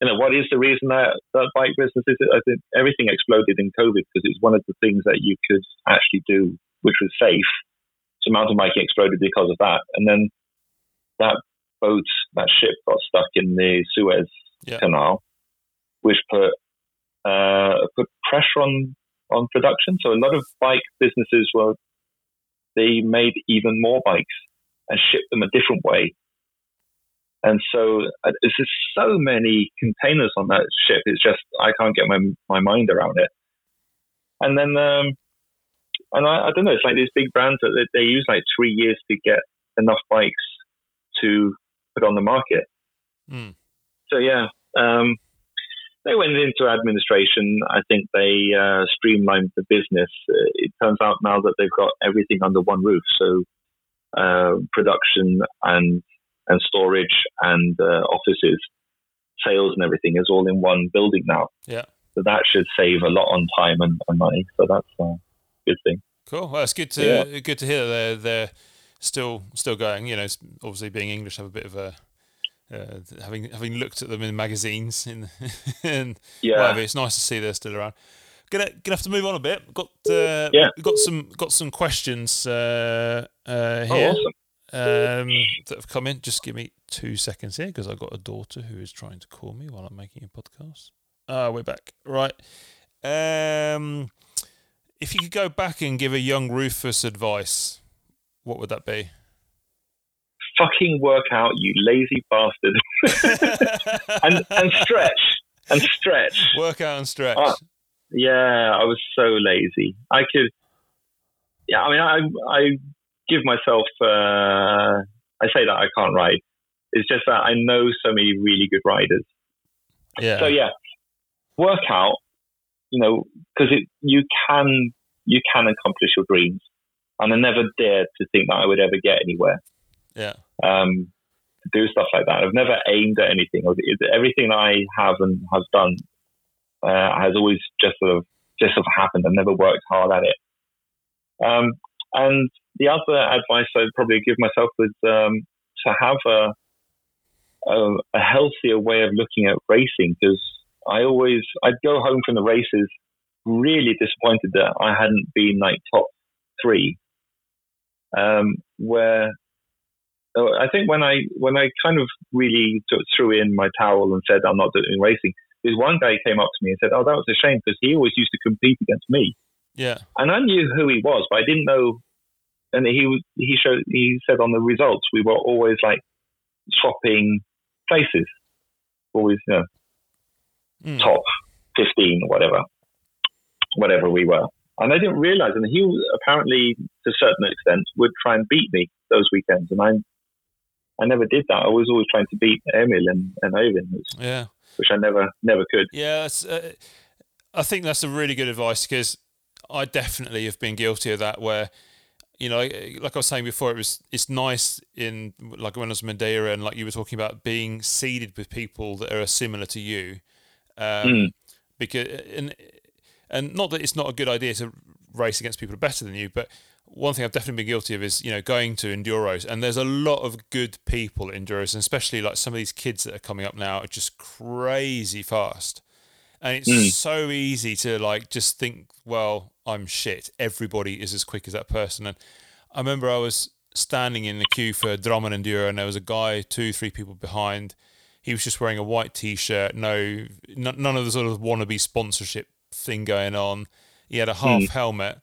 you know, what is the reason that, that bike businesses, I think everything exploded in COVID because it's one of the things that you could actually do, which was safe. So mountain biking exploded because of that. And then that boat, that ship got stuck in the Suez yeah. Canal, which put, uh, put pressure on, on production. So a lot of bike businesses were, they made even more bikes and shipped them a different way and so uh, there's just so many containers on that ship. It's just I can't get my my mind around it. And then, um, and I, I don't know. It's like these big brands that they, they use like three years to get enough bikes to put on the market. Mm. So yeah, um, they went into administration. I think they uh, streamlined the business. Uh, it turns out now that they've got everything under one roof. So uh, production and and storage and uh, offices, sales and everything is all in one building now. Yeah. So that should save a lot on time and, and money. So that's a good thing. Cool. Well, it's good to yeah. good to hear they're they're still still going. You know, obviously being English, have a bit of a uh, having having looked at them in magazines in and yeah. whatever. It's nice to see they're still around. Gonna gonna have to move on a bit. Got uh, yeah. got some got some questions uh, uh, here. Oh, awesome um, that have come in. Just give me two seconds here because I've got a daughter who is trying to call me while I'm making a podcast. Ah, we're back. Right. Um, if you could go back and give a young Rufus advice, what would that be? Fucking work out, you lazy bastard. and, and stretch. And stretch. Work out and stretch. Uh, yeah, I was so lazy. I could. Yeah, I mean, I I give myself. Uh, I say that I can't ride. It's just that I know so many really good riders. Yeah. So yeah, work out. You know, because you can you can accomplish your dreams, and I never dared to think that I would ever get anywhere. Yeah. Um, do stuff like that. I've never aimed at anything. Everything I have and have done uh, has always just sort of just sort of happened. I've never worked hard at it. Um, and the other advice I'd probably give myself was um, to have a, a, a healthier way of looking at racing because I always I'd go home from the races really disappointed that I hadn't been like top three. Um, where uh, I think when I when I kind of really threw in my towel and said I'm not doing racing, there's one guy came up to me and said, "Oh, that was a shame because he always used to compete against me." Yeah. And I knew who he was, but I didn't know. And he he showed he said on the results we were always like swapping places, always you know Mm. top fifteen or whatever, whatever we were. And I didn't realize, and he apparently to a certain extent would try and beat me those weekends, and I I never did that. I was always trying to beat Emil and, and Owen, which, Yeah. which I never never could. Yeah, uh, I think that's a really good advice because I definitely have been guilty of that. Where, you know, like, I was saying before, it was it's nice in like when I was in Madeira and like you were talking about being seeded with people that are similar to you, um, Mm. because and and not that it's not a good idea to race against people who are better than you, but one thing I've definitely been guilty of is you know going to enduros, and there's a lot of good people at enduros, and especially like some of these kids that are coming up now are just crazy fast, and it's Mm. so easy to like just think, well, I'm shit. Everybody is as quick as that person, and I remember I was standing in the queue for Drammen Enduro, and there was a guy two, three people behind. He was just wearing a white t-shirt, no, n- none of the sort of wannabe sponsorship thing going on. He had a half Mm. helmet,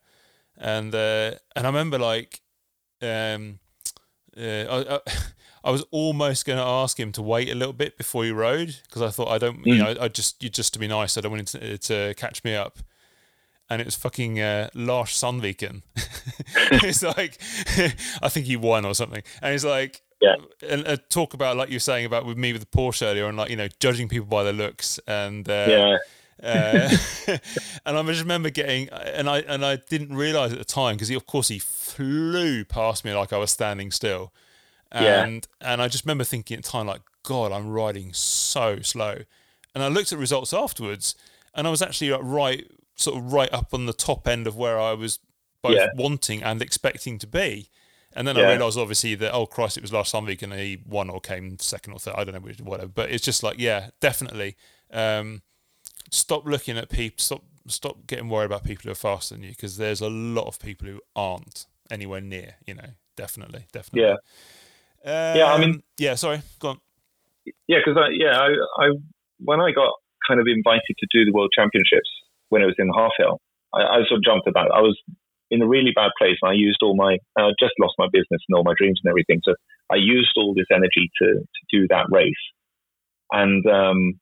and uh, and I remember like, um, uh, I, I, I was almost going to ask him to wait a little bit before he rode because I thought I don't, you Mm. know, I just you just to be nice, I don't want him to, to catch me up. And it was fucking uh, Lars Sandviken. it's like, I think he won or something. And it's like, Yeah. and uh, talk about like you're saying about with me with the Porsche earlier, and like you know judging people by their looks, and uh, yeah, uh, and I just remember getting, and I and I didn't realize at the time because of course he flew past me like I was standing still, Yeah. and and I just remember thinking at the time like, God, I'm riding so slow, and I looked at results afterwards, and I was actually like, right, sort of right up on the top end of where I was both Yeah. wanting and expecting to be. And then I realised, obviously, that oh Christ, it was last time week and he won or came second or third. I don't know, which- whatever. But it's just like, yeah, definitely. Um, stop looking at people. Stop stop getting worried about people who are faster than you because there's a lot of people who aren't anywhere near. You know, definitely, definitely. yeah, Um, Yeah, I mean- yeah. Sorry, go on. yeah. Because I, yeah, I, I when I got kind of invited to do the World Championships when it was in the Hafjell, I, I sort of jumped at that. I was in a really bad place, and I used all my, I just lost my business and all my dreams and everything. So I used all this energy to to do that race, and um,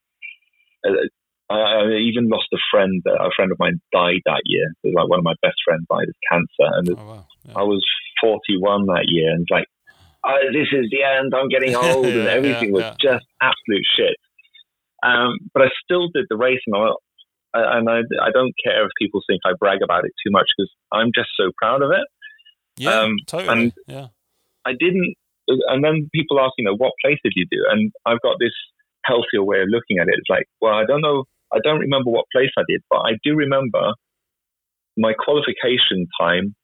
uh, I, I even lost a friend. Uh, a friend of mine died that year. It was like one of my best friends died of cancer, and Oh wow. Yeah. I was 41 that year, and like, oh, this is the end. I'm getting old, and Yeah, everything yeah, was just absolute shit. Um, but I still did the race, and I, and I, I don't care if people think I brag about it too much because I'm just so proud of it. yeah, um, totally. and- yeah. I didn't, and then people ask, you know, what place did you do? And I've got this healthier way of looking at it. It's like, well, I don't know, I don't remember what place I did, but I do remember my qualification time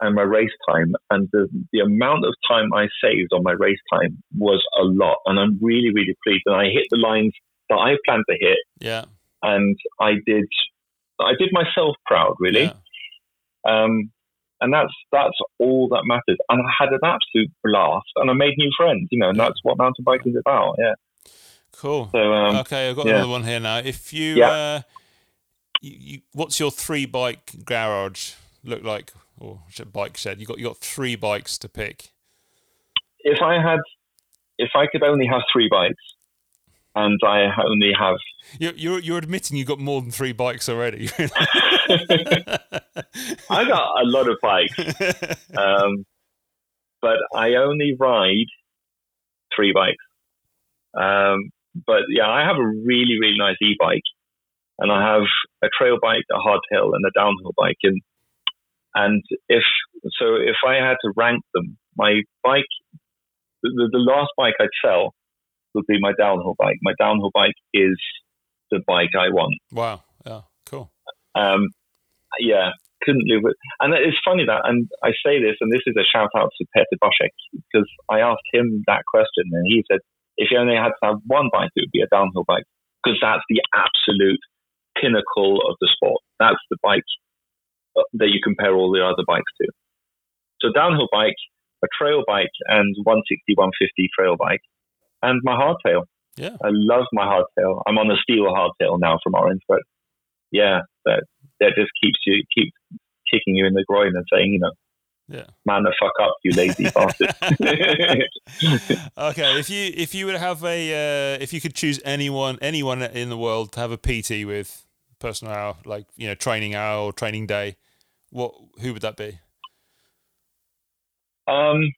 and my race time, and the, the amount of time I saved on my race time was a lot. And I'm really, really pleased. And I hit the lines that I planned to hit, Yeah. And I did, I did myself proud, really. Yeah. Um, and that's that's all that matters. And I had an absolute blast, and I made new friends. You know, and that's what mountain biking is about. Yeah. Cool. So um, okay, I've got yeah. another one here now. If you, Yeah. uh, you, you, what's your three bike garage look like, or bike shed? You got you got three bikes to pick. if I had, if I could only have three bikes, and I only have, You're you're, you're admitting you got more than three bikes already. I got a lot of bikes, um, but I only ride three bikes. Um, but yeah, I have a really really nice e-bike, and I have a trail bike, a hardtail, and a downhill bike. And and if so, if I had to rank them, my bike, the, the last bike I'd sell would be my downhill bike. My downhill bike is the bike I want. wow. Yeah. Cool. Um, yeah, couldn't live with. And it's funny that, and I say this, and this is a shout out to Peter Boschek because I asked him that question, and he said, if you only had to have one bike, it would be a downhill bike because that's the absolute pinnacle of the sport. That's the bike uh, that you compare all the other bikes to. So downhill bike, a trail bike and 160, 150 trail bike, and my hardtail. Yeah. I love my hardtail. I'm on a steel hardtail now from Orange, but yeah, that that just keeps you keeps kicking you in the groin and saying, you know, Yeah. man the fuck up, you lazy bastard. okay, if you if you would have a uh, if you could choose anyone anyone in the world to have a PT with personal hour like you know training hour or training day, what who would that be? Um,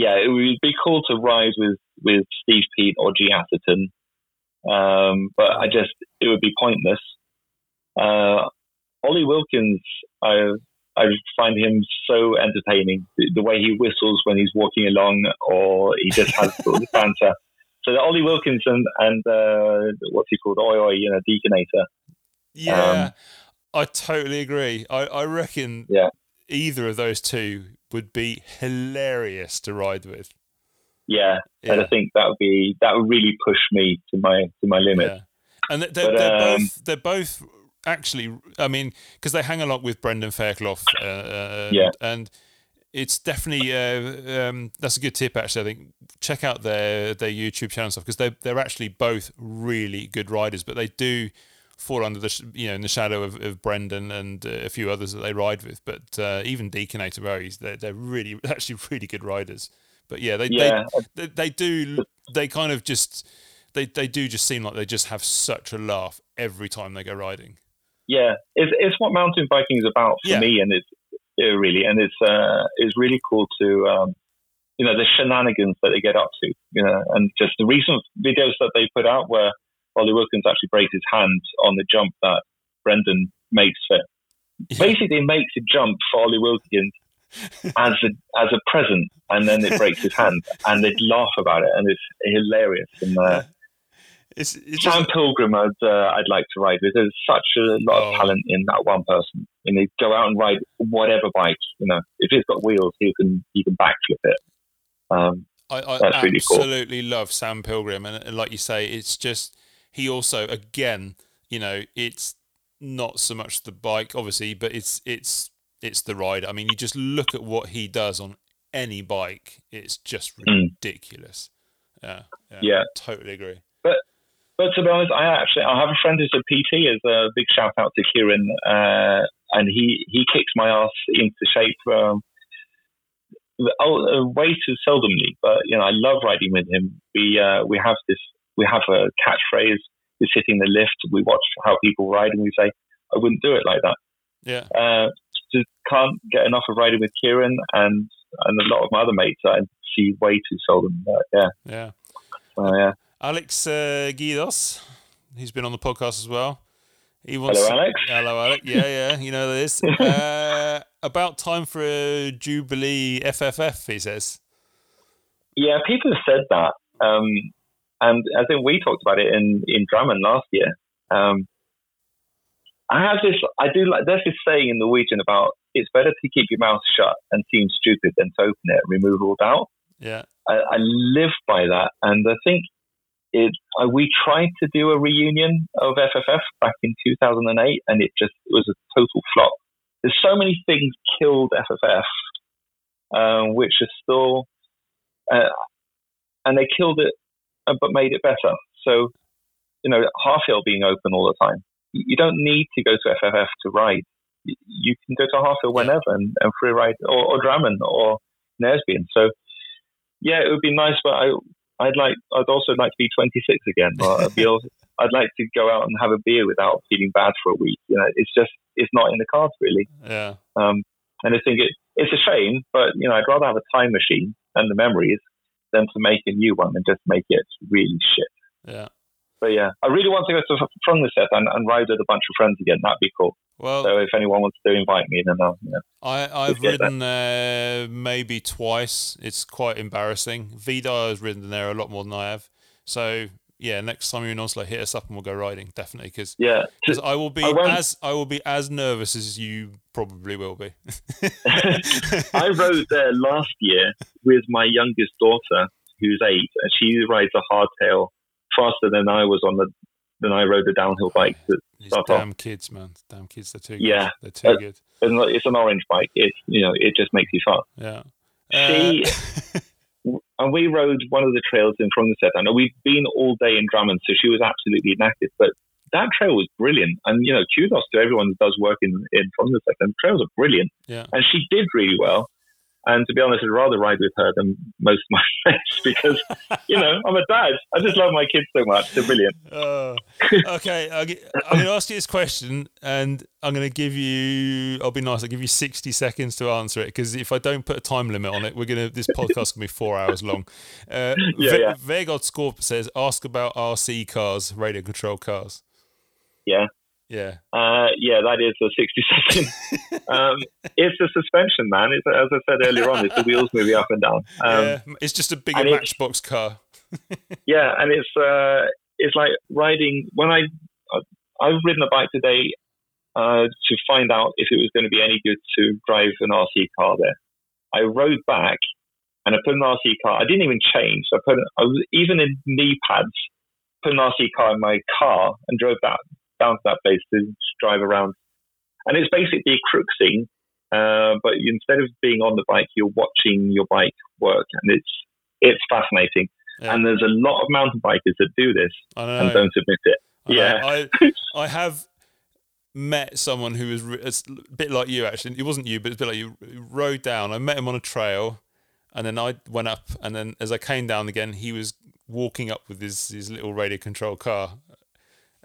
yeah, it would be cool to ride with, with Steve Peat or Gee Atherton, um, but I just it would be pointless. Uh, Ollie Wilkins, I I find him so entertaining. The, the way he whistles when he's walking along, or he just has sort of banter. So the Ollie Wilkins and, and uh, what's he called, Oi Oi, you know, Deaconator. Yeah, I totally agree. I, I reckon Yeah. Either of those two would be hilarious to ride with. Yeah, and I think that would be that would really push me to my to my limit. Yeah. And they're, But, they're um, both they're both actually. I mean, because they hang along with Brendan Fairclough. Uh, uh, Yeah. and it's definitely uh, um, that's a good tip. Actually, I think check out their their YouTube channel and stuff because they they're actually both really good riders, but they do fall under the sh- you know in the shadow of, of Brendan and uh, a few others that they ride with. But uh, even Deaconator Rose, they're they're really actually really good riders. But yeah, they Yeah, they, they they do they kind of just they they do just seem like they just have such a laugh every time they go riding. yeah, it's it's what mountain biking is about for Yeah. me, and it's yeah, really, and it's uh, it's really cool to um, you know the shenanigans that they get up to, you know, and just the recent videos that they put out where Ollie Wilkins actually breaks his hand on the jump that Brendan makes for. Basically, makes a jump for Ollie Wilkins as a as a present, and then it breaks his hand, and they laugh about it, and it's hilarious. And uh, It's it's Sam just, Pilgrim, I'd, uh, I'd like to ride with. There's such a lot Oh. of talent in that one person. And they go out and ride whatever bike. You know, if it's got wheels, he can he can backflip it. Um, I, I that's really cool. absolutely love Sam Pilgrim, and, and like you say, it's just he also again, you know, it's not so much the bike, obviously, but it's it's it's the ride. I mean, you just look at what he does on any bike; it's just Mm. ridiculous. Yeah, yeah, Yeah. totally agree. but but to be honest, I actually I have a friend who's a PT. Is a big shout out to Kieran, uh, and he he kicks my ass into shape. Um, oh, uh, way too seldomly, but you know I love riding with him. We uh, we have this we have a catchphrase. We sit in the lift. We watch how people ride, and we say, "I wouldn't do it like that." Yeah, uh, just can't get enough of riding with Kieran and and a lot of my other mates I see way too seldom. But yeah, yeah. so, yeah. Alex uh, Guidos, he's been on the podcast as well. He wants Hello, Alex. Hello, Alex. Yeah, yeah, you know this. Uh, about time for a Jubilee FFF, he says. Yeah, people have said that, um, and I think we talked about it in in Drammen last year. Um, I have this. I do like. There's this saying in Norwegian about it's better to keep your mouth shut and seem stupid than to open it and remove all doubt. Yeah, I, I live by that, and I think it. Uh, we tried to do a reunion of FFF back in 2008, and it just it was a total flop. There's so many things killed FFF, um, which are still, uh, and they killed it, uh, but made it better. So, you know, Hafjell being open all the time, you don't need to go to FFF to ride. You- can go to Hafjell whenever and, and free ride, or, or Drammen, or Nesbyen. So, yeah, it would be nice, but I, I'd like, I'd also like to be 26 again. I'd, be also, I'd like to go out and have a beer without feeling bad for a week. You know, it's just, it's not in the cards really. yeah, Um, and I think it, it's a shame, but you know, I'd rather have a time machine and the memories than to make a new one and just make it really shit. yeah. But yeah, I really want to go to Frognerset and, and ride with a bunch of friends again. That'd be cool. Well, So if anyone wants to invite me, then I'll, yeah. I, I've ridden there maybe twice. It's quite embarrassing. Vidar has ridden there a lot more than I have. So yeah, next time you're in Oslo, hit us up and we'll go riding definitely. Because yeah. I will be I as I will be as nervous as you probably will be. I rode there last year with my youngest daughter, who's eight, and she rides a hardtail faster than I was on the then I rode a downhill bike to These off. damn kids, man. Damn kids, they're too good. Yeah. They're too Uh, good. And it's an orange bike. It's you know it just makes you fun. Yeah. She Uh, and we rode one of the trails in from the set. I know we've been all day in Drammen, so she was absolutely knackered. But that trail was brilliant, and you know, kudos to everyone that does work in in from the set. And trails are brilliant, yeah. and she did really well. And to be honest, I'd rather ride with her than most of my friends because you know I'm a dad. I just love my kids so much. They're brilliant. Uh, okay, I'll get, I'm going to ask you this question, and I'm going to give you. I'll be nice. I'll give you 60 seconds to answer it because if I don't put a time limit on it, we're gonna. This podcast can be four hours long. Uh, Yeah, Ve- yeah. Vegard Scorp says, "Ask about RC cars, radio control cars." Yeah. Yeah. Uh, yeah, that is a 60 second. um, it's a suspension, man. It's, as I said earlier on, it's the wheels moving up and down. Um, yeah. It's just a bigger Matchbox car. yeah, and it's uh, it's like riding. When I I've ridden a bike today uh, to find out if it was going to be any good to drive an RC car there. I rode back and I put an RC car. I didn't even change. I put I was even in knee pads. Put an RC car in my car and drove that down to that place to drive around. And it's basically cruising, uh, but instead of being on the bike, you're watching your bike work, and it's it's fascinating. Yeah. And there's a lot of mountain bikers that do this and don't admit it. I. Yeah. I I have met someone who was a bit like you actually. It wasn't you, but it's a bit like you. Rode down. I met him on a trail, and then I went up, and then as I came down again, he was walking up with his his little radio control car,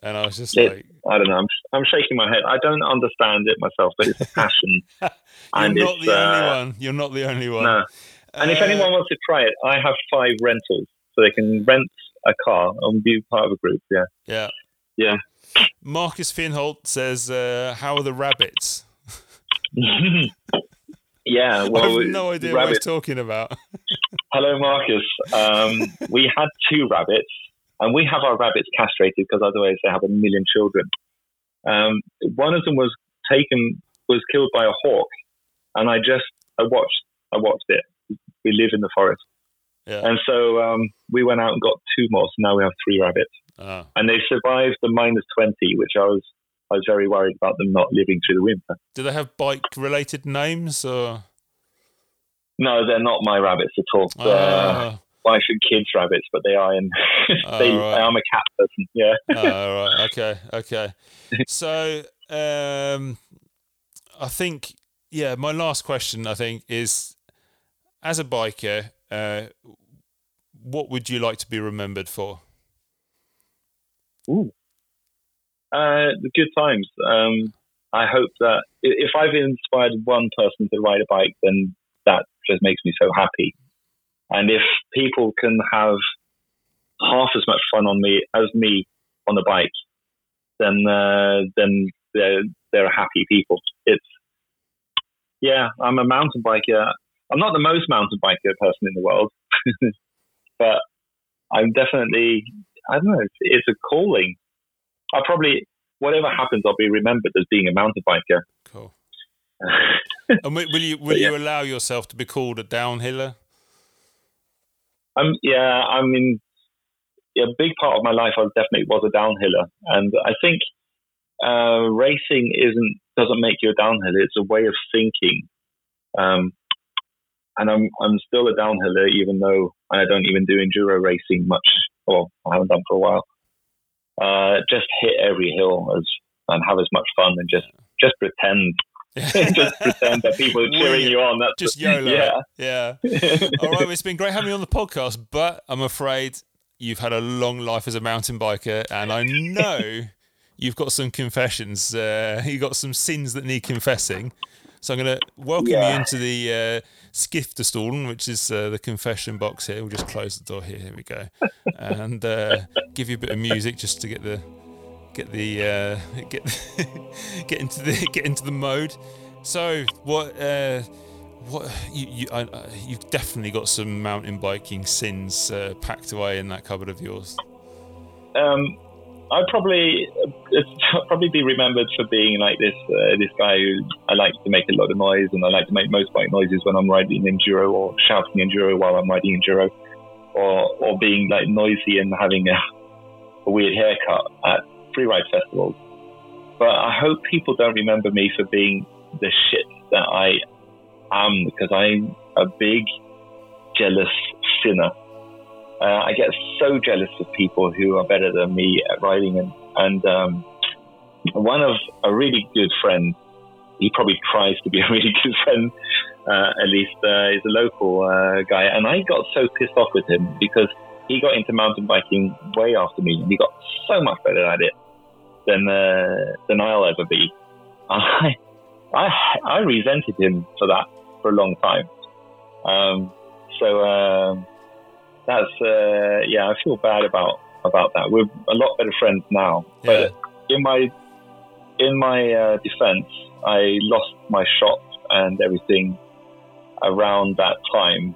and I was just Yeah. like, I don't know. I'm, I'm shaking my head. I don't understand it myself, but it's a passion. "You're and not the only uh, one. You're not the only one." no. And if Uh, anyone wants to try it, I have five rentals, so they can rent a car and be part of a group. Yeah. yeah, Yeah. Marcus Finholt says, uh, "How are the rabbits?" yeah. Well, I have no idea rabbit- what he's talking about. Hello, Marcus. Um, we had two rabbits, and we have our rabbits castrated because otherwise they have a million children. Um, one of them was taken, was killed by a hawk, and I just, I watched, I watched it. We live in the forest, Yeah. and so um, we went out and got two more. So now we have three rabbits, Ah. and they survived the minus twenty, which I was, I was very worried about them not living through the winter. Do they have bike-related names or? No, they're not my rabbits at all. Ah. Wife and kids rabbits, but they are in. they, right. I'm a cat person. Yeah. oh, right. Okay. Okay. So, um, I think, yeah, my last question, I think, is as a biker, uh, what would you like to be remembered for? Ooh. Uh, the good times. Um, I hope that if I've inspired one person to ride a bike, then that just makes me so happy. And if people can have half as much fun on me as me on the bike, then uh, then they're they're happy people. It's yeah, I'm a mountain biker. I'm not the most mountain biker person in the world, but I'm definitely I don't know. It's, it's a calling. I probably whatever happens, I'll be remembered as being a mountain biker. Cool. And will you will yeah. you allow yourself to be called a downhiller? I'm yeah. I mean, a big part of my life, I definitely was a downhiller, and I think uh, racing isn't doesn't make you a downhiller. It's a way of thinking. Um, and I'm I'm still a downhiller, even though I don't even do enduro racing much. Well, I haven't done for a while. Uh, just hit every hill as and have as much fun and just just pretend, just pretend that people are cheering you on. That's Just YOLO. Yeah. Yeah. All right, well, it's been great having you on the podcast, but I'm afraid you've had a long life as a mountain biker, and I know you've got some confessions. Uh, you got some sins that need confessing. So I'm going to welcome you into the uh, Skriftestolen, which is uh, the confession box here. We'll just close the door here. Here we go, and uh, give you a bit of music just to get the get the uh, get get into the get into the mode. So what? Uh, what you you I, I, you've definitely got some mountain biking sins uh, packed away in that cupboard of yours. um, I'd probably I'd probably be remembered for being like this uh, this guy who I like to make a lot of noise and I like to make motorbike noises when I'm riding enduro or shouting enduro while I'm riding enduro, or or being like noisy and having a a weird haircut at freeride festivals. But I hope people don't remember me for being the shit that I am because I'm a big, jealous sinner. Uh, I get so jealous of people who are better than me at riding, and, and um, one of a really good friend, he probably tries to be a really good friend, uh, at least uh, he's a local uh, guy, and I got so pissed off with him because he got into mountain biking way after me, and he got so much better at it than uh, than I'll ever be. I, I I resented him for that for a long time. Um, so uh, that's uh, yeah, I feel bad about about that. We're a lot better friends now, Yeah. but in my in my uh, defense, I lost my shop and everything around that time,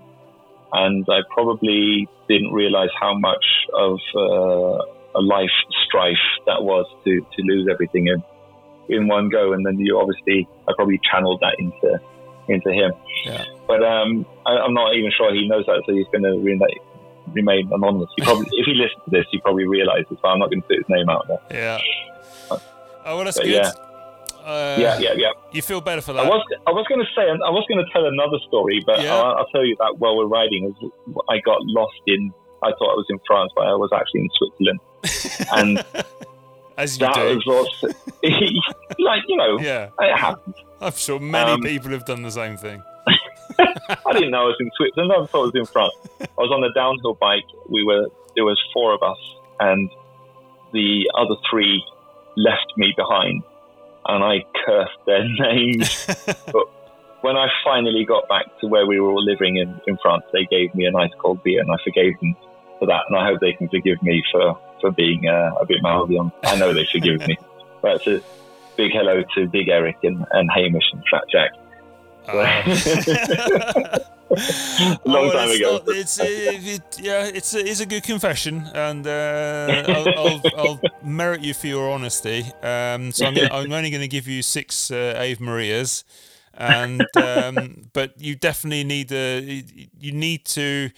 and I probably didn't realize how much of uh, a life strife that was to, to lose everything in in one go. And then you obviously, I probably channeled that into into him. Yeah. But um, I, I'm not even sure he knows that, so he's going to remain, remain anonymous. He probably, if he listens to this, he probably realizes. So I'm not going to put his name out there. Yeah. Oh well, that's But good. yeah. Uh, yeah, yeah, yeah. You feel better for that. I was I was going to say I was going to tell another story, but Yeah. I'll, I'll tell you that while we're riding. I got lost in. I thought I was in France, but I was actually in Switzerland, and As you that do. was like you know Yeah. it happens. I'm sure many Um, people have done the same thing. I didn't know I was in Switzerland. I thought I was in France. I was on a downhill bike. We were there was four of us, and the other three left me behind, and I cursed their names. but when I finally got back to where we were all living in, in France, they gave me a nice cold beer, and I forgave them for that. And I hope they can forgive me for for being uh, a bit mouthy on. I know they forgive me. But it's a big hello to Big Eric and, and Hamish and Fat Jack. Uh, Long well, time it's ago. not- it's, uh, it, yeah, it's a, it's a good confession, and uh, I'll, I'll, I'll merit you for your honesty. Um, so I'm, gonna, I'm only going to give you six uh, Ave Marias, and um, but you definitely need a, you need to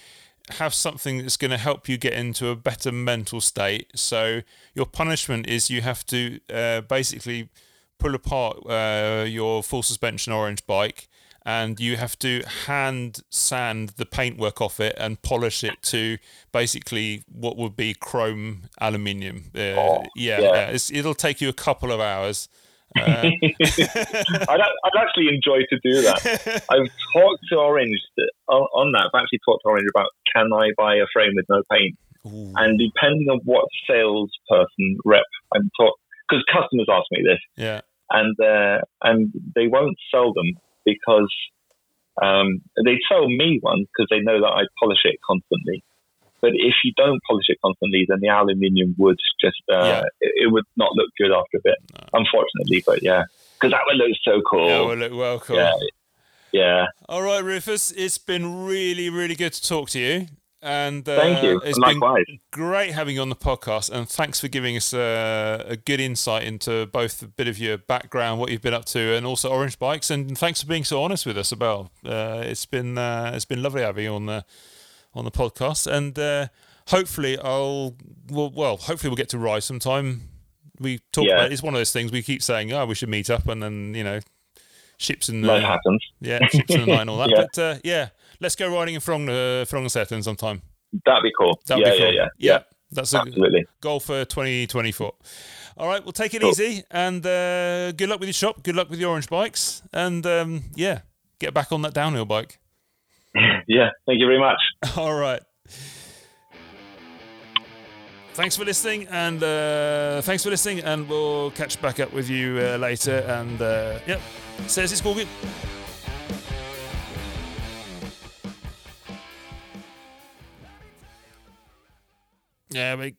have something that's going to help you get into a better mental state. So your punishment is you have to uh, basically pull apart uh, your full suspension orange bike and you have to hand sand the paintwork off it and polish it to basically what would be chrome aluminium. Uh, Oh, yeah, yeah. yeah, it's, it'll take you a couple of hours. Uh, I'd, I'd actually enjoy to do that. I've talked to Orange on that. I've actually talked to Orange about can I buy a frame with no paint, ooh, and depending on what salesperson rep I'm talking, because customers ask me this, yeah, and uh, and they won't sell them because um, they sell me one because they know that I polish it constantly. But if you don't polish it constantly, then the aluminium would just uh, Yeah. it, it would not look good after a bit, unfortunately. But yeah, because that would look so cool. yeah, well, look, well, cool. yeah, yeah. All right, Rufus, it's been really, really good to talk to you. And uh, Thank you. It's Likewise. been great having you on the podcast, and thanks for giving us uh, a good insight into both a bit of your background, what you've been up to, and also Orange Bikes. And thanks for being so honest with us, Abel. Uh, it's been uh, it's been lovely having you on the on the podcast, and uh, hopefully I'll well, well, hopefully we'll get to ride sometime. We talk Yeah. about it's one of those things we keep saying, oh, we should meet up, and then you know, ships and uh, happens. yeah, ships in the night and all that. Yeah. But uh, yeah, let's go riding in Frong, uh, Frognersetten sometime. That'd be cool. That'd yeah, be cool. yeah, yeah, That's a Absolutely. goal for 2024. All right, well, take it Cool. easy and uh, good luck with your shop. Good luck with your orange bikes. And um, yeah, get back on that downhill bike. Yeah. Thank you very much. All right. Thanks for listening, and uh, thanks for listening, and we'll catch back up with you uh, later. And uh, yep, says it's all. Yeah, we